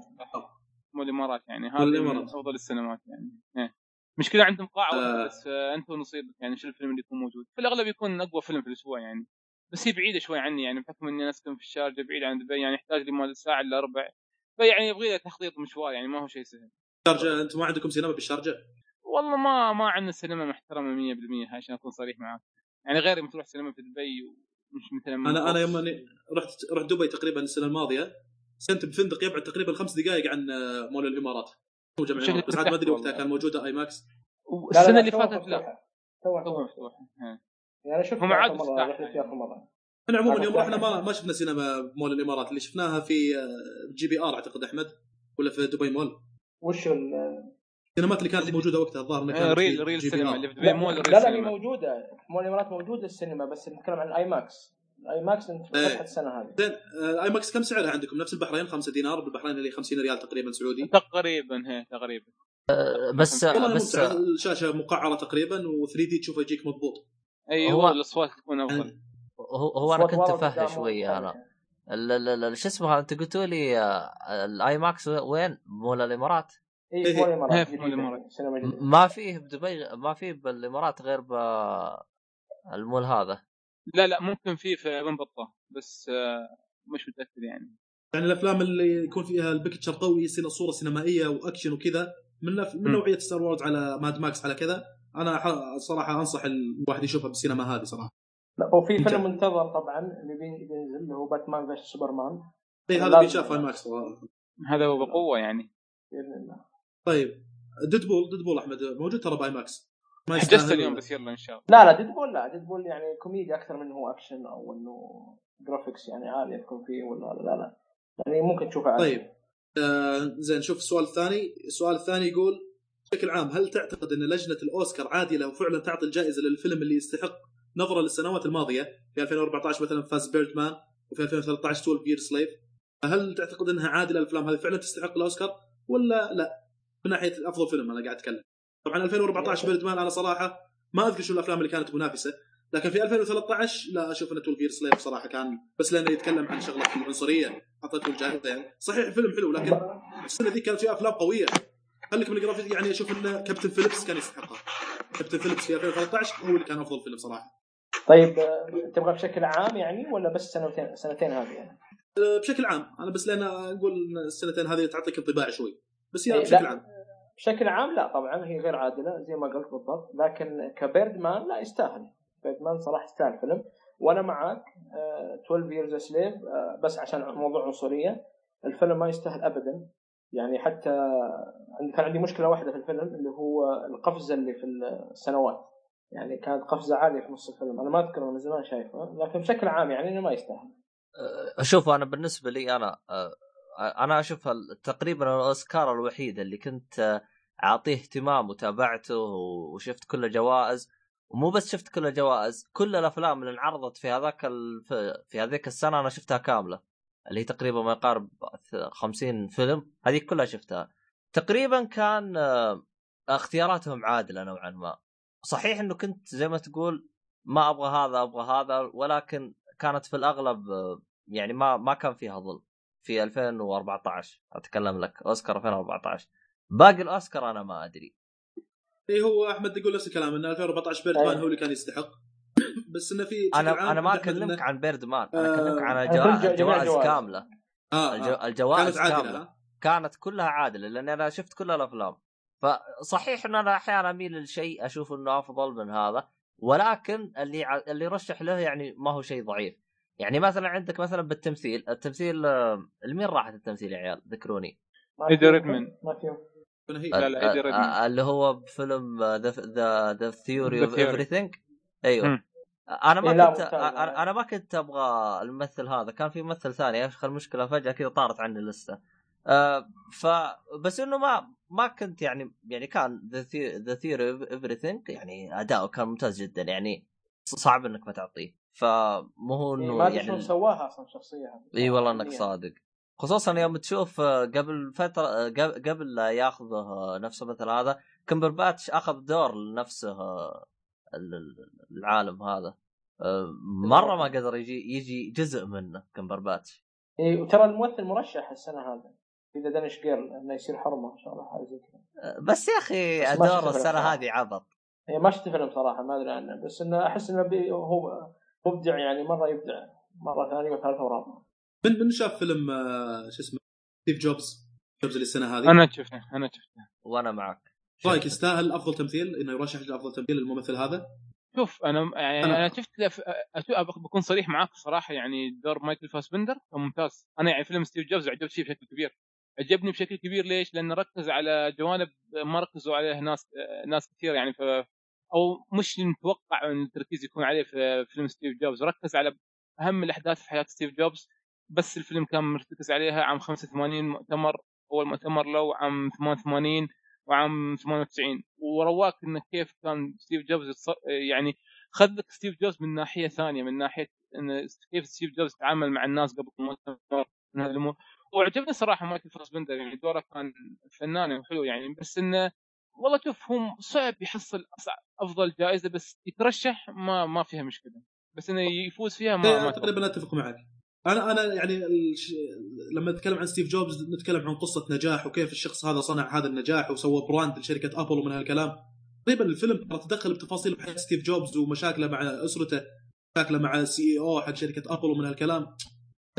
مول الامارات يعني هذه مول من الإمارات. افضل السينمات يعني إيه. مشكلة عندهم قاعة آه. بس آه، أنت ونصيبك يعني شو الفيلم اللي يكون موجود في الأغلب يكون أقوى فيلم في الأسبوع يعني بس هي بعيدة شوي عني يعني بحكم إني أنا أسكن في الشارجة بعيد عن دبي يعني يحتاج لي مال ساعة إلا ربع فيعني يبغي له تخطيط مشوار يعني ما هو شيء سهل الشارجه أنتم ما عندكم سينما بالشارجة؟ والله ما ما عندنا سينما محترمة 100% عشان أكون صريح معاك. يعني غير لما تروح سينما في دبي ومش مثلا أنا أنا. يوم رحت رحت دبي تقريبا السنة الماضية سكنت بفندق يبعد تقريبا خمس دقائق عن آه، مول الإمارات. مو جمع الإمارات بس عاد ما أدري وقتها. كان موجودة IMAX. لا، اللي فاتت لا. مفتوحة إيه. يعني شفت هم عاد مرة إحنا عموما أنا يوم رحنا ما ما شفنا سينما بمول الإمارات. اللي شفناها في آه، جي بي آر أعتقد أحمد ولا في دبي مول. وش ال- السينمات اللي كانت موجودة وقتها الظاهر إنها إيه، كانت Reel في Reel Cinema. اللي في دبي لا مول لا هي موجودة مول الامارات موجودة السينما بس نتكلم عن ال IMAX ال IMAX انت إيه. فتحت السنة هذه زين آه، IMAX كم سعرها عندكم؟ نفس البحرين 5 دينار بالبحرين اللي 50 ريال تقريبا سعودي تقريبا هي تقريبا بس والله بس ممتع الشاشة مقعرة تقريبا و 3D تشوفه يجيك مضبوط أيوه هو- الأصوات تكون أفضل هو, هو أنا كنت واضح افهى قدام شوي واضح. أنا ال- ال- ال- شو اسمه أنت قلتوا لي آه، ال IMAX وين؟ مول الامارات؟ اي إيه. في الإمارات ما فيه بدبي ما فيه بالإمارات غير ب المول هذا لا لا ممكن في في ابن بطه بس آه، مش متأكد يعني يعني الأفلام اللي يكون فيها ال picture قوي يصير صورة سينمائية وأكشن وكذا من. من. نوعية ستار وورز على ماد ماكس على كذا أنا صراحة أنصح الواحد يشوفها بالسينما هذه صراحة لا وفي. فيلم منتظر طبعا اللي بين- بينزل اللي هو باتمان v سوبرمان اي هذا. بيشاف IMAX. هذا هو بقوة يعني بإذن الله طيب ديدبول ديدبول أحمد موجود ترى ب IMAX. ما حجزت يستاهل اليوم بس يلا إن شاء الله. لا لا ديدبول لا. ديدبول يعني كوميديا أكثر من هو أكشن أو إنه graphics يعني عاليه تكون فيه ولا لا لا. يعني ممكن تشوفه عادي. طيب آه زين شوف السؤال الثاني السؤال الثاني يقول بشكل عام هل تعتقد إن لجنة الأوسكار عادلة وفعلا تعطي الجائزة للفيلم اللي يستحق نظرة للسنوات الماضية في 2014 مثلا فاز بيردمان وفي 2013 12 يير سليف هل تعتقد إنها عادلة الأفلام هذه فعلا تستحق الأوسكار ولا لا؟ من ناحية أفضل فيلم أنا قاعد أتكلم. طبعا 2014 بيردمان أنا صراحة ما أذكر شو الأفلام اللي كانت منافسة لكن في 2013 لا أشوف ان 12 يير سليف صراحة كان بس لأنه يتكلم عن شغلة في العنصرية اعطته الجائزه يعني. صحيح فيلم حلو لكن السنة ذي كانت فيها أفلام قوية. خليك من الجرافيك يعني أشوف إن كابتن فيليبس كان يستحقها. كابتن فيليبس في 2013 هو اللي كان أفضل فيلم صراحة. طيب آه، تبغى بشكل عام يعني ولا بس سنتين سنتين هذه يعني؟ أه، بشكل عام. أنا بس لأن أقول السنتين هذه تعطيك انطباع شوي. بس إيه، بشكل. عام. بشكل عام لا طبعا هي غير عادلة زي ما قلت بالضبط لكن كبيرد مان لا يستاهل. بيرد مان صراحة يستاهل فيلم. وأنا معاك آه، 12 Years a Slave بس عشان موضوع عنصرية الفيلم ما يستاهل ابدا. يعني حتى كان عندي مشكلة واحدة في الفيلم اللي هو القفزة اللي في السنوات. يعني كانت قفزة عالية في نص الفيلم. أنا ما أذكر من زمان شايفه لكن بشكل عام يعني إنه ما يستاهل. أه، شوف أنا بالنسبة لي أنا أه، أنا أشوف تقريبا الأوسكار الوحيد اللي كنت أعطيه اهتمام وتابعته وشفت كل الجوائز ومو بس شفت كل الجوائز كل الأفلام اللي انعرضت في هذاك. في- هذيك السنة أنا شفتها كاملة اللي هي تقريبا ما يقارب 50 فيلم هذه كلها شفتها تقريبا كان اختياراتهم عادلة نوعا ما صحيح إنه كنت زي ما تقول ما أبغى هذا أبغى هذا ولكن كانت في الأغلب يعني ما ما كان فيها ظلم في 2014 أتكلم لك أوسكار 2014 باقي الأوسكار أنا ما أدري إي هو أحمد يقول نفس الكلام إن 2014 بيردمان أيوة. هو اللي كان يستحق بس إنه في أنا أنا ما أحمد أكلمك عن بيرد مان أنا آه، أكلمك عن الجوائز الجوائز. كاملة آه. آه. الجوائز كانت عادلة كاملة ها؟ كانت كلها عادلة لأن أنا شفت كل الأفلام فصحيح إن أنا أحيانا أميل للشيء أشوف إنه أفضل من هذا ولكن اللي ع... اللي رشح له يعني ما هو شيء ضعيف يعني مثلا عندك مثلا بالتمثيل التمثيل آه، لمين راحت التمثيل يا عيال؟ ذكروني. ايدي ريدمان هي؟ لا، لا، إيدي ريدمان. آه، اللي هو بفيلم The The The Theory of The Theory. Everything أيوه. مم. أنا ما إيه، كنت. أنا أنا ما كنت أبغى الممثل هذا. كان في ممثل ثاني يا أخي المشكلة فجأة كذا طارت عني اللستة. آه ف بس إنه ما ما كنت يعني يعني كان The Theory of Everything يعني أداؤه كان ممتاز جدا. يعني صعب إنك ما تعطيه. فمو هو إيه، انه ما أدري شلون يعني سواها أصلا شخصيه إي والله إنك فنياً. صادق. خصوصا يوم تشوف آه، قبل فترة آه، قبل لا ياخذ آه، نفسه مثل هذا كمبرباتش أخذ دور لنفسه ال- ال- العالم هذا. مرة ما قدر يجي يجي جزء منه كمبرباتش إي وترى الممثل مرشح السنة هذه. إذا دانش جيرل إنه يصير حرمة إن شاء الله حاجة زي كذا. بس يا أخي ادور السنة. هذه عبط. هي ما شفت فيلم صراحة ما أدري عنه. بس إنه أحس إنه هو مبدع يعني مرة يبدع مرة ثانية وثالثة ورابعة. من من شاف فيلم آه، شو اسمه؟ ستيف جوبز جوبز اللي السنة هذه. أنا شفته أنا شفته. وأنا معك. رايك يستاهل أفضل تمثيل؟ إنه يرشح لأفضل تمثيل الممثل هذا؟ شوف أنا يعني أنا- أنا, شفت لف... بكون صريح معاك صراحة يعني دور مايكل فاسبندر كان ممتاز. أنا يعني فيلم ستيف جوبز عجبت فيه بشكل كبير. عجبني بشكل كبير ليش؟ لأنه ركز على جوانب ما ركزوا عليه ناس ناس كثير يعني ف أو مش متوقع إن التركيز يكون عليه في فيلم ستيف جوبز. ركز على أهم الأحداث في حياة ستيف جوبز. بس الفيلم كان مرتكز عليها عام 85 مؤتمر. أول مؤتمر له عام 88 وعام 98 ورواك إنه كيف كان ستيف جوبز يعني خذ لك ستيف جوبز من ناحية ثانية من ناحية إن كيف ستيف جوبز تعامل مع الناس قبل المؤتمر من هذه الأمور. وعجبني صراحة مايكل فاسبندر يعني دوره كان فنان وحلو يعني. بس إنه والله شوف هو صعب يحصل أفضل جائزة بس يترشح ما ما فيها مشكلة. بس إنه يفوز فيها ما, ما تقريبا أتفق معك. أنا أنا يعني الش... لما نتكلم عن ستيف جوبز نتكلم عن قصة نجاح وكيف الشخص هذا صنع هذا النجاح وسوى brand لشركة أبل ومن هالكلام. تقريبا الفيلم ترى تدخل بتفاصيل بحياه ستيف جوبز ومشاكله مع أسرته مشاكله مع ال CEO حق شركة أبل ومن هالكلام.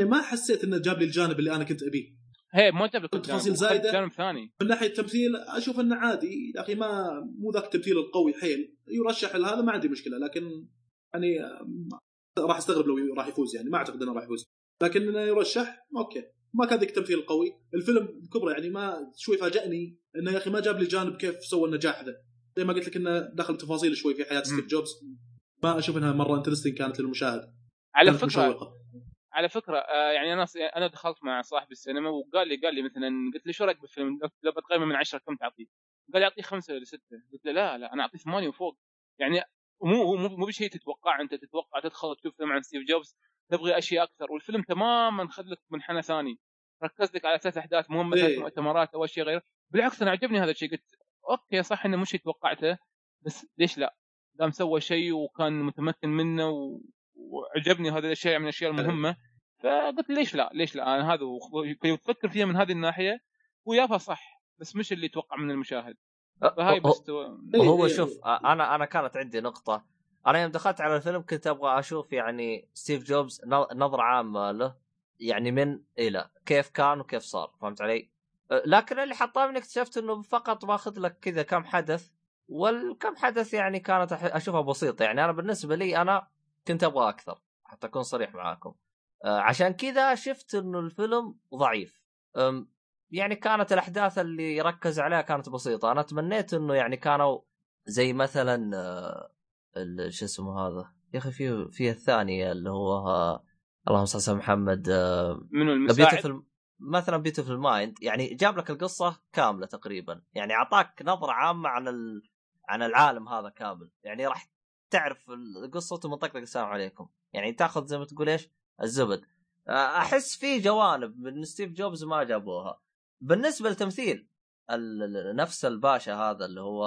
ما حسيت إنه جاب لي الجانب اللي أنا كنت أبيه. هي ما جاب لك تفاصيل زايدة. جانب ثاني. من ناحية التمثيل أشوف أنه عادي. يا أخي ما مو ذاك التمثيل القوي حيل. يرشح لهذا ما عندي مشكلة. لكن يعني آم، راح أستغرب لو راح يفوز يعني. ما أعتقد إنه راح يفوز. لكن إنه يرشح okay. ما كان ذيك التمثيل القوي. الفيلم بكبره يعني ما شوي فاجأني إنه يا أخي ما جاب لي جانب كيف سوى النجاح ذا. زي ما قلت لك إنه دخل تفاصيل شوي في حياة ستيف جوبز. ما أشوف إنها مرة interesting كانت للمشاهد. على فكرة على فكرة آه، يعني أنا أنا دخلت مع صاحب السينما وقال لي قال لي مثلا قلت له شو رأيك بالفيلم؟ لو- بتقيمه من عشرة كم تعطيه؟ قال لي أعطيه خمسة ولا ستة، قلت له لا لا أنا أعطيه ثمانية وفوق يعني مو مو مو بشيء تتوقع أنت تتوقع تدخل تشوف فيلم عن ستيف جوبز تبغي أشياء أكثر والفيلم تماما خذ لك منحنى ثاني ركز لك على ثلاث أحداث مثلا إيه. مؤتمرات أو أشياء غير بالعكس أنا عجبني هذا الشيء قلت Okay صح إنه مش توقعته بس ليش لا؟ دام سوى شيء وكان متمكن منه و... وعجبني هذه الأشياء من الأشياء المهمة. فقلت ليش لا؟ ليش لا؟ أنا هذا تفكر فيها من هذه الناحية هو جابها صح بس مش اللي يتوقع من المشاهد. فهاي بس تو... إيه، هو إيه. شوف أنا أنا كانت عندي نقطة. أنا يوم دخلت على الفيلم كنت أبغى أشوف يعني ستيف جوبز نظرة عامة له يعني من إلى كيف كان وكيف صار فهمت علي؟ أه، لكن اللي حطمني اكتشفت إنه فقط ماخذ لك كذا كم حدث والكم حدث يعني كانت أشوفها بسيطة. يعني أنا بالنسبة لي أنا كنت أبغى أكثر حتى أكون صريح معاكم. أه، عشان كذا شفت إنه الفيلم ضعيف. يعني كانت الأحداث اللي يركز عليها كانت بسيطة. أنا تمنيت إنه يعني كانوا زي مثلا آه، شو اسمه هذا؟ يا أخي في في الثاني اللي هو آه، اللهم صل على محمد آه، منو المساعد؟ مثلا Beautiful Mind يعني جاب لك القصة كاملة تقريبا. يعني أعطاك نظرة عامة عن ال... عن العالم هذا كامل. يعني راح تعرف القصة ومن طقطق. السلام عليكم. يعني تاخذ زي ما تقول إيش؟ الزبد. آه، أحس في جوانب من ستيف جوبز ما جابوها. بالنسبة ال- نفس الباشا هذا اللي هو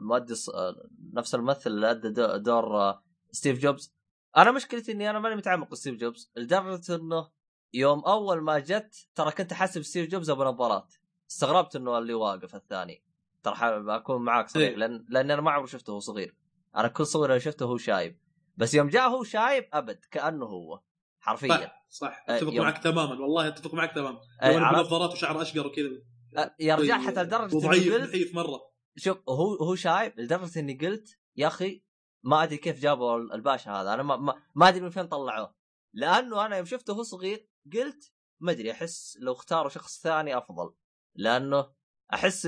مؤدي الص- نفس الممثل اللي أدى دو- دور آه، ستيف جوبز. أنا مشكلتي إني أنا ماني متعمق بستيف جوبز لدرجة إنه يوم أول ما جت ترى كنت أحسب ستيف جوبز أبو نظارات. استغربت إنه اللي واقف الثاني. ترى أكون معاك صريح إيه. لأن لأن أنا ما عمري شفته وهو صغير. أنا كل صور اللي شفته هو شايب. بس يوم جاء هو شايب أبد كأنه هو حرفيا. صح. صح. آه، أتفق يوم- معك تماما. والله أتفق معك تماما. عرفت؟ بنظارات وشعر أشقر وكذا. آه، يا رجال حتى لدرجة إني قلت نحيف مرة. شوف هو هو شايب لدرجة إني قلت يا أخي ما أدري كيف جابوا الباشا هذا أنا ما, ما, ما أدري من فين طلعوه. لأنه أنا يوم شفته وهو صغير قلت ما أدري أحس لو اختاروا شخص ثاني أفضل. لأنه أحس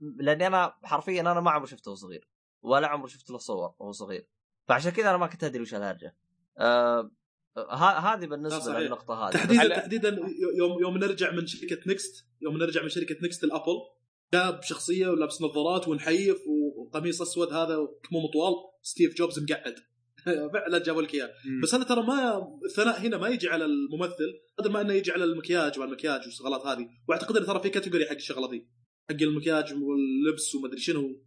لأني أنا حرفيا أنا ما عمري شفته صغير. ولا عمري شفت له صور وهو صغير. فعشان كذا أنا ما كنت أدري وش الهرجة. آه هذه بالنسبة. للنقطة هذه. تحديدا على- تحديدا يوم يوم نرجع من شركة NeXT يوم نرجع من شركة NeXT ال Apple جاب شخصيه ولابس نظارات ونحيف وقميص أسود هذا كمام طوال ستيف جوبز مقعد. فعلا جابوا لك اياه بس أنا ترى ما الثناء هنا ما يجي على الممثل قدر ما إنه يجي على المكياج والمكياج والشغلات هذه. وأعتقد إن ترى في category حق الشغلة ذي. حق المكياج واللبس وما أدري شنو.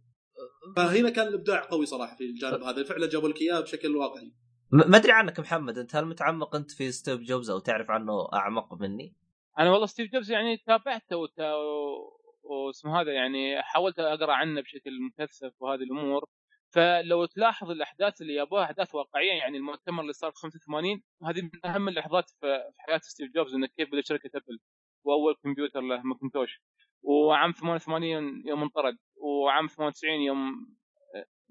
فهنا كان الإبداع قوي صراحة في الجانب هذا. فعلا جابوا لك اياه بشكل واقعي. ما أدري عنك محمد. أنت هل متعمق أنت في ستيف جوبز أو تعرف عنه أعمق مني؟ أنا والله ستيف جوبز يعني تابعته وتا... واسمه هذا يعني حاولت أقرأ عنه بشكل مكثف وهذه الأمور. فلو تلاحظ الأحداث اللي جابوها أحداث واقعية يعني المؤتمر اللي صار في 85 هذه من أهم اللحظات في في حياة ستيف جوبز إنه كيف بدأ شركة Apple وأول كمبيوتر له Macintosh. وعام 88 يوم انطرد وعام 98 يوم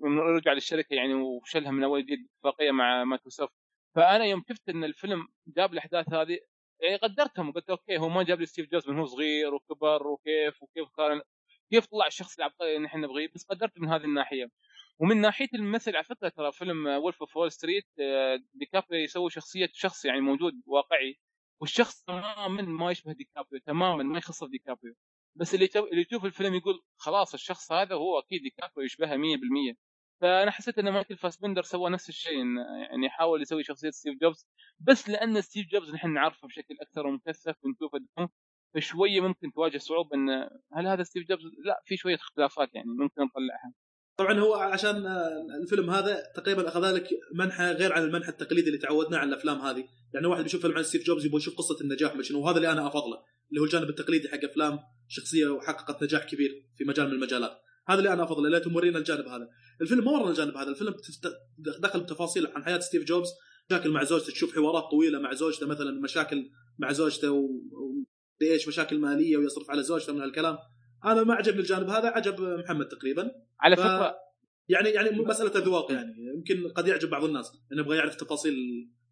يوم رجع للشركة يعني وشلها من أول جديد اتفاقية مع مايكروسوفت. فأنا يوم شفت إن الفيلم جاب الأحداث هذه يعني قدرتهم وقلت okay هو ما جاب لي ستيف جوبز من هو صغير وكبر وكيف وكيف كان كيف طلع الشخص العبقري اللي إحنا نبغيه بس قدرت من هذه الناحية. ومن ناحية الممثل على فكرة ترى فيلم Wolf of Wall Street ديكابريو يسوي شخصية شخص يعني موجود واقعي والشخص تماما ما يشبه ديكابريو تماما ما يخص ديكابريو. بس اللي اللي يشوف الفيلم يقول خلاص الشخص هذا هو أكيد ديكابريو يشبهها 100% فأنا حسيت إن مايكل فاسبندر سوى نفس الشيء يعني حاول يسوي شخصية ستيف جوبز بس لأن ستيف جوبز نحن نعرفه بشكل أكثر ومكثف ونشوفه دقيق، فشوية ممكن تواجه صعوبة إن هل هذا ستيف جوبز؟ لا في شوية اختلافات يعني ممكن نطلعها. طبعا هو عشان الفيلم هذا تقريبا أخذ لك منحى غير عن المنحى التقليدي اللي تعودنا على الأفلام هذه، يعني واحد بيشوف فيلم عن ستيف جوبز يبغى يشوف قصة النجاح وهذا اللي أنا أفضله اللي هو الجانب التقليدي حق أفلام شخصية وحققت نجاح كبير في مجال من المجالات، هذا اللي أنا أفضله. لا تورينا الجانب هذا، الفيلم ما ورنا الجانب هذا، الفيلم دخل بتفاصيل عن حياة ستيف جوبز، مشاكل مع زوجته تشوف حوارات طويلة مع زوجته مثلا مشاكل مع زوجته و... إيش مشاكل مالية ويصرف على زوجته من هالكلام، أنا ما عجبني الجانب هذا. عجب محمد تقريبا. على ف- فكرة يعني يعني مسألة أذواق يعني. يمكن قد يعجب بعض الناس. إنه يبغى يعرف تفاصيل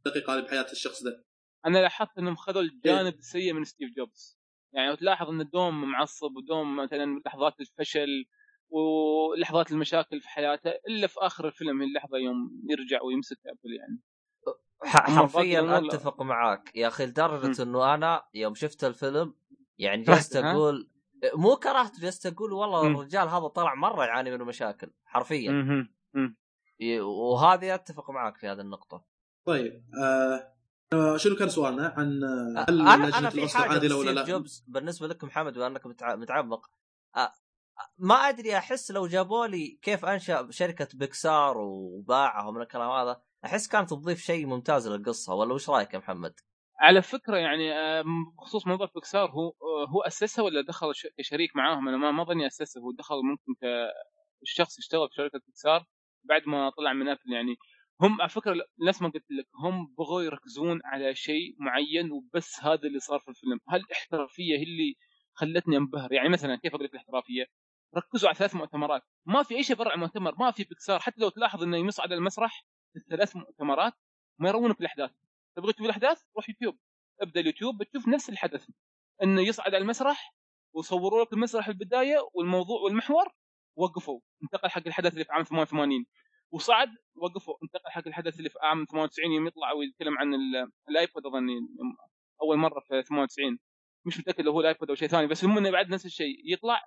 دقيقة بحياه الشخص ده. أنا لاحظت إنهم خذوا الجانب السيء من ستيف جوبز. يعني تلاحظ إن دوم معصب ودوم مثلا لحظات الفشل ولحظات المشاكل في حياته إلا في آخر الفيلم هي اللحظة يوم يرجع ويمسك أبل يعني. حرفيا. أتفق معاك يا أخي لدرجة إنه أنا يوم شفت الفيلم يعني جلست؟ أقول مو كرهت جلست أقول والله. الرجال هذا طلع مرة يعاني من مشاكل حرفيا وهذه أتفق معك في هذه النقطة طيب آه آه، شنو كان سؤالنا عن هل أنا لجنة أنا في الأوسكار حاجة عادلة ولا لا؟ جوبز بالنسبة لك محمد وانك متع- متعمق ما أدري أحس لو جابوا لي كيف أنشأ شركة بيكسار وباعها من الكلام هذا أحس كانت تضيف شيء ممتاز للقصة ولا وش رأيك يا محمد؟ على فكرة يعني بخصوص موضوع بيكسار هو هو أسسها ولا دخل ش- كشريك معاهم أنا ما ما ظني أسسها هو دخل ممكن كشخص يشتغل في شركة بيكسار بعد ما طلع من أبل يعني هم على فكرة نفس ما قلت لك هم بغوا يركزون على شيء معين وبس هذا اللي صار في الفيلم. هل الاحترافية هي اللي خلتني أنبهر؟ يعني مثلا كيف أقول لك الاحترافية؟ ركزوا على ثلاث مؤتمرات. ما في أي شيء برا المؤتمر ما في بيكسار. حتى لو تلاحظ إنه يصعد المسرح في الثلاث مؤتمرات ما يرونك الأحداث. تبغى تشوف الأحداث؟ روح يوتيوب. ابدأ اليوتيوب بتشوف نفس الحدث. إنه يصعد على المسرح وصوروا لك المسرح البداية والموضوع والمحور وقفوا. انتقل حق الحدث اللي في عام 88 وصعد وقفوا. انتقل حق الحدث اللي في عام 98 يوم يطلع ويتكلم عن ال- ال iPod أظن يوم- أول مرة في 98 مش متأكد لو هو ال iPod أو شيء ثاني بس المهم إنه بعد نفس الشيء يطلع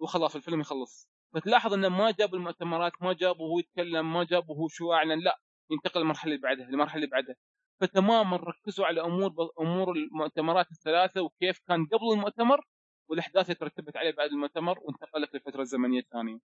وخلاص الفيلم يخلص. فتلاحظ إنه ما جاب المؤتمرات ما جابه وهو يتكلم ما جابه وهو شو أعلن لا ينتقل للمرحلة اللي بعدها المرحله اللي بعدها. فتماما ركزوا على أمور أمور المؤتمرات الثلاثة وكيف كان قبل المؤتمر والأحداث اللي ترتبت عليه بعد المؤتمر وانتقلت للفتره الزمنيه الثانية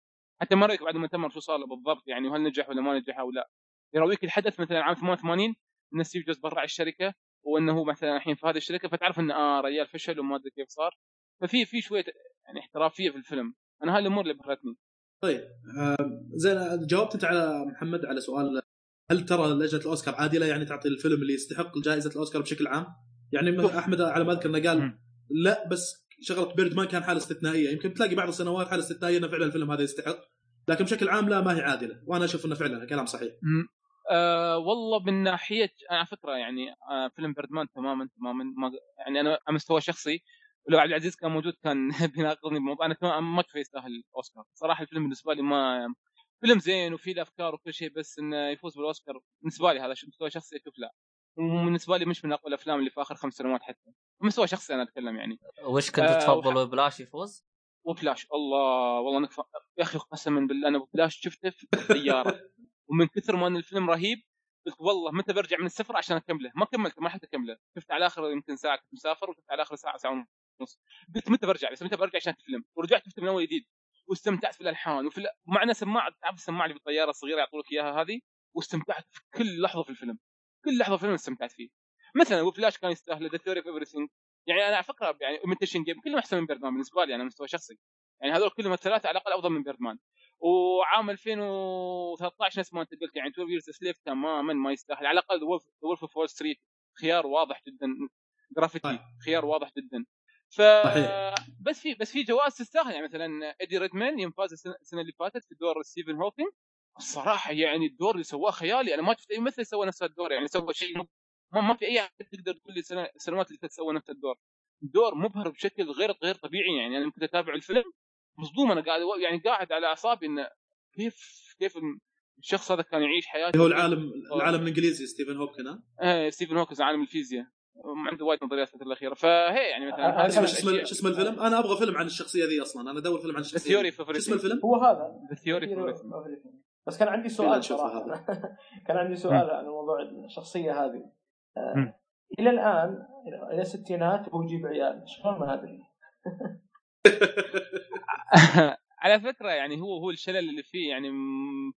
حتى ما رأيك بعد المؤتمر شو صار له بالضبط يعني وهل نجح ولا ما نجح أو لا يراويك الحدث مثلا عام 88 إن ستيف جوبز برع الشركة وإنه هو مثلا الحين في هذه الشركة فتعرف انه آه ريال فشل وما أدري كيف صار ففي في شوية يعني احترافية في الفيلم أنا هاي الأمور اللي بهرتني طيب آه زين جاوبت انت على محمد على سؤال هل ترى لجنة الأوسكار عادلة يعني تعطي الفيلم اللي يستحق جائزة الأوسكار بشكل عام؟ يعني. أحمد على ما أذكر إنه قال. لا بس شغلة بيردمان كان حاله استثنائية. يمكن تلاقي بعض السنوات حاله استثنائية إنه فعلا الفيلم هذا يستحق. لكن بشكل عام لا ما هي عادلة. وأنا أشوف إنه فعلا كلام صحيح. آه والله من ناحية على فكرة يعني آه فيلم بيردمان تماما تماما. ما يعني أنا على مستوى شخصي لو عبد العزيز كان موجود كان بيناقضني بموضوع. أنا كمان ما اشوفه يستاهل اوسكار صراحة الفيلم بالنسبة لي ما فيلم زين وفيه له افكار وكل شيء بس إنه يفوز بالأوسكار بالنسبة لي هذا مستوى شخصي أشوف لا. وبالنسبة لي مش من أقوى الأفلام اللي في آخر خمس سنوات حتى مستوى شخصي أنا أتكلم يعني. وش كنت آه، تفضل بلاش يفوز؟ وفلاش الله والله نكفى يا أخي قسما بالله أنا فلاش شفته في الطياره ومن كثر ما أن الفيلم رهيب قلت والله متى برجع من السفر عشان أكمله؟ ما كملته ما حتى أكمله. شفت على آخر يمكن ساعة كنت مسافر وشفت على آخر ساعة ساعة ونص. قلت متى برجع؟ بس متى برجع عشان الفيلم ورجعت شفته من أول جديد. واستمتعت في الألحان وفي معنا سماعة تعرف السماعة اللي بالطيارة الصغيرة يعطوا لك إياها هذه؟ واستمتعت في كل لحظة في الفيلم. كل لحظة في الفيلم استمتعت فيه. مثلا Whiplash كان يستأهل The Theory of يعني أنا على فكرة يعني Imitation Game كلهم أحسن من Birdman بالنسبة لي أنا مستوى شخصي. يعني هذول كلهم الثلاثة على الأقل أفضل من Birdman وعام 2013 نفس ما أنت قلت يعني 12 Years a Slave تماما ما يستأهل. على الأقل Wolf of Wall Street خيار واضح جدا. Gravity صحيح. خيار واضح جدا. ف. بس في بس في جوائز تستاهل. يعني مثلا ايدي ريدماين يوم فاز السنة اللي فاتت في دور ستيفن هوكينج الصراحة يعني الدور اللي سواه خيالي أنا ما شفت أي ممثل سوى نفس الدور يعني سوى شيء ما, ما في أي أحد تقدر تقول لي سنة السنوات اللي فاتت سوى نفس الدور. دور مبهر بشكل غير غير طبيعي يعني. أنا كنت أتابع الفيلم مصدوم أنا قاعد يعني قاعد على أعصابي إنه كيف كيف الشخص هذا كان يعيش حياته هو العالم العالم الإنجليزي ستيفن هوكينج ها؟ آه ستيفن هوكينج عالم الفيزياء. عنده وايد نظريات الفترة الأخيرة. فهي يعني مثلا شو اسمه الأشياء- شو اسمه الفيلم؟ أنا أبغى فيلم عن الشخصية ذي أصلا. أنا أدور فيلم عن الشخصية ذي. شو اسم. الفيلم؟ هو هذا. The Theory بس كان عندي سؤال صراحة. كان عندي سؤال عن موضوع الشخصية هذه. آه،. إلى الآن إلى الستينات وهو يجيب عيال. شلون ما أدري. على فكرة يعني هو هو الشلل اللي فيه يعني م-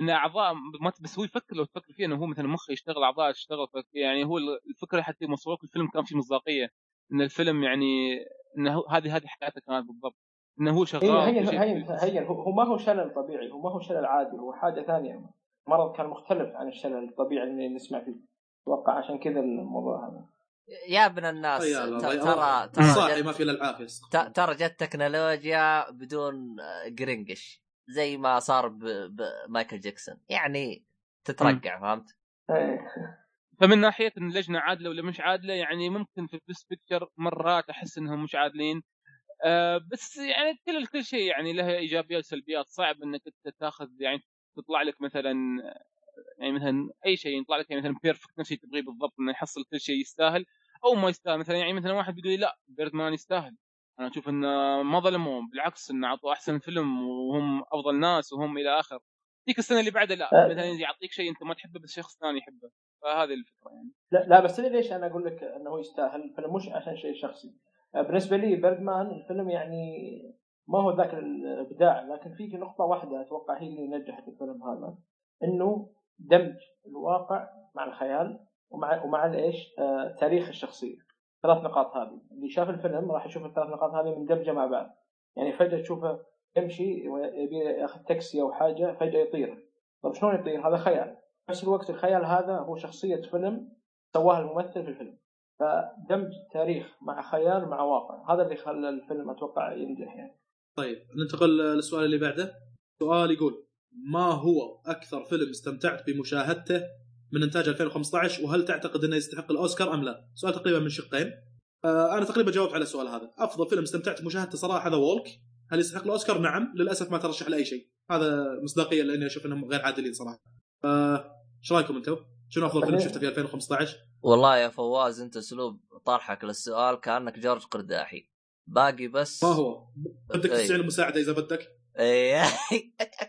إن أعضاء ما بس هو يفكر لو تفكر فيه إنه هو مثلا مخه يشتغل أعضاء تشتغل يعني هو الفكرة حتى مصور في الفيلم كان في مصداقية. إن الفيلم يعني إنه هذه هذه حياته كانت بالضبط. إنه هو شغال هي هي. هي هي هو هو ما هو شلل طبيعي هو ما هو شلل عادي هو حاجة ثانية. مرض كان مختلف عن الشلل الطبيعي اللي نسمع فيه. أتوقع عشان كذا الموضوع هذا. يا ابن الناس طيب، ترى ترى صاحي جت- ما في إلا العافية ت- ترى جت تكنولوجيا بدون آه، جرينجش. زي ما صار ب- بمايكل جاكسون. يعني تترقع فهمت؟ إيه. فمن ناحية إن اللجنة عادلة ولا مش عادلة يعني ممكن في ال best picture مرات أحس إنهم مش عادلين. آه بس يعني كل كل شيء يعني له إيجابيات وسلبيات. صعب إنك أنت تاخذ يعني تطلع لك مثلا يعني مثلا أي شيء يطلع لك يعني مثلا perfect نفس اللي تبغيه بالضبط إنه يحصل كل شيء يستاهل أو ما يستاهل. مثلا يعني مثلا واحد بيقول لي لا Birdman يستاهل. أنا أشوف إنه ما ظلموهم بالعكس إنه أعطوا أحسن فيلم وهم أفضل ناس وهم إلى آخر. ذيك السنة اللي بعدها لا. أه. مثلا يعطيك شيء أنت ما تحبه بس شخص ثاني يحبه. فهذه الفكرة يعني. لا, لا بس ليش أنا أقول لك إنه يستاهل؟ الفيلم مش عشان شيء شخصي. آه، بالنسبة لي بيردمان الفيلم يعني ما هو ذاك الإبداع لكن في نقطة واحدة أتوقع هي اللي نجحت الفيلم هذا إنه دمج الواقع مع الخيال ومع ومع الايش آه تاريخ الشخصية. ثلاث نقاط هذه. اللي شاف الفيلم راح يشوف الثلاث نقاط هذه مندمجه مع بعض. يعني فجأة تشوفه يمشي ويبي ياخذ تاكسي أو حاجة فجأة يطير. طيب شلون يطير؟ هذا خيال. نفس الوقت الخيال هذا هو شخصية فيلم سواها الممثل في الفيلم. فدمج تاريخ مع خيال مع واقع هذا اللي خلى الفيلم أتوقع ينجح يعني طيب ننتقل للسؤال اللي بعده سؤال يقول ما هو أكثر فيلم استمتعت بمشاهدته من إنتاج 2015 وهل تعتقد إنه يستحق الأوسكار أم لا؟ سؤال تقريبا من شقين. آه أنا تقريبا جاوبت على السؤال هذا، أفضل فيلم استمتعت بمشاهدته صراحة هذا وولك، هل يستحق الأوسكار؟ نعم، للأسف ما ترشح لأي شيء، هذا مصداقية لأني أشوف إنهم غير عادلين صراحة. آه، إيش رأيكم أنتم؟ شنو أفضل فيلم شفته في 2015؟ والله يا فواز أنت أسلوب طرحك للسؤال كأنك جورج قرداحي. باقي بس ما هو؟ بدك إيه. تستعين المساعده إذا بدك. إيه.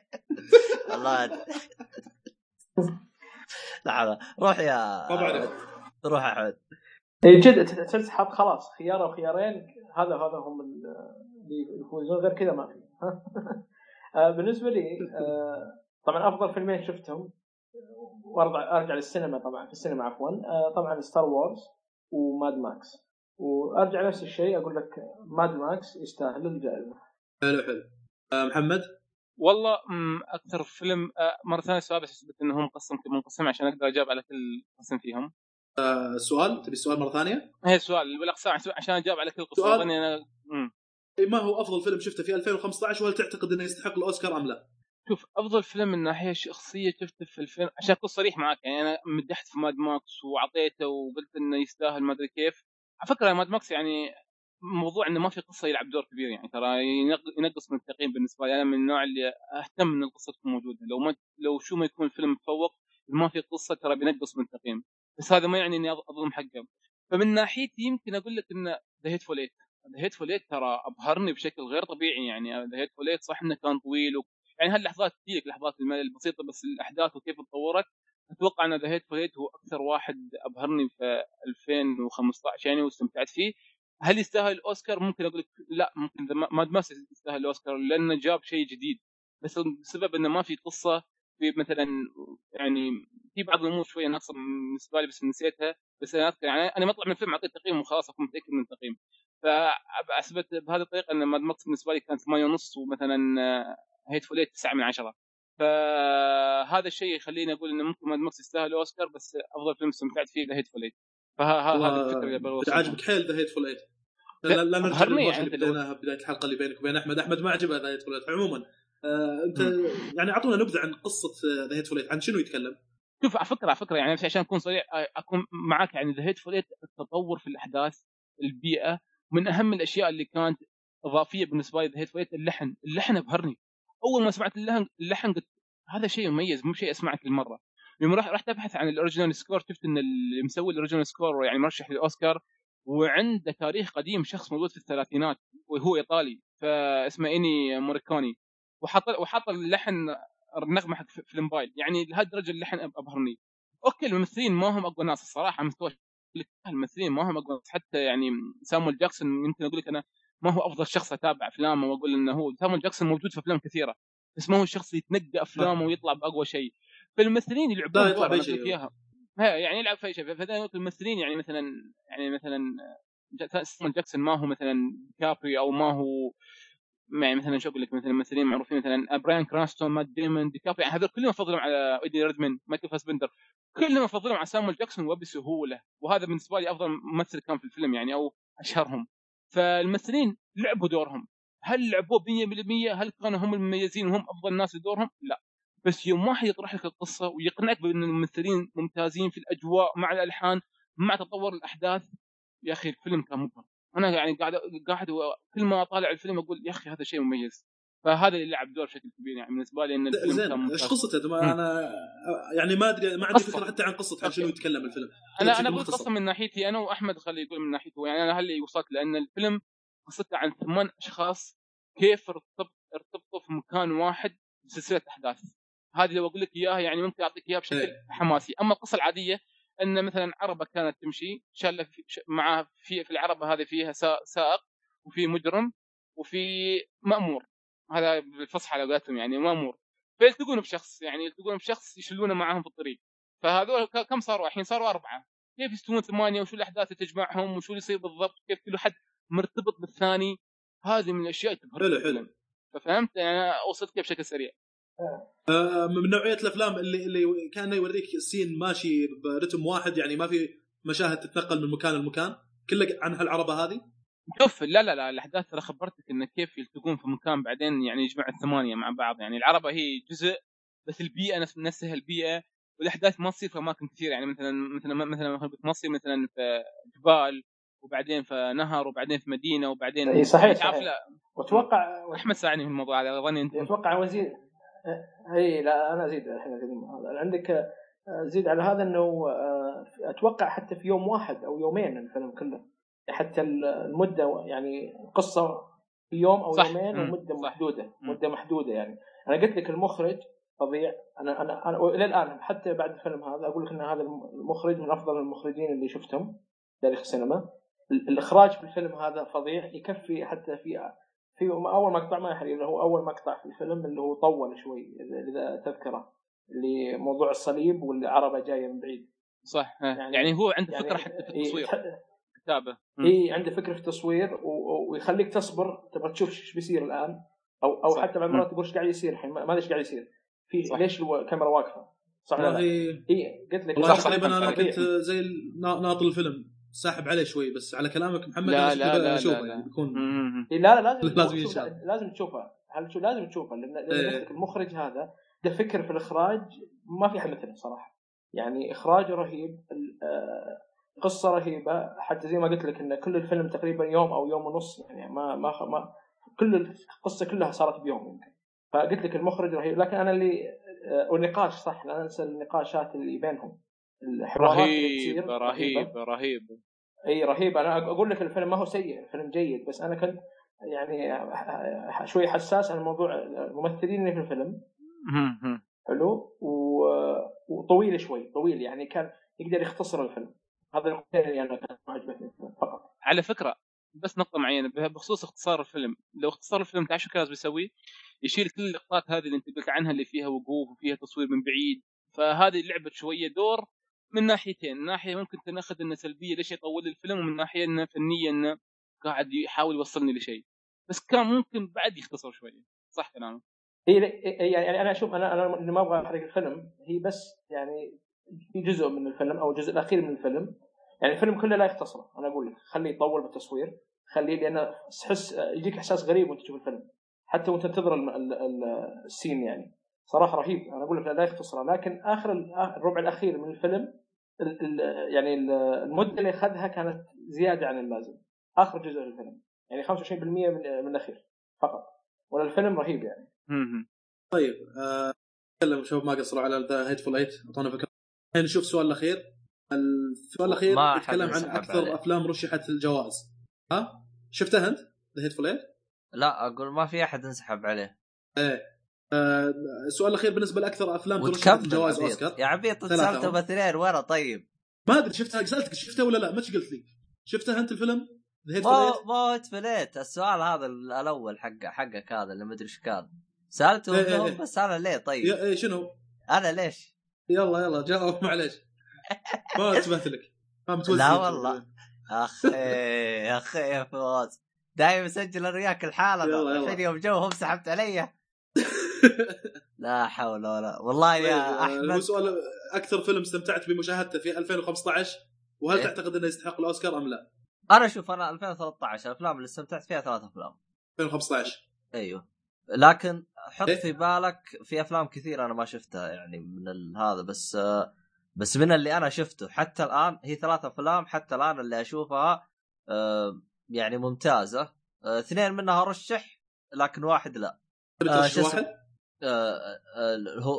والله لا لا روح يا. روح أحمد. اي جد ت- تسحب خلاص. خيار أو خيارين هذا هذا هم اللي يفوزون. غير كذا ما في. آه، بالنسبة لي آه، طبعا أفضل فيلمين شفتهم. وارجع أرجع للسينما طبعا في السينما عفوا آه، طبعا Star Wars و Mad Max وأرجع نفس الشيء أقول لك Mad Max يستاهل الجائزة حلو حلو. آه، محمد؟ والله أكثر فيلم آه، مرة ثانية السؤال بس أثبت انه هو مقسم منقسم عشان أقدر أجاوب على كل قسم فيهم السؤال تبي السؤال مرة ثانية؟ هي السؤال بالأقسام عشان أجاوب على كل قصه سؤال. أنا مم. ما هو أفضل فيلم شفته في 2015 وهل تعتقد إنه يستحق الأوسكار أم لا؟ شوف أفضل فيلم من ناحية شخصية شفته في الفيلم عشان أكون صريح معك يعني أنا مدحت في Mad Max وعطيته وقلت إنه يستاهل ما أدري كيف. على فكرة Mad Max يعني موضوع إنه ما في قصة يلعب دور كبير يعني ترى ينق- ينقص من التقييم بالنسبة لي أنا من النوع اللي أهتم إن القصة تكون موجودة. لو ما لو شو ما يكون الفيلم متفوق ما في قصة ترى بينقص من التقييم. بس هذا ما يعني إني أظلم حقه. فمن ناحيتي يمكن أقول لك إن The Hateful Eight The Hateful Eight ترى أبهرني بشكل غير طبيعي يعني The Hateful Eight صح إنه كان طويل. يعني هاللحظات تجيك لحظات الملل البسيطة بس الأحداث وكيف تطورت؟ أتوقع أن ذا هيت ايت هو أكثر واحد أبهرني في 2015 يعني واستمتعت فيه. هل يستاهل الأوسكار؟ ممكن أقول لك لا ممكن Mad Max يستاهل الأوسكار لأنه جاب شيء جديد. بس بسبب انه ما في قصة في مثلا يعني في بعض الأمور شوية ناقصة بالنسبة لي بس نسيتها. بس أنا أذكر يعني أنا مطلع من الفيلم اعطيه تقييم وخلاص أكون متأكد من التقييم. فأثبت بهذه الطريقة إن Mad Max بالنسبة لي كان 8 ونص ومثلا Hateful 9 من 10 فهذا الشيء يخليني أقول إنه ممكن Mad Max يستاهل اوسكار بس أفضل فيلم استمتعت فيه The Hateful فهذه الفكرة اللي بوصلها. عاجبك حيل The Hateful Eight لا، لا نرجع اللي بديناها بداية الحلقة اللي بينك وبين أحمد. أحمد ما عجبه The Hateful Eight عموما. آه أنت يعني أعطونا نبذة عن قصة The Hateful Eight عن شنو يتكلم؟ شوف على فكرة على فكرة يعني عشان أكون صريح أكون معك يعني The Hateful التطور في الأحداث البيئة من أهم الأشياء اللي كانت إضافية بالنسبة لي The Hateful اللحن. اللحن ابهرني أول ما سمعت اللحن اللحن قلت هذا شيء مميز مو شيء اسمعه كل مره يوم رحت ابحث عن ال original score شفت إن اللي مسوي ال original score يعني مرشح للأوسكار وعنده تاريخ قديم شخص موجود في الثلاثينات وهو إيطالي فاسمه انيو موريكوني. وحط وحط اللحن النغمة حق في الموبايل يعني لهالدرجة اللحن أبهرني. okay الممثلين ما هم أقوى ناس الصراحة مستوى الممثلين ما هم أقوى ناس حتى يعني سامويل جاكسون يمكن أقول لك أنا ما هو أفضل شخص أتابع أفلامه وأقول إنه هو سامويل جاكسون موجود في أفلام كثيرة بس ما هو الشخص اللي يتنقى أفلامه ويطلع بأقوى شيء. فالممثلين يلعبون يطلع لك شيء. إياها. ها، يعني يلعب في أي شيء. فذا الممثلين يعني مثلا يعني مثلا سامويل جاكسون ما هو مثلا ديكابريو أو ما هو يعني مثلا شو أقول لك مثلا ممثلين معروفين مثلا براين كراستون مات ديمون ديكابريو يعني هذول كلهم افضلهم على إيدي ريدماين مايكل فاسبندر. كلهم افضلهم على سامويل جاكسون وبسهولة. وهذا بالنسبة لي أفضل ممثل كان في الفيلم يعني أو أشهرهم. فالممثلين لعبوا دورهم. هل لعبوه 100% هل كانوا هم المميزين؟ وهم أفضل ناس لدورهم؟ لا. بس يوم واحد يطرح لك القصة ويقنعك بأن الممثلين ممتازين في الأجواء مع الألحان مع تطور الأحداث يا أخي الفيلم كان مبهر. أنا يعني قاعد قاعد كل ما أطالع الفيلم أقول يا أخي هذا شيء مميز. فهذا اللي لعب دور بشكل كبير يعني بالنسبة لي إن الفيلم زين إيش قصته؟ أنا يعني ما أدري ما عندي. فكرة حتى عن قصة عن شنو. يتكلم الفيلم أنا أنا بقول. قصة من ناحيتي أنا وأحمد خلي يقول من ناحيته يعني أنا هل وصلت لأن الفيلم قصته عن ثمان أشخاص كيف ارتبط ارتبطوا في مكان واحد بسلسلة أحداث هذه لو أقول لك إياها يعني ممكن أعطيك إياها بشكل إيه. حماسي أما القصة العادية إن مثلا عربة كانت تمشي شاله في ش- مع في في العربة هذه فيها سا- سائق وفي مجرم وفي مأمور هذا بالفصحى على قولتهم يعني مامور فيلتقون بشخص؟ يعني يلتقون بشخص يشلونه معاهم في الطريق. فهذول كم صاروا الحين؟ صاروا أربعة. كيف يستوون ثمانية؟ وشو الأحداث اللي تجمعهم؟ وشو اللي يصير بالضبط؟ كيف كل واحد مرتبط بالثاني؟ هذه من الأشياء تبهرك حلو،. حلو. ففهمت؟ يعني أنا اوصلت كيف بشكل سريع. آه، من نوعية الأفلام اللي اللي كانه يوريك السين ماشي برتم واحد يعني ما في مشاهد تتنقل من مكان لمكان. كله عن هالعربة هذه؟ شوف لا لا لا الأحداث ترى خبرتك انه كيف يلتقون في مكان بعدين يعني يجمع الثمانية مع بعض. يعني العربة هي جزء بس البيئة نفس نفسها البيئة والأحداث ما تصير في أماكن كثيرة. يعني مثلا مثلا مثلا ما تصير مثلا في جبال وبعدين في نهر وبعدين في مدينة وبعدين إي صحيح تعرف صحيح. وأتوقع أحمد ساعدني في الموضوع هذا أظني أنت أتوقع وزير إي لا أنا أزيد الحين هذا. عندك آه، زيد على هذا إنه آه، أتوقع حتى في يوم واحد أو يومين الفيلم كله. حتى المدة يعني القصة في يوم أو صح. يومين. ومده. محدودة. مدة محدودة يعني أنا قلت لك المخرج فظيع أنا أنا أنا إلى الآن حتى بعد الفيلم هذا أقول لك إن هذا المخرج من أفضل المخرجين اللي شفتهم تاريخ السينما ال- الإخراج في الفيلم هذا فظيع يكفي حتى في في أول مقطع ما يحرق اللي هو أول مقطع في الفيلم اللي هو طول شوي اذا تذكره اللي موضوع الصليب والعربة جاية من بعيد صح يعني, يعني- هو عنده يعني فكرة حتى في التصوير كتابة. اي عنده فكرة في التصوير و- ويخليك تصبر تبغى تشوف إيش بيصير الآن أو أو صح. حتى بعض المرات تقول إيش قاعد يصير الحين ما أدري إيش قاعد يصير في صح. ليش الكاميرا واقفة صح ولا لا؟ اي قلت لك والله تقريبا أنا. كنت زي ال- نا- ناطر الفيلم ساحب عليه شوي بس على كلامك محمد لا لا لا لا, لا. يعني بيكون. إيه لا لا لازم لازم شوف- ينشاف. لازم تشوفها هل شو لازم تشوفها لأن إيه. المخرج هذا ده فكر في الإخراج ما في أحد مثله صراحة يعني إخراجه رهيب آه، قصة رهيبة. حتى زي ما قلت لك إن كل الفيلم تقريبا يوم أو يوم ونص يعني ما ما ما كل القصة كلها صارت بيوم يمكن. فقلت لك المخرج رهيب. لكن أنا اللي آه، والنقاش صح لا أنسى النقاشات اللي بينهم. الحوارات اللي رهيبة. رهيبه رهيبه إي رهيب. أنا أقول لك الفيلم ما هو سيء الفيلم جيد بس أنا كنت يعني شوي حساس عن موضوع الممثلين اللي في الفيلم. حلو؟ وطويل شوي طويل يعني كان يقدر يختصر الفيلم. هذا النقطتين اللي أنا عجبتني فقط. على فكرة بس نقطة معينة بخصوص اختصار الفيلم. لو اختصار الفيلم تعرف شو كان بيسويه يشيل كل اللقطات هذه اللي أنت قلت عنها اللي فيها وقوف وفيها تصوير من بعيد. فهذه لعبت شوية دور من ناحيتين. من ناحية ممكن تناخذ إنه سلبية ليش يطول الفيلم ومن ناحية إنه فنيا إنه قاعد يحاول يوصلني لشيء. بس كان ممكن بعد يختصر شوية. صح كلامك. اي يعني أنا أشوف أنا أنا ما أبغى أحرق الفيلم. هي بس يعني جزء من الفيلم أو الجزء الأخير من الفيلم. يعني الفيلم كله لا يختصره أنا أقول لك. خليه يطول بالتصوير خليه لأن تحس يجيك إحساس غريب وأنت تشوف الفيلم. حتى وأنت تنتظر الم- ال- ال- السين يعني. صراحة رهيب. أنا أقول لك لا يختصره لكن آخر ال- الربع الأخير من الفيلم ال- ال- يعني ال- المدة اللي أخذها كانت زيادة عن اللازم. آخر جزء من الفيلم. يعني 25% من من الأخير فقط. ولا الفيلم رهيب يعني. مم. طيب آه، نتكلم شباب ما قصروا على The Hateful Eight أعطونا فكرة. نشوف السؤال الأخير. السؤال الأخير ما يتكلم عن أكثر عليه. أفلام رشحت الجوائز ها؟ شفتها أنت؟ The Hateful Eight لا أقول ما في أحد انسحب عليه. إيه. آه، السؤال الأخير بالنسبة لأكثر أفلام الجوائز عبيط. أوسكار. يا عبيط سالته. باثنين ورا طيب. ما أدري شفتها؟ سألتك شفتها ولا لا؟ ما قلت لي. شفتها أنت الفيلم؟ ذا هيتفول ما ما هو تفليت السؤال هذا الأول حق حقك هذا اللي مدري إيش كان. سألته إيه إيه إيه. بس أنا ليه؟ طيب. إيه، شنو؟ أنا ليش؟ يلا يلا جاوب معليش. ما انتبهت لك. لا والله. أخي أخي يا فواز. دايم اسجل أنا وياك الحالة. يلا، يلا. الحين يوم جو هم سحبت علي. لا حول ولا والله طيب، يا آه، هو احمد سؤال أكثر فيلم استمتعت بمشاهدته في 2015 وهل إيه؟ تعتقد إنه يستحق الأوسكار أم لا؟ أنا شوف أنا 2013 الافلام اللي استمتعت فيها ثلاث أفلام. 2015 أيوه. لكن حط إيه؟ في بالك في أفلام كثير أنا ما شفتها يعني من هذا بس بس من اللي أنا شفته حتى الآن هي ثلاث أفلام حتى الآن اللي أشوفها آه، يعني ممتازة. آه، اثنين منها رشح لكن واحد لا. آه، ترشح؟ واحد؟ هو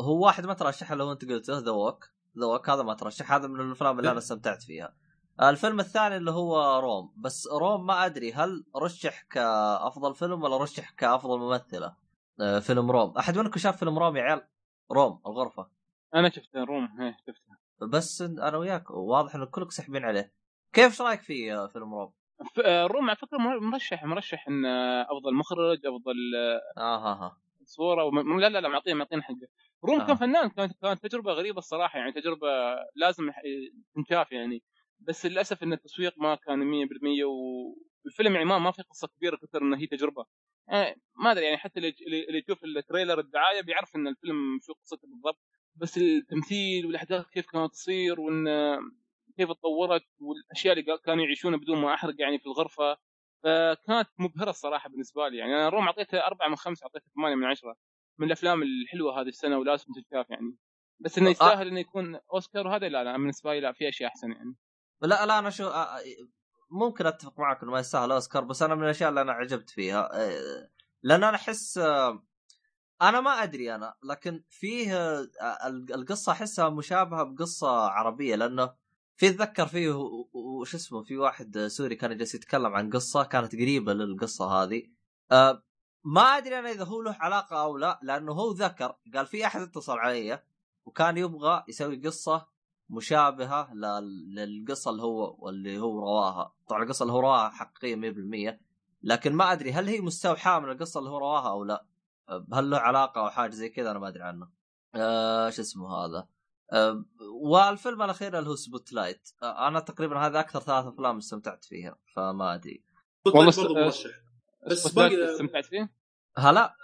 هو واحد ما ترشح اللي هو أنت قلته The Walk The Walk هذا ما ترشح هذا من الأفلام اللي أنا استمتعت فيها. الفيلم الثاني اللي هو Room. بس Room ما أدري هل رشح كأفضل فيلم ولا رشح كأفضل ممثلة. آه، فيلم Room. أحد منكم شاف فيلم Room يا عيال؟ Room الغرفة. أنا شفته Room. إيه شفته. بس أنا وياك. واضح إن كلكم سحبين عليه. كيف إيش رأيك في آه، فيلم Room؟ آه، Room على فكرة مر- مرشح مرشح إن آه، أفضل مخرج أفضل آه، آه ها ها. صورة. وم... لا لا لا معطيه معطينا حقه. Room آه. كان فنان كانت كانت تجربة غريبة الصراحة. يعني تجربة لازم تنشاف يعني. بس للأسف إن التسويق ما كان 100% والفيلم يعني ما ما في قصة كبيرة كثر إنه هي تجربة. يعني ما أدري يعني حتى اللي يشوف ال trailer الدعاية بيعرف إن الفيلم شو قصته بالضبط. بس التمثيل والأحداث كيف كانت تصير وإن كيف تطورت والأشياء اللي كانوا يعيشونها بدون ما أحرق يعني في الغرفة فكانت مبهرة الصراحة بالنسبة لي. يعني أنا روم اعطيته أربعة من خمسة اعطيته ثمانية من عشرة من الأفلام الحلوة هذه السنة ولازم تنشاف يعني. بس إنه آه. يستاهل إنه يكون أوسكار وهذا لا لا بالنسبة لي لا في أشياء أحسن يعني. لا لا أنا شو ممكن أتفق معك إنه ما يستاهل أوسكار بس أنا من الأشياء اللي أنا عجبت فيها لأن أنا أحس أنا ما أدري أنا لكن فيه ال- القصة أحسها مشابهة بقصة عربية لأنه في أتذكر فيه وش اسمه في واحد سوري كان جالس يتكلم عن قصة كانت قريبة للقصة هذه ما أدري أنا إذا هو له علاقة أو لا لأنه هو ذكر قال في أحد اتصل علي وكان يبغى يسوي قصة مشابهة لل- للقصه اللي هو اللي هو رواها. طبعا القصة اللي هو رواها حقيقيه 100% لكن ما أدري هل هي مستوحاة من القصة اللي هو رواها أو لا. هل له علاقة أو حاجة زي كذا أنا ما أدري عنه. أه شو اسمه هذا؟ أه والفيلم الأخير اللي هو Spotlight أه أنا تقريبا هذا أكثر ثلاث أفلام استمتعت فيها فما أدري. والله مرشح. بس باقي- استمتعت فيه؟ هلا.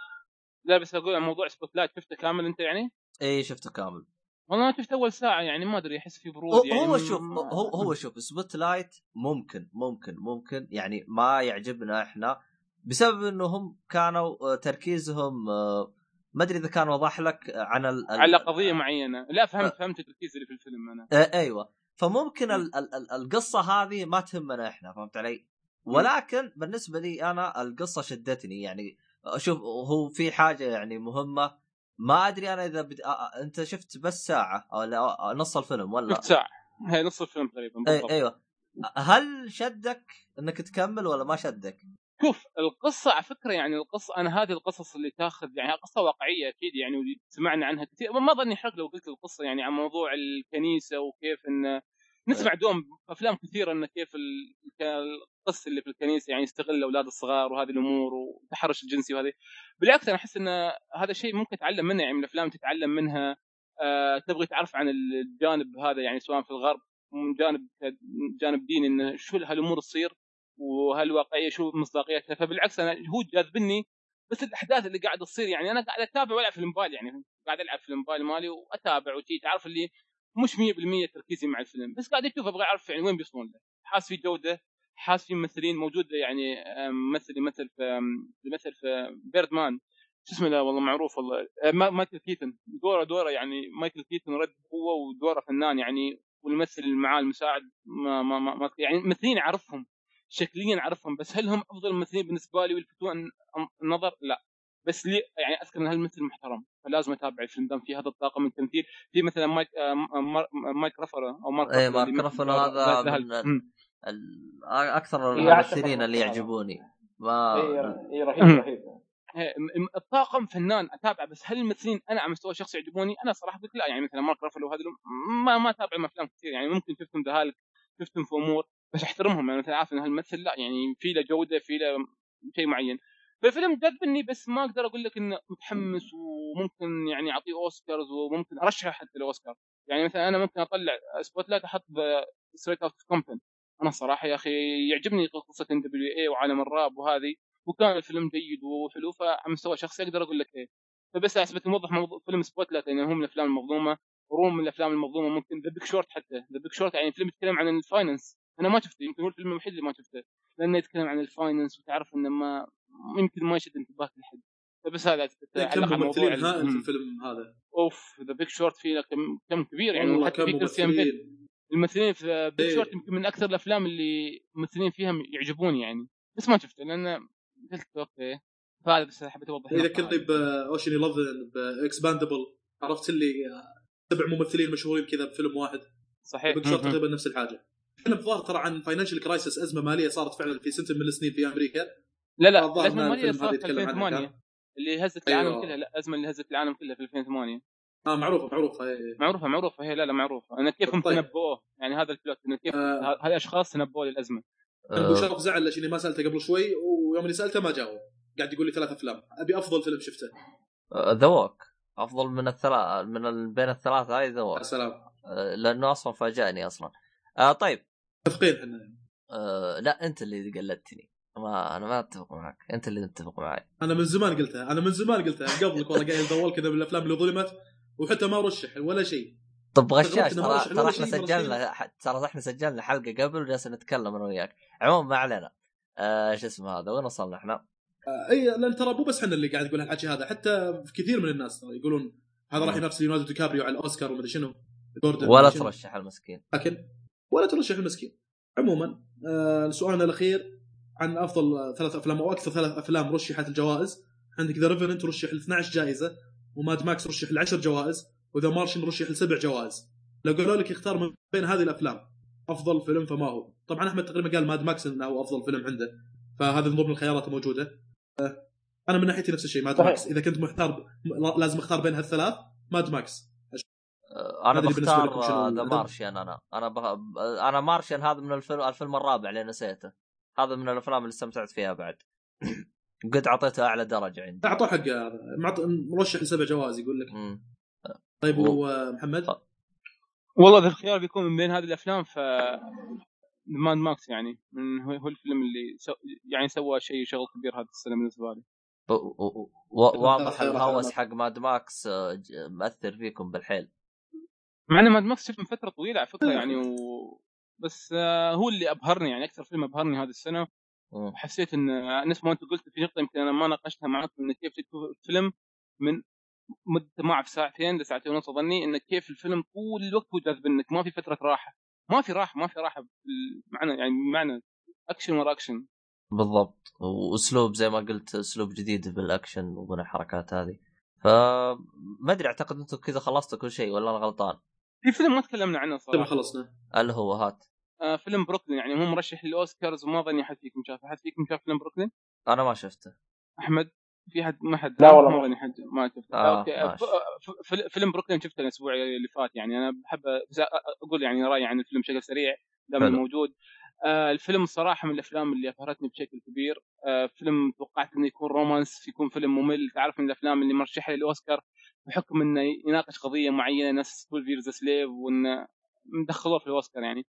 لا بس أقول موضوع Spotlight شفته كامل أنت يعني؟ اي شفته كامل. والله أنا شفت أول ساعة يعني ما أدري أحس في برود هو, يعني هو شوف ما- هو هو شوف Spotlight ممكن ممكن ممكن يعني ما يعجبنا إحنا بسبب انه هم كانوا آه، تركيزهم آه، ما أدري إذا كان وضح لك عن ال... على قضية معينة. لا فهمت. فهمت التركيز اللي في الفيلم أنا. آه، أيوه. فممكن ال ال ال القصة هذه ما تهمنا إحنا فهمت علي؟ ولكن بالنسبة لي أنا القصة شدتني يعني شوف هو في حاجة يعني مهمة ما أدري أنا إذا بد... آه، أنت شفت بس ساعة أو لا آه، نص الفيلم ولا؟ شفت ساعة. هي نص الفيلم تقريبا أي أيوه. هل شدك إنك تكمل ولا ما شدك؟ شوف القصة على فكرة يعني القصة أنا هذه القصص اللي تاخذ يعني قصة واقعية أكيد يعني سمعنا عنها كثير. ما ظني حرق لو قلت القصة يعني عن موضوع الكنيسة وكيف إن نسمع دوم أفلام كثيرة إن كيف ال- القص اللي في الكنيسة يعني يستغل الاولاد الصغار وهذه الأمور والتحرش الجنسي وهذه. بالعكس أنا أحس إن هذا شيء ممكن تتعلم منه يعني من الأفلام تتعلم منها آه تبغي تعرف عن الجانب هذا يعني سواء في الغرب من جانب جانب ديني انه شو هالأمور تصير وهالواقعية شو مصداقيتها. فبالعكس أنا هو جاذبني بس الأحداث اللي قاعد تصير يعني أنا قاعد أتابع وألعب في الموبايل يعني قاعد ألعب في الموبايل مالي وأتابع وشي. تعرف اللي مش 100% تركيزي مع الفيلم. بس قاعد أشوف أبغى أعرف يعني وين بيوصلون له. حاس في جودة حاس في ممثلين موجود يعني ممثل يمثل في يمثل في بيرد مان شو اسمه لا والله معروف والله. آه، ما- مايكل كيتن دوره دوره يعني مايكل كيتن رد بقوه ودوره فنان يعني والممثل اللي معاه المساعد ما ما ما, ما يعني ممثلين أعرفهم. شكليا أعرفهم. بس هل هم أفضل ممثلين بالنسبة لي ويلفتون النظر؟ لا. بس لي يعني أذكر إن هالممثل محترم فلازم أتابع الفيلم دام في هذا الطاقم من التمثيل في مثلا مايك آه، مار- مايك رافر أو مارك اي مارك دور- هذا من أكثر إيه، الممثلين اللي. يعجبوني ما اي اي رهيب. رهيب إيه، الطاقم فنان اتابعه بس هل الممثلين أنا على مستوى شخصي يعجبوني؟ أنا صراحة قلت لا يعني مثلا مارك رافلو وهذول ما ما أتابع أفلام كثير يعني ممكن شفتهم The Hulk شفتهم في امور بس أحترمهم يعني مثلا عارف إن هالممثل لا يعني في له جودة في له شيء معين فالفيلم جذبني بس ما أقدر أقول لك إنه متحمس وممكن يعني أعطيه أوسكارز وممكن أرشحه حتى الاوسكار يعني مثلا أنا ممكن أطلع Spotlight أحط Straight Outta Compton أنا صراحة يا أخي يعجبني قصة N.W.A وعالم الراب وهذه وكان الفيلم جيد وحلو فعلى مستوى شخصي أقدر أقول لك إيه. فبس على سبيل موضح موضوع فيلم Spotlight لأنه هو من الأفلام المظلومة Room من الأفلام المظلومة ممكن The Big Short حتى. The Big Short يعني فيلم يتكلم عن ال finance أنا ما شفته يمكن هو الفيلم الوحيد اللي ما شفته لأنه يتكلم عن ال finance وتعرف إنه ما يمكن ما يشد انتباه احد فبس هذا كم علق على موضوع ممثلين؟ هائل في ال- الفيلم هذا. أوف The Big Short فيه كم كم كبير يعني حتى كم في كريستيان بيل ممثلين. الممثلين في Big إيه. شورت يمكن من أكثر الأفلام اللي الممثلين فيها يعجبوني يعني. بس ما شفته لأن قلت okay فهذا بس حبيت أوضح يذكرني هذه. ب Ocean's 11 ب Expendables عرفت اللي سبع ممثلين مشهورين كذا بفيلم واحد. صحيح. Big Short. تقريبا نفس الحاجة. فيلم الظاهر ترى عن financial crisis أزمة مالية صارت فعلا في سنه من السنين في أمريكا. لا لا الأزمة الماليه هذا صارت في يتكلم عنها 2008 كان. اللي هزت أيوة. العالم كلها لا الازمه اللي هزت العالم كلها في 2008 آه معروفة معروفة إيه. معروفة معروفة هي لا لا معروفة. أنا كيف هم طيب. تنبؤوه؟ يعني هذا ال plot إنه كيف آه. هذه أشخاص تنبؤوا للأزمة. أبو آه، شرف زعل ليش اني ما سألته قبل شوي ويوم اني سألته ما جاوب. قاعد يقول لي ثلاث أفلام. أبي أفضل فيلم شفته. The Walk أفضل من الثلاث من ال... بين الثلاثة هاي The يا Walk سلام. آه، لأنه أصلا فاجأني أصلا. آه طيب. متفقين إحنا. آه لا أنت اللي قلدتني. ما أنا ما أتفق معك. أنت اللي متفق معي. أنا من زمان قلتها. أنا من زمان قلتها. قبلك والله قاعد ادور كذا بالأفلام اللي ظلمت وحتى ما رشح ولا شيء. طب غشاش ترى ترى إحنا سجلنا ترى إحنا سجلنا حلقة قبل وجالسين نتكلم أنا وياك. عموما ما علينا. آه شو اسمه هذا؟ وين وصلنا إحنا؟ آه، اي لأن ترى مو بس إحنا اللي قاعد نقول هالحكي هذا حتى في كثير من الناس ترى يقولون هذا راح ينافس ليوناردو دي كابريو على الأوسكار ومدري شنو. جوردن ولا. ترشح المسكين. لكن ولا ترشح المسكين. عموما آه سؤالنا الأخير عن أفضل آه، ثلاث أفلام أو أكثر ثلاث أفلام رشحت الجوائز. عندك The Revenant رشح ل 12 جائزة و Mad Max رشح ل 10 جوائز و The Martian رشح لسبع جوائز. لو قالوا لك اختار من بين هذه الأفلام أفضل فيلم فما هو؟ طبعا أحمد تقريبا قال Mad Max إنه هو أفضل فيلم عنده فهذا من ضمن الخيارات الموجودة. آه، أنا من ناحيتي نفس الشيء Mad صحيح. Max إذا كنت محتار ب- لازم أختار بين هالثلاث Mad Max آه أنا بختار The الأدب؟ Martian أنا. أنا بغ... أنا Martian هذا من الفيلم الفيلم الرابع اللي نسيته. هذا من الأفلام اللي استمتعت فيها بعد. قد أعطيته أعلى درجة عندي. أعطوه حقه هذا. معط- مرشح لسبع جوائز يقول لك. مم. طيب و- ومحمد والله اذا الخيار بيكون من بين هذه الأفلام ف مان ماكس يعني. من هو هو الفيلم اللي سو... يعني سوى شيء شغل كبير هذه السنة بالنسبة لي. و- و- واضح الهوس حق Mad Max مأثر فيكم بالحيل. مع انه Mad Max شفت من فترة طويلة على فكرة يعني و... بس آه، هو اللي أبهرني يعني أكثر فيلم أبهرني هذه السنة. وحسيت إن آه، نفس ما انت قلت في نقطة يمكن أنا ما ناقشتها معكم إن كيف تشوف الفيلم من مدة ما أعرف ساعتين لساعتين ونص أظني إن كيف الفيلم طول الوقت هو جاذبنك ما في فترة راحة. ما في راحة ما في راحة معنى يعني معنى أكشن ورا أكشن. بالضبط. وأسلوب زي ما قلت أسلوب جديد بالأكشن ومن الحركات هذه. فما أدري أعتقد أنتم كذا خلصتوا كل شيء ولا أنا غلطان؟ في فيلم ما تكلمنا عنه صراحة. خلصنا. اللي هو هات. آه فيلم بروكلين يعني هو مرشح للأوسكارز وما ظني حد فيكم شاف حد فيكم شاف فيلم بروكلين؟ أنا ما شفته. أحمد؟ في حد ما حد؟ لا والله ما. ظني حد ما شفته. آه، okay فيلم بروكلين شفته الأسبوع اللي فات يعني أنا بحب أقول يعني رأيي عن الفيلم بشكل سريع دام. موجود. آه الفيلم الصراحه من الأفلام اللي أبهرتني بشكل كبير. آه فيلم توقعت إنه يكون رومانس يكون فيلم ممل. تعرف من الأفلام اللي مرشحة للأوسكار بحكم إنه يناقش قضية معينة ناس 12 ييرز سليف وإنه مدخلوه في الأوسكار يعني.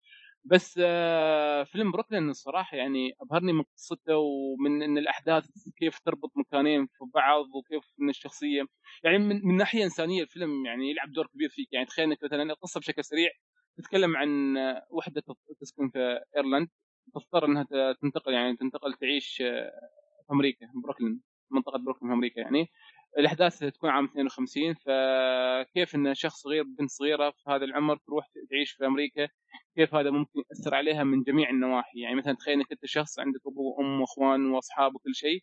بس آه، فيلم بروكلين الصراحة يعني أبهرني من قصته ومن إن الأحداث كيف تربط مكانين في بعض وكيف إن الشخصية يعني من, من ناحية إنسانية الفيلم يعني يلعب دور كبير فيك. يعني تخيل إنك مثلا القصة بشكل سريع تتكلم عن آه، وحدة تسكن في إيرلند تضطر إنها تنتقل يعني تنتقل تعيش آه، في أمريكا بروكلين. منطقة بروكلين أمريكا يعني. الأحداث تكون عام 52 فكيف إن شخص صغير بنت صغيرة في هذا العمر تروح تعيش في أمريكا كيف هذا ممكن يأثر عليها من جميع النواحي؟ يعني مثلا تخيل إنك أنت شخص عندك أبو وام واخوان وأصحاب وكل شيء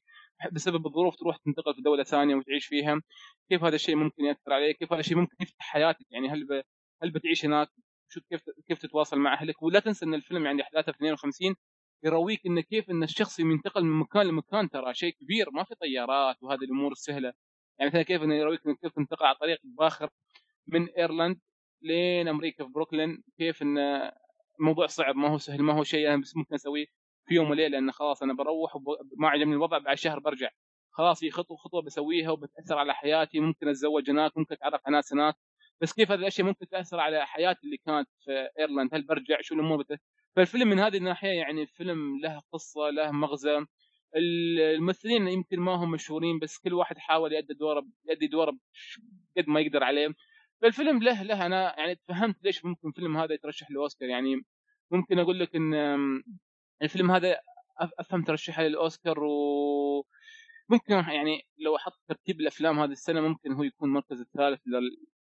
بسبب الظروف تروح تنتقل في دولة ثانية وتعيش فيها. كيف هذا الشيء ممكن يأثر عليك؟ كيف هذا الشيء ممكن يفتح حياتك؟ يعني هل ب... هل بتعيش هناك؟ شوف كيف كيف تتواصل مع أهلك؟ ولا تنسى إن الفيلم يعني أحداثه في 52 يرويك انه كيف إن الشخص ينتقل من مكان لمكان ترى شيء كبير ما في طيارات وهذه الأمور السهله يعني مثلا كيف انه يرويك انه كيف تنتقل على طريق باخر من إيرلند لين أمريكا في بروكلين كيف انه الموضوع صعب ما هو سهل ما هو شيء أنا بس ممكن أسويه في يوم وليلة انه خلاص أنا بروح وما عجبني الوضع بعد شهر برجع. خلاص هي خطوة خطوة بسويها وبتأثر على حياتي ممكن أتزوج هناك ممكن أتعرف على ناس هناك. بس كيف هذه الأشياء ممكن تأثر على حياتي اللي كانت في إيرلند؟ هل برجع؟ شو الأمور. فالفيلم من هذه الناحية يعني فيلم له قصة له مغزى. الممثلين يمكن ما هم مشهورين بس كل واحد حاول يؤدي دوره يؤدي دوره قد ما يقدر عليه. فالفيلم له له. أنا يعني تفهمت ليش ممكن الفيلم هذا يترشح لاوسكار يعني ممكن أقول لك إن الفيلم هذا أفهم ترشحه للأوسكار و ممكن يعني لو أحط ترتيب الأفلام هذه السنة ممكن هو يكون المركز الثالث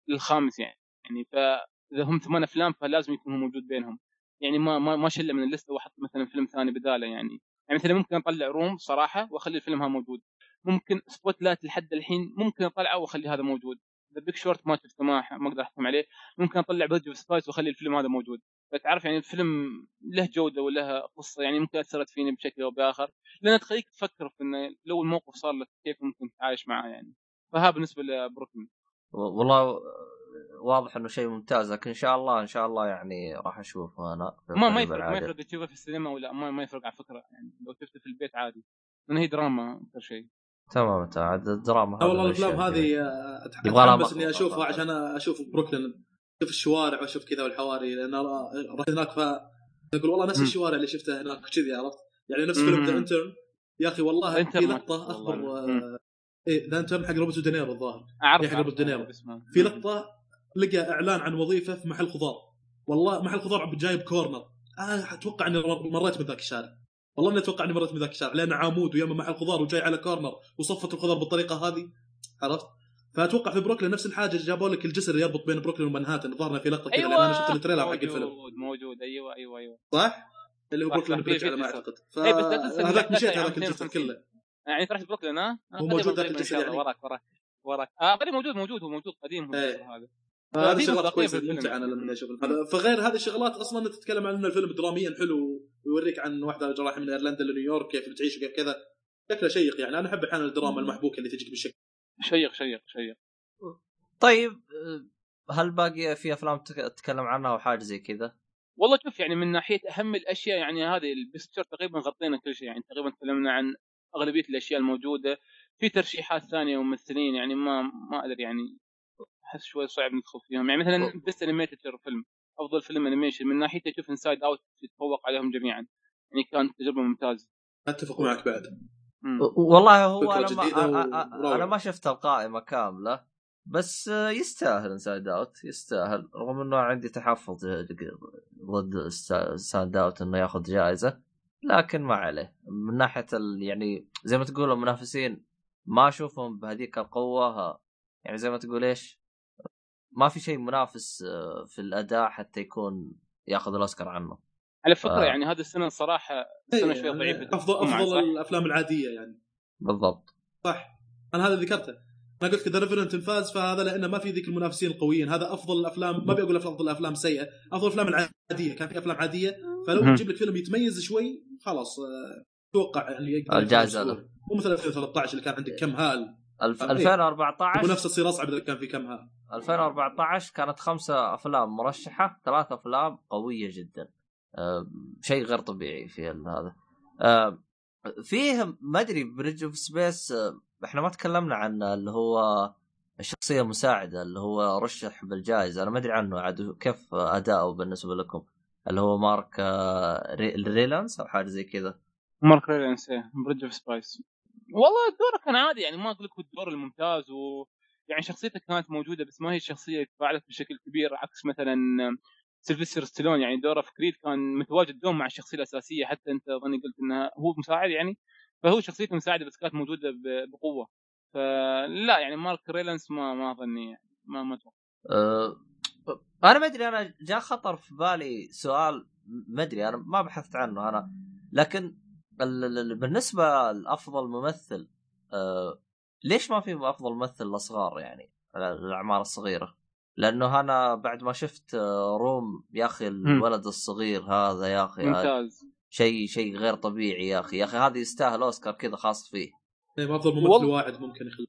للخامس يعني. يعني فاذا هم ثمان أفلام فلازم يكون موجود بينهم. يعني ما ما ما شلة من ال list ه واحط مثلا فيلم ثاني بدالة يعني. يعني مثلا ممكن أطلع Room صراحة وأخلي الفيلم هذا موجود. ممكن Spotlight لحد الحين ممكن أطلعه وأخلي هذا موجود. The Big Short ما شفته ما ما أقدر أحكم عليه. ممكن أطلع Bridge of Spies وأخلي الفيلم هذا موجود. فتعرف يعني الفيلم له جودة وله قصة يعني ممكن أثرت فيني بشكل أو بآخر. لأن تخليك تفكر في إنه لو الموقف صار لك كيف ممكن تتعايش معه يعني. فها بالنسبة لبروكلين. والله واضح إنه شيء ممتاز لكن إن شاء الله إن شاء الله يعني راح أشوفه أنا ما ما يفرق ما يفرق تشوفه في السينما ولا ما, ما يفرق على فكرة يعني لو شفته في البيت عادي لأن هي دراما أكثر شيء. تمام انت عاد الدراما والله الأفلام هذه أتحمس إني أشوفها عشان أشوف بروكلين. أشوف الشوارع واشوف كذا والحواري لأن رحت هناك ف أقول والله نفس الشوارع اللي شفتها هناك كذي عرفت؟ يعني نفس فيلم The Intern. يا أخي والله في لقطة أخبر إيه The Intern حق روبرت دينيرو الظاهر. اعرف حق روبرت دينيرو. في لقطة لقى إعلان عن وظيفة في محل خضار. والله محل خضار جاي ب corner. آه أتوقع إني مريت من ذاك الشارع. والله إني أتوقع إني مريت من ذاك الشارع. لأن عمود ويما محل خضار وجاي على corner وصفت الخضار بالطريقة هذه. عرفت؟ فأتوقع في بروكلين نفس الحاجة جابوا لك الجسر اللي يربط بين بروكلين ومنهاتن ظهرنا في لقطة كذا أيوة أنا شفت ال trailer حق الفيلم. موجود موجود. أيوه أيوه أيوه. صح؟ اللي هو Brooklyn Bridge على ما أعتقد. فهذاك مشيت هذاك الجسر كله. يعني رحت بروكلين ها؟ هو موجود ذاك الجسر يعني. وراك وراك وراك آه قديم موجود موجود هو موجود قديم هو إيه. هذا. هذه شغلات كويسه ممتعة أنا لما أشوف هذا فغير هذه الشغلات أصلا تتكلم عن ان الفيلم دراميا حلو ويوريك عن واحدة رايحه من أيرلندا لنيويورك كيف بتعيش وكيف كذا. شكله شيق يعني. أنا أحب أحيانا الدراما المحبوكة اللي تجيك بالشكل. شيق شيق شيق. طيب هل باقي في أفلام تتكلم عنها أو حاجة زي كذا؟ والله شوف يعني من ناحية أهم الأشياء يعني هذه ال best تقريبا غطينا كل شيء يعني تقريبا تكلمنا عن أغلبية الأشياء الموجودة. في ترشيحات ثانية وممثلين يعني ما ما أدري يعني أحس شوي صعب ندخل فيهم. يعني مثلا بس animated film أفضل فيلم animation من ناحية أشوف Inside Out يتفوق عليهم جميعا. يعني كانت تجربة ممتازة. أتفق معك بعد. مم. والله هو فكرة أنا ما. أنا ما شفت القائمة كاملة بس يستاهل Inside Out يستاهل. رغم إنه عندي تحفظ ضد ساند اوت إنه ياخذ جائزه لكن ما عليه. من ناحية ال... يعني زي ما تقول المنافسين ما أشوفهم بهذيك القوة يعني زي ما تقول إيش؟ ما في شيء منافس آه، في الأداء حتى يكون ياخذ الأوسكار عنه. على فكرة آه. يعني هذه السنة الصراحه السنة إيه، شوي ضعيفة. يعني افضل مع أفضل صح؟ الأفلام العادية يعني. بالضبط. صح. أنا هذا ذكرته. أنا قلت ذا ريفرنت فاز فهذا لأنه ما في ذيك المنافسين القويين. هذا أفضل الأفلام ما بقول أفضل الافلام سيئة أفضل الأفلام العادية. كان في أفلام عادية فلو. تجيب لك فيلم يتميز شوي خلاص آه، أتوقع يعني يقدر الجائزة يفوز له. مو مثل 2013 اللي كان عندك كم هال. الف... إيه. 2014 المنافسه تصير أصعب إذا كان في كم هال 2014 كانت خمسة أفلام مرشحة ثلاث أفلام قوية جدا. أه شيء غير طبيعي في ال- هذا. أه فيه ما أدري Bridge of Spies إحنا ما تكلمنا عن اللي هو الشخصية المساعدة اللي هو رشح بالجائزة. أنا ما أدري عنه عاد كيف أداؤه بالنسبة لكم؟ اللي هو مارك أه ري... ريلانس أو حاجة زي كذا. مارك ريلانس إيه Bridge of Spies والله دوره كان عادي يعني ما أقول لك الدور الممتاز و يعني شخصيته كانت موجودة بس ما هي الشخصية تفاعلت بشكل كبير عكس مثلا سيلفستر ستالون يعني دوره في كريد كان متواجد دوم مع الشخصية الأساسية حتى أنت ظني قلت إنها هو مساعد يعني فهو شخصيته مساعدة بس كانت موجودة بقوة. فلا يعني مارك ريلانس ما ما أظني يعني ما ما أتوقع. أه أنا ما أدري أنا جاء خطر في بالي سؤال ما أدري أنا ما بحثت عنه أنا لكن بالنسبة لأفضل ممثل أه ليش ما في أفضل ممثل للصغار يعني الأعمار الصغيرة؟ لأنه أنا بعد ما شفت آه، Room يا أخي الولد الصغير هذا يا أخي آه، ممتاز. شيء شيء غير طبيعي يا أخي. يا أخي هذا يستاهل أوسكار كذا خاص فيه. ما أفضل ممثل واعد ممكن يخلي.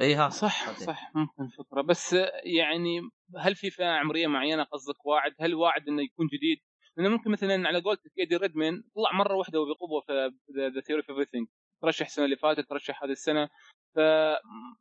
اي ها صح أوكي. صح ممكن فكرة. بس يعني هل في فئة عمرية معينة قصدك واعد؟ هل واعد إنه يكون جديد؟ لأنه ممكن مثلا على قولتك إيدي ريدمين طلع مرة واحدة وبقوه في The Theory of Everything ترشح السنة اللي فاتت ترشح هذه السنة. ف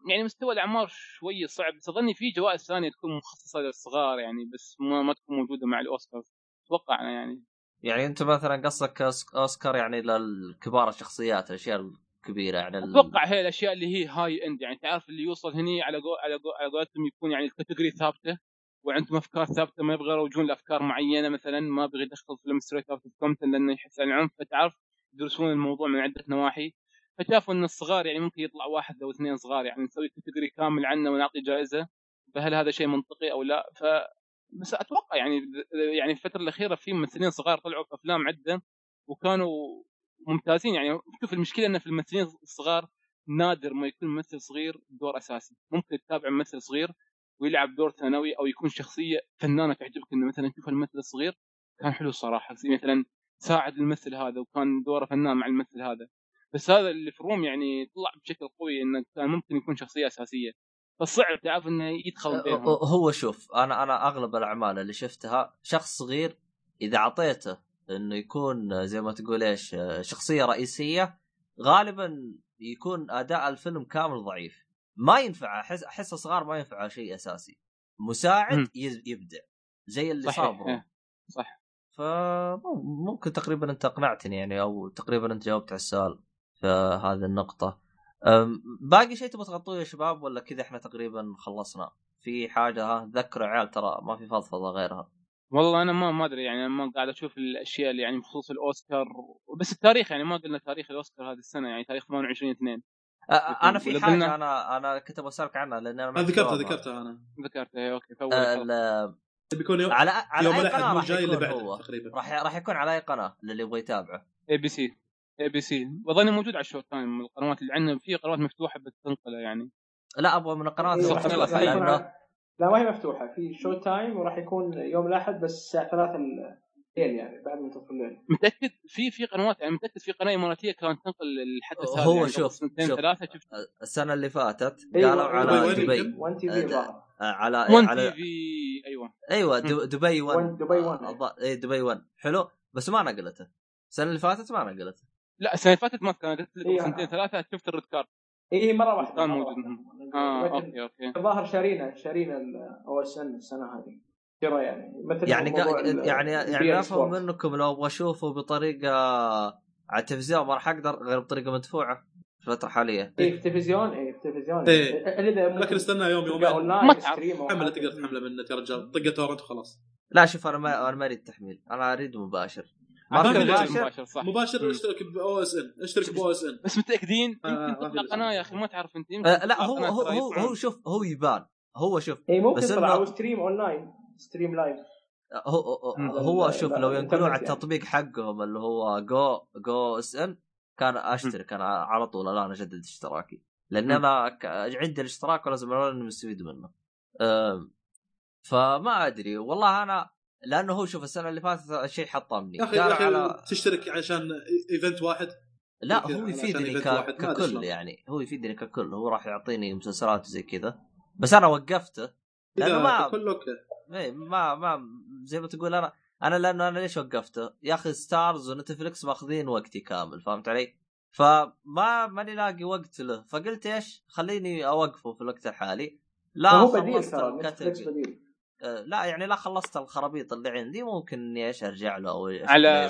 يعني مستوى الأعمار شوي صعب بس أظني في جوائز ثانية تكون مخصصة للصغار يعني بس ما, ما تكون موجودة مع الاوسكار أتوقع أنا يعني. يعني أنت مثلا قصدك أوسكار يعني للكبار الشخصيات الأشياء الكبيرة يعني أتوقع هي الأشياء اللي هي high end يعني تعرف اللي يوصل هني على قول على على قولتهم يكون يعني ال category ثابتة. وعندهم أفكار ثابتة ما يبغى يروجون لأفكار معينة مثلا ما بغى يدخل فيلم Straight Outta Compton لأنه يحس عن العنف فتعرف يدرسون الموضوع من عدة نواحي. فشافوا إن الصغار يعني ممكن يطلع واحد أو اثنين صغار يعني نسوي كاتيجوري كامل عنه ونعطي جائزة فهل هذا شيء منطقي أو لا؟ ف بس أتوقع يعني يعني الفترة الأخيرة في ممثلين صغار طلعوا في أفلام عدة وكانوا ممتازين. يعني شوف المشكلة إن في الممثلين الصغار نادر ما يكون ممثل صغير دور أساسي. ممكن تتابع ممثل صغير ويلعب دور ثانوي أو يكون شخصية فنانة تعجبك إنه مثلا تشوف الممثل الصغير كان حلو الصراحة. زي مثلا ساعد الممثل هذا وكان دوره فنان مع الممثل هذا. بس هذا اللي في روم يعني طلع بشكل قوي إنه كان ممكن يكون شخصية أساسية. فصعب تعرف إنه يدخل بينهم. هو شوف أنا أنا أغلب الأعمال اللي شفتها شخص صغير إذا اعطيته إنه يكون زي ما تقول إيش شخصية رئيسية غالبا يكون أداء الفيلم كامل ضعيف. ما ينفع أحس أحس الصغار ما ينفع شيء أساسي. مساعد. يز- يبدع زي اللي صابر إيه، صح. فممكن تقريبا أنت أقنعتني يعني أو تقريبا أنت جاوبت على السؤال في هذه النقطة. باقي شيء تبغى تغطوه يا شباب ولا كذا إحنا تقريبا خلصنا؟ في حاجة؟ ها ذكروا عيال ترى ما في فضفضة غيرها. والله أنا ما ما أدري يعني ما قاعد أشوف الأشياء اللي يعني بخصوص الأوسكار بس التاريخ يعني ما قلنا تاريخ الأوسكار هذه السنة يعني تاريخ 28 2 أ- أنا في قلنا- أنا أنا كنت بسالك عنها لأن أنا عندي ذكرتها. ذكرتها أنا. ذكرت إيه، أوكي ال- حلقة. بيكون يوم على على يوم أي الاحد مو راح الجاي اللي يكون بعده تقريبا. راح راح يكون على أي قناة للي يبغى يتابعه. اي بي سي اي بي سي واظني موجود على ال Showtime القنوات اللي عندنا. في قنوات مفتوحة بتنقله يعني. لا أبغى من القنوات إيه، لا، لأنه ما هي مفتوحة. في Showtime وراح يكون يوم الأحد بس الساعة 3 الليل يعني بعد منتصف الليل متأكد؟ في في قنوات يعني متأكد في قناة اماراتيه كانت تنقل الحدث هذا هو يعني شوف- سنتين شوف. ثلاثة شفت السنة اللي فاتت أيوة، قالوا أيوة. على دبي وين؟ دبي. 1 تي آه، في الظاهر على 1 على تي في أيوه أيوه دب- دبي 1 1 دبي 1. اي دبي 1 حلو. بس ما نقلته. السنة اللي فاتت ما نقلته. لا السنة اللي فاتت ما كانت قلت لك إيه، سنتين ثلاثة شفت الريد كارد. اي اي مرة واحدة كان مرة موجود. واحدة. آه أوكي أوكي. الظاهر شارينا شارينا أو اس ان السنة هذه. شراء يعني مثل يعني يعني يعني PS افهم. منكم لو أبغى أشوفه بطريقة على التلفزيون ما راح أقدر غير بطريقة مدفوعة الفترة الحالية. اي في تلفزيون اي في تلفزيون إيه. ذا لكن استنى يوم يومين. ما تحمله. تقدر تحمله من النت يا رجال. طقه torrent وخلاص. لا شوف أنا ما أنا ما أريد تحميل. أنا أريد مباشر. ما في في مباشر؟ مباشر صح. مباشر. اشترك ب OSN. اشترك ب OSN. بس متأكدين؟ آه، يمكن ما في تطلع لسه. قناه يا أخي ما تعرف أنت. آه لا هو هو ترى هو, شوف هو يبان. هو شوف. اي ممكن بس أو stream online. stream live هو هو, شوف لو ينقلون على يعني. التطبيق حقهم اللي هو Go Go OSN كان أشترك. أنا على طول الآن أجدد اشتراكي. لأن. أنا عندي الاشتراك ولازم اني مستفيد منه. فما أدري. والله أنا لأنه هو شوف السنة اللي فاتت الشيء حطمني. يا أخي كان يا أخي على تشترك عشان event واحد؟ لا هو يفيدني ك... ككل. يعني. هو يفيدني ككل. هو راح يعطيني مسلسلات وزي كذا. بس أنا وقفته. لأنه ما كله أوكي. ما ما زي ما تقول أنا أنا لأنه أنا ليش وقفته؟ يا أخي Starz و Netflix ماخذين وقتي كامل فهمت علي؟ فما ماني لاقي وقت له فقلت إيش؟ خليني أوقفه في الوقت الحالي لا هو بديل ترى Netflix بديل آه، لا يعني لا خلصت الخرابيط اللي عندي ممكن إني إيش أرجع له أو على-.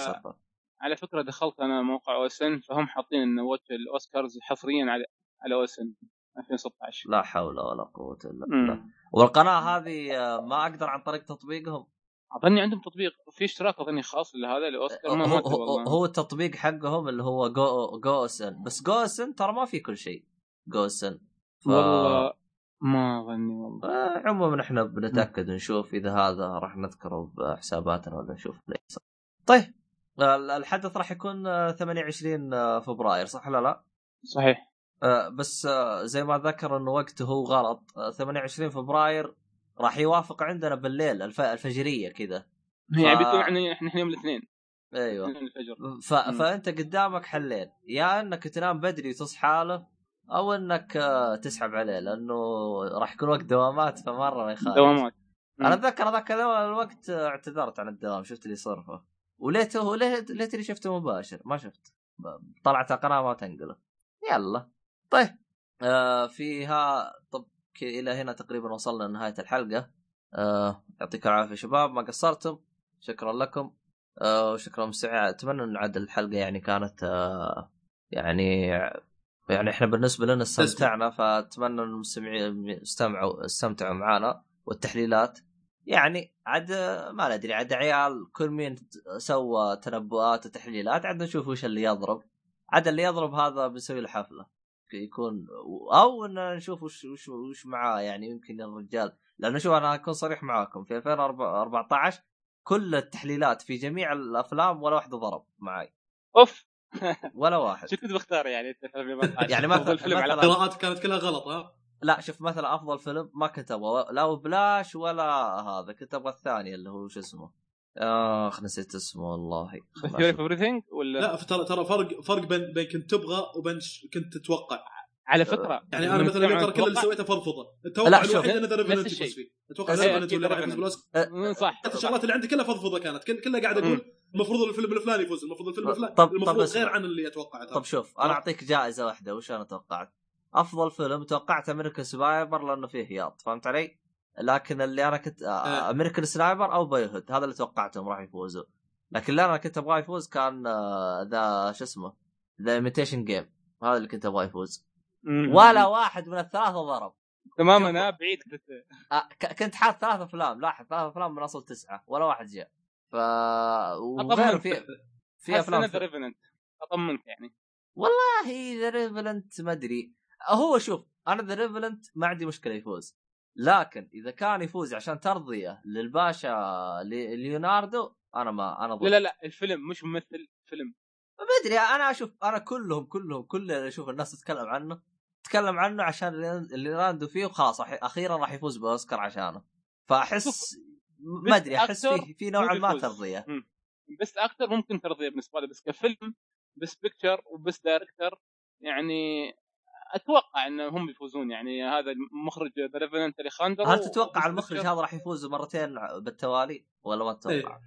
على فكرة دخلت أنا موقع OSN فهم حاطين انه watch ال Oscars حصريا على على OSN 2016 لا حول ولا قوة إلا. بالله. والقناة هذه آه، ما أقدر عن طريق تطبيقهم؟ أظني عندهم تطبيق. في اشتراك أظني خاص لهذا الاوسكار ما هو, هو, هو التطبيق حقهم اللي هو Go Go OSN بس Go OSN ترى ما في كل شيء. Go OSN ف... والله ما أظني والله. آه، عموما إحنا بنتأكد نشوف إذا هذا راح نذكره بحساباتنا ولا نشوف طيب آه، الحدث راح يكون آه، 28 آه، فبراير صح ولا لا؟ صحيح. آه، بس آه، زي ما ذكر إنه وقته هو غلط. آه، 28 فبراير راح يوافق عندنا بالليل الف... الفجرية كذا. يعني بيكون عندنا إحنا يوم الاثنين. أيوه. الفجر. ف... مم. فأنت قدامك حلين. يا إنك تنام بدري وتصحى له أو إنك آه، تسحب عليه لأنه راح يكون وقت دوامات فمرة ما يخالف. دوامات. أنا أتذكر ذاك الوقت آه، اعتذرت عن الدوام شفت اللي صرفه وليته ليت ليتني شفته مباشر ما شفت. طلعت القناه ما تنقله. يلا. طيب آه فيها طب إلى هنا تقريبا وصلنا لنهاية الحلقة. آه يعطيكم العافية شباب ما قصرتم؟ شكرا لكم. آه وشكرا مستمع أتمنى إن عاد الحلقة يعني كانت آه يعني يعني إحنا بالنسبة لنا استمتعنا فأتمنى إن المستمعين استمعوا استمتعوا معنا والتحليلات. يعني عاد ما ندري عاد عيال كل مين سوى تنبؤات وتحليلات عاد نشوف وش اللي يضرب. عاد اللي يضرب هذا بنسوي له حفلة. يكون أو إن نشوف وش وش وش معاه يعني يمكن الرجال. لأنه شوف أنا أكون صريح معاكم في 2014 كل التحليلات في جميع الأفلام ولا واحدة ضرب معي أوف! ولا واحد. شو كنت بختار يعني أنت في 2014 يعني مثلا- أفضل فيلم على مثلاً- القراءات كانت كلها غلط ها؟ لا شوف مثلا أفضل فيلم ما كنت أبغى لا بلاش ولا هذا كنت أبغى الثاني اللي هو شو اسمه؟ اخ نسيت اسمه والله. Theory of ولا؟ لا ترى ترى فرق فرق بين بين كنت تبغى وبين كنت تتوقع. على فكرة. يعني أنا مثلا ترى كل اللي سويته فضفضه لا، التوقع شوف. الوحيد ان The Revenant الشيء. يفوز فيه. أتوقع Revenant واللي راح يفوز. بالاوسكار صح. الشغلات اللي عندي كلها فضفضه كانت. كل كلها قاعد أقول المفروض الفيلم الفلاني يفوز المفروض الفيلم الفلاني. طب- طب المفروض اسمع. غير عن اللي اتوقعه طب شوف أنا أعطيك جائزة واحدة وش أنا توقعت أفضل فيلم توقعت American Sniper لأنه فيه هياط فهمت علي؟ لكن اللي أنا كنت آه. American Sniper أو Boyhood هذا اللي توقعتهم راح يفوزوا. لكن اللي أنا كنت أبغاه يفوز كان آه، ذا شو اسمه The Imitation Game هذا اللي كنت أبغاه يفوز. ولا واحد من الثلاثة ضرب. تماما أنا بعيد كنت. آه، كنت حاط ثلاث أفلام. لاحظ ثلاث أفلام من أصل تسعة ولا واحد جاء. ف وغير في في أفلام ذا ريفننت أطمنك يعني. والله The Revenant ما أدري. هو شوف أنا The Revenant ما عندي مشكلة يفوز. لكن إذا كان يفوز عشان ترضية للباشا لي- ليوناردو أنا ما أنا ضد. لا لا الفيلم مش ممثل فيلم. ما أدري أنا أشوف أنا كلهم كلهم كل اللي أشوف الناس تتكلم عنه تتكلم عنه عشان ليوناردو فيه وخلاص أخيرا راح يفوز بأوسكار عشانه. فأحس ما أدري أحس أكثر في مو ما. ترضية. بس أكثر ممكن ترضية بالنسبة لي بس كفيلم best picture و best director يعني أتوقع انهم بيفوزون يعني هذا المخرج The Revenant اليخاندرو هل تتوقع المخرج هذا راح يفوز مرتين بالتوالي ولا ما تتوقع؟ إيه.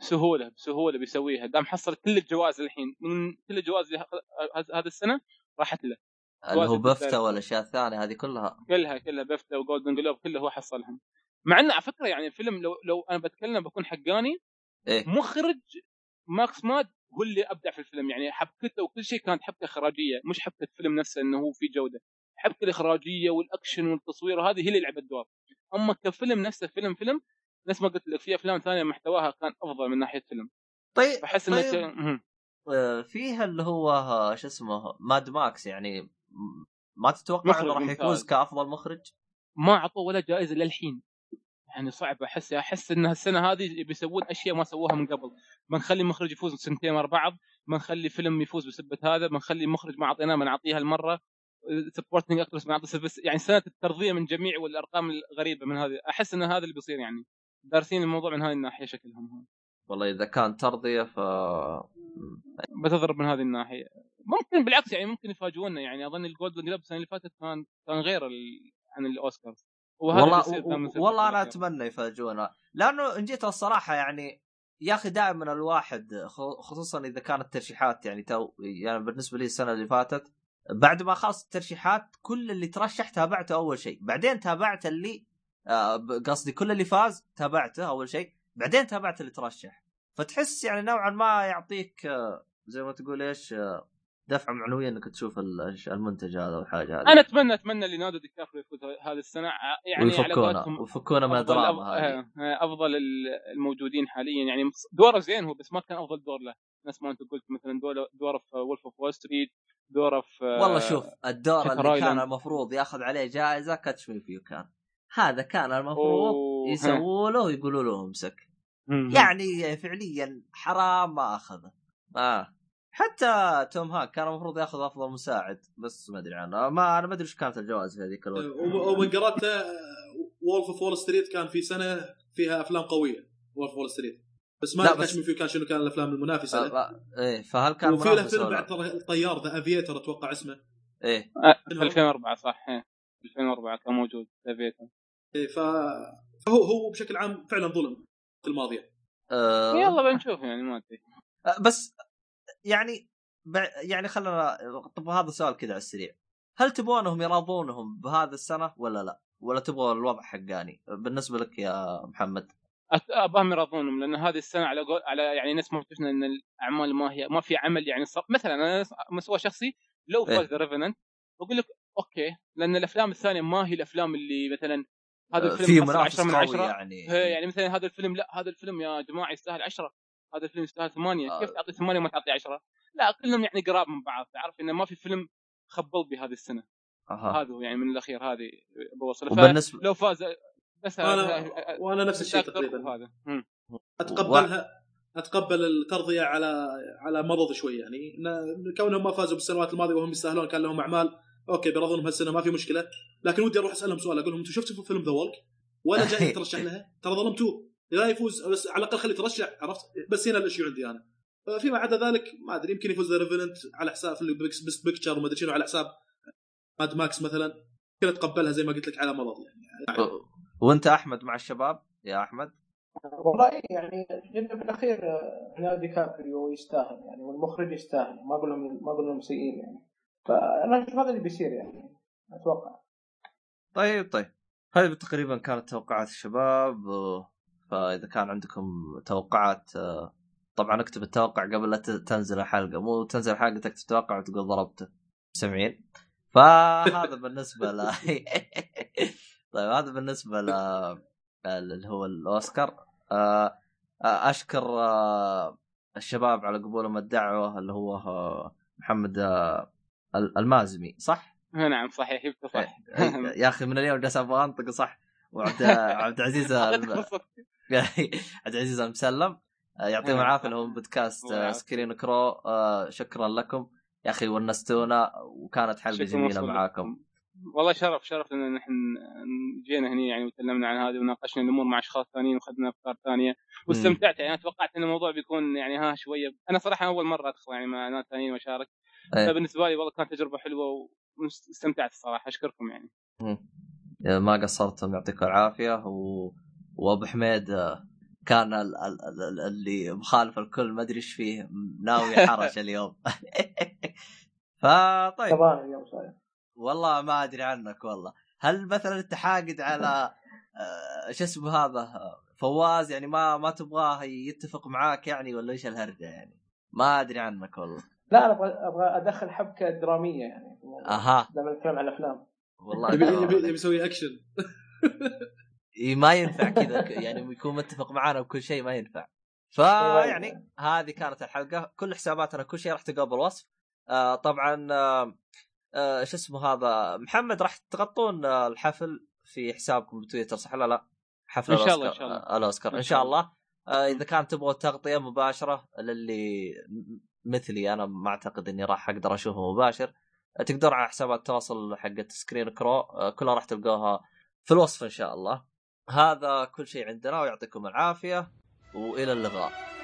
بسهولة بسهولة بيسويها دام حصل كل الجوائز الحين من كل الجوائز هذه السنة راحت له اللي هو بافتا. والاشياء الثانية هذه كلها كلها كلها بافتا وجولدن جلوب كله هو حصلهم مع انه على فكرة يعني الفيلم لو لو أنا بتكلم بكون حقاني إيه مخرج Max Mad هو اللي ابدع في الفيلم. يعني حبكته وكل شيء كانت حبكة إخراجية مش حبكة فيلم نفسه إنه هو في جودة. الحبكه الإخراجية والأكشن والتصوير هذه هي اللي لعبت دور أما كفيلم نفسه فيلم فيلم نفس ما قلت لك في أفلام ثانية محتواها كان أفضل من ناحية فيلم. طيب بحس طيب انه فيها اللي هو آه، شو اسمه Mad Max يعني ما تتوقع إنه راح. يفوز كأفضل مخرج؟ ما أعطوه ولا جائزة للحين. يعني صعب. احس أحس إن السنة هذه بيسوون أشياء ما سووها من قبل. بنخلي مخرج يفوز سنتين ورا بعض بنخلي فيلم يفوز بسبه هذا بنخلي مخرج ما أعطيناه بنعطيها المرة. سبورتنج اكترس بنعطي سبس يعني سنة الترضية من جميع والأرقام الغريبة من هذه. أحس إن هذا اللي بيصير يعني. دارسين الموضوع من هذه الناحية شكلهم والله إذا كان ترضية ف بتضرب من هذه الناحية. ممكن بالعكس يعني ممكن يفاجئونا يعني. أظن الجولدن جلوب السنة اللي فاتت كان كان غير ال... عن الأوسكارز. والله والله أنا. أتمنى يفاجئونا. لأنه إن جيت الصراحة يعني يا أخي دائما الواحد خصوصا إذا كانت الترشيحات يعني تو يعني بالنسبة لي السنة اللي فاتت بعد ما خلصت الترشيحات كل اللي ترشح تابعته أول شيء. بعدين تابعت اللي آه، قصدي كل اللي فاز تابعته أول شيء. بعدين تابعت اللي ترشح. فتحس يعني نوعا ما يعطيك آه، زي ما تقول إيش آه، دفعة معنوية إنك تشوف ال- المنتج هذا والحاجة هذه. أنا اتمنى أتمنى ليوناردو دي كابريو يفوز هذه السنة. يعني ويفكونا ويفكونا من الدراما هذه. آه، أفضل ال- الموجودين حاليا. يعني دوره زين هو بس ما كان أفضل دور له. نفس ما أنت قلت مثلا دوره في Wolf of Wall Street دوره في والله شوف الدور اللي كان. المفروض ياخذ عليه جائزة Catch Me If You Can هذا كان المفروض يسووا له ويقولوا له امسك. يعني فعليا حرام ما أخذه. آه. حتى توم هانكس كان المفروض ياخذ افضل مساعد بس ما أدري عنه. ما أنا ما أدري إيش كانت الجوائز في هذيك الوقت. وم- ومن قراته Wolf of Wall Street كان في سنة فيها أفلام قوية Wolf of Wall Street بس ما أدري Catch Me If You Can شنو كان الأفلام المنافسة له. آه إيه فهل كان وفي له فيلم بعد ترى الطيار The Aviator أتوقع اسمه. إيه. آه، في 2004 صح إيه. 2004 كان موجود افيتر إيه، ف فهو هو بشكل عام فعلا ظلم الماضيه آه. يلا بنشوف يعني ما أدري. آه، بس يعني يعني خلنا طب هذا سؤال كذا على السريع هل تبغونهم يراضونهم بهذا السنة ولا لا؟ ولا تبغى الوضع حقاني؟ بالنسبة لك يا محمد اباهم يراضونهم لأن هذه السنة على قول على يعني ناس ما اكتشفنا إن الأعمال ما هي ما في عمل يعني ص... مثلا أنا مستوى شخصي لو إيه. فاز The Revenant بقول لك okay لأن الأفلام الثانية ما هي الأفلام اللي مثلا هذا آه، الفيلم في منافس 10 من قوي 10 يعني هي يعني مثلا هذا الفيلم لا هذا الفيلم يا جماعة يستاهل 10 هذا الفيلم يستاهل 8 آه. كيف تعطي 8 وما تعطي 10 لا كلهم يعني قراب من بعض تعرف؟ إنه ما في فيلم خبل بهذه السنة. أها. هذا هو يعني من الأخير هذه بوصله وبالنسبه لو فاز بس وأنا وأنا نفس الشيء تقريبا. وهذا مم. اتقبلها أتقبل الترضيه على على مضض شوي يعني. إن كونهم ما فازوا بالسنوات الماضية وهم يستاهلون كان لهم أعمال okay بيرضونهم هالسنة ما في مشكلة. لكن ودي أروح أسألهم سؤال أقول لهم أنتم شفتوا فيلم The Walk ولا جاي ترشح لها؟ ترى ظلمتوه. لا يفوز بس على الأقل خليه يترشح عرفت؟ بس هنا الاشياء عندي أنا. فيما عدا ذلك ما أدري يمكن يفوز The Revenant على حساب best picture وما أدري شنو على حساب Mad Max مثلا. كذا أتقبلها زي ما قلت لك على مضض يعني. وأنت أحمد مع الشباب؟ يا أحمد. والله يعني لأن في الأخير آه، ليوناردو دي كابريو يستاهل يعني والمخرج يستاهل ما أقول لهم ما أقول لهم سيئين يعني. فأنا أشوف هذا اللي بيصير يعني أتوقع. طيب طيب. هذه تقريبا كانت توقعات الشباب و- فإذا كان عندكم توقعات آه، طبعا اكتب التوقع قبل لا تنزل الحلقة. مو تنزل الحلقة تكتب توقع وتقول ضربته. سامعين فهذا بالنسبة ل طيب هذا بالنسبة ل اللي هو الأوسكار. آه، آه، أشكر آه، الشباب على قبولهم الدعوة اللي هو آه، محمد آه، المازمي صح؟ نعم صحيح صح. إيه، يا أخي من اليوم جالس أبغى أنطق صح؟ وعبد عبد العزيز. عبد العزيز المسلم آه، يعطيهم نعم. العافية هو بودكاست آه،. Screen Crew آه، شكرا لكم يا أخي ونستونا وكانت حلقه جميلة. معاكم والله شرف شرف إن نحن جينا هنا يعني وتكلمنا عن هذه وناقشنا الأمور مع أشخاص ثانيين واخذنا أفكار ثانية واستمتعت يعني أنا توقعت إن الموضوع بيكون يعني ها شوية أنا صراحة أول مرة أدخل يعني مع ناس ثانيين وأشارك إيه. فبالنسبة لي والله كانت تجربة حلوة واستمتعت الصراحه أشكركم يعني مم. ما قصرتم يعطيكم العافية و... وأبو حميد آه، كان ال... ال... ال... اللي مخالف الكل ما أدري إيش فيه ناوي حرش اليوم. فطيب. طبعا اليوم صاير والله ما أدري عنك والله. هل مثلا أنت حاقد على آه، شو اسمه هذا فواز؟ يعني ما ما تبغاه يتفق معاك يعني ولا إيش الهرجة يعني؟ ما أدري عنك والله. لا أنا أبغى أبغى أدخل حبكة درامية يعني. أها. لما نتكلم عن افلام والله. يبي يسوي أكشن. إيه ما ينفع كذا يعني يكون متفق معانا بكل شيء ما ينفع. فيعني هذه كانت الحلقة. كل حساباتنا كل شيء راح تلقاه بالوصف. آه طبعا آه آه شو اسمه هذا؟ محمد راح تغطون آه الحفل في حسابكم بتويتر صح ولا لا؟ حفل إن شاء الله، إن شاء الله. آه، الأوسكار إن شاء الله. آه إذا كان تبغوا تغطية مباشرة للي مثلي أنا ما أعتقد إني راح أقدر أشوفه مباشر. آه، تقدر على حسابات التواصل حقت Screen Crew آه، كلها راح تلقوها في الوصف إن شاء الله. هذا كل شيء عندنا ويعطيكم العافية وإلى اللقاء.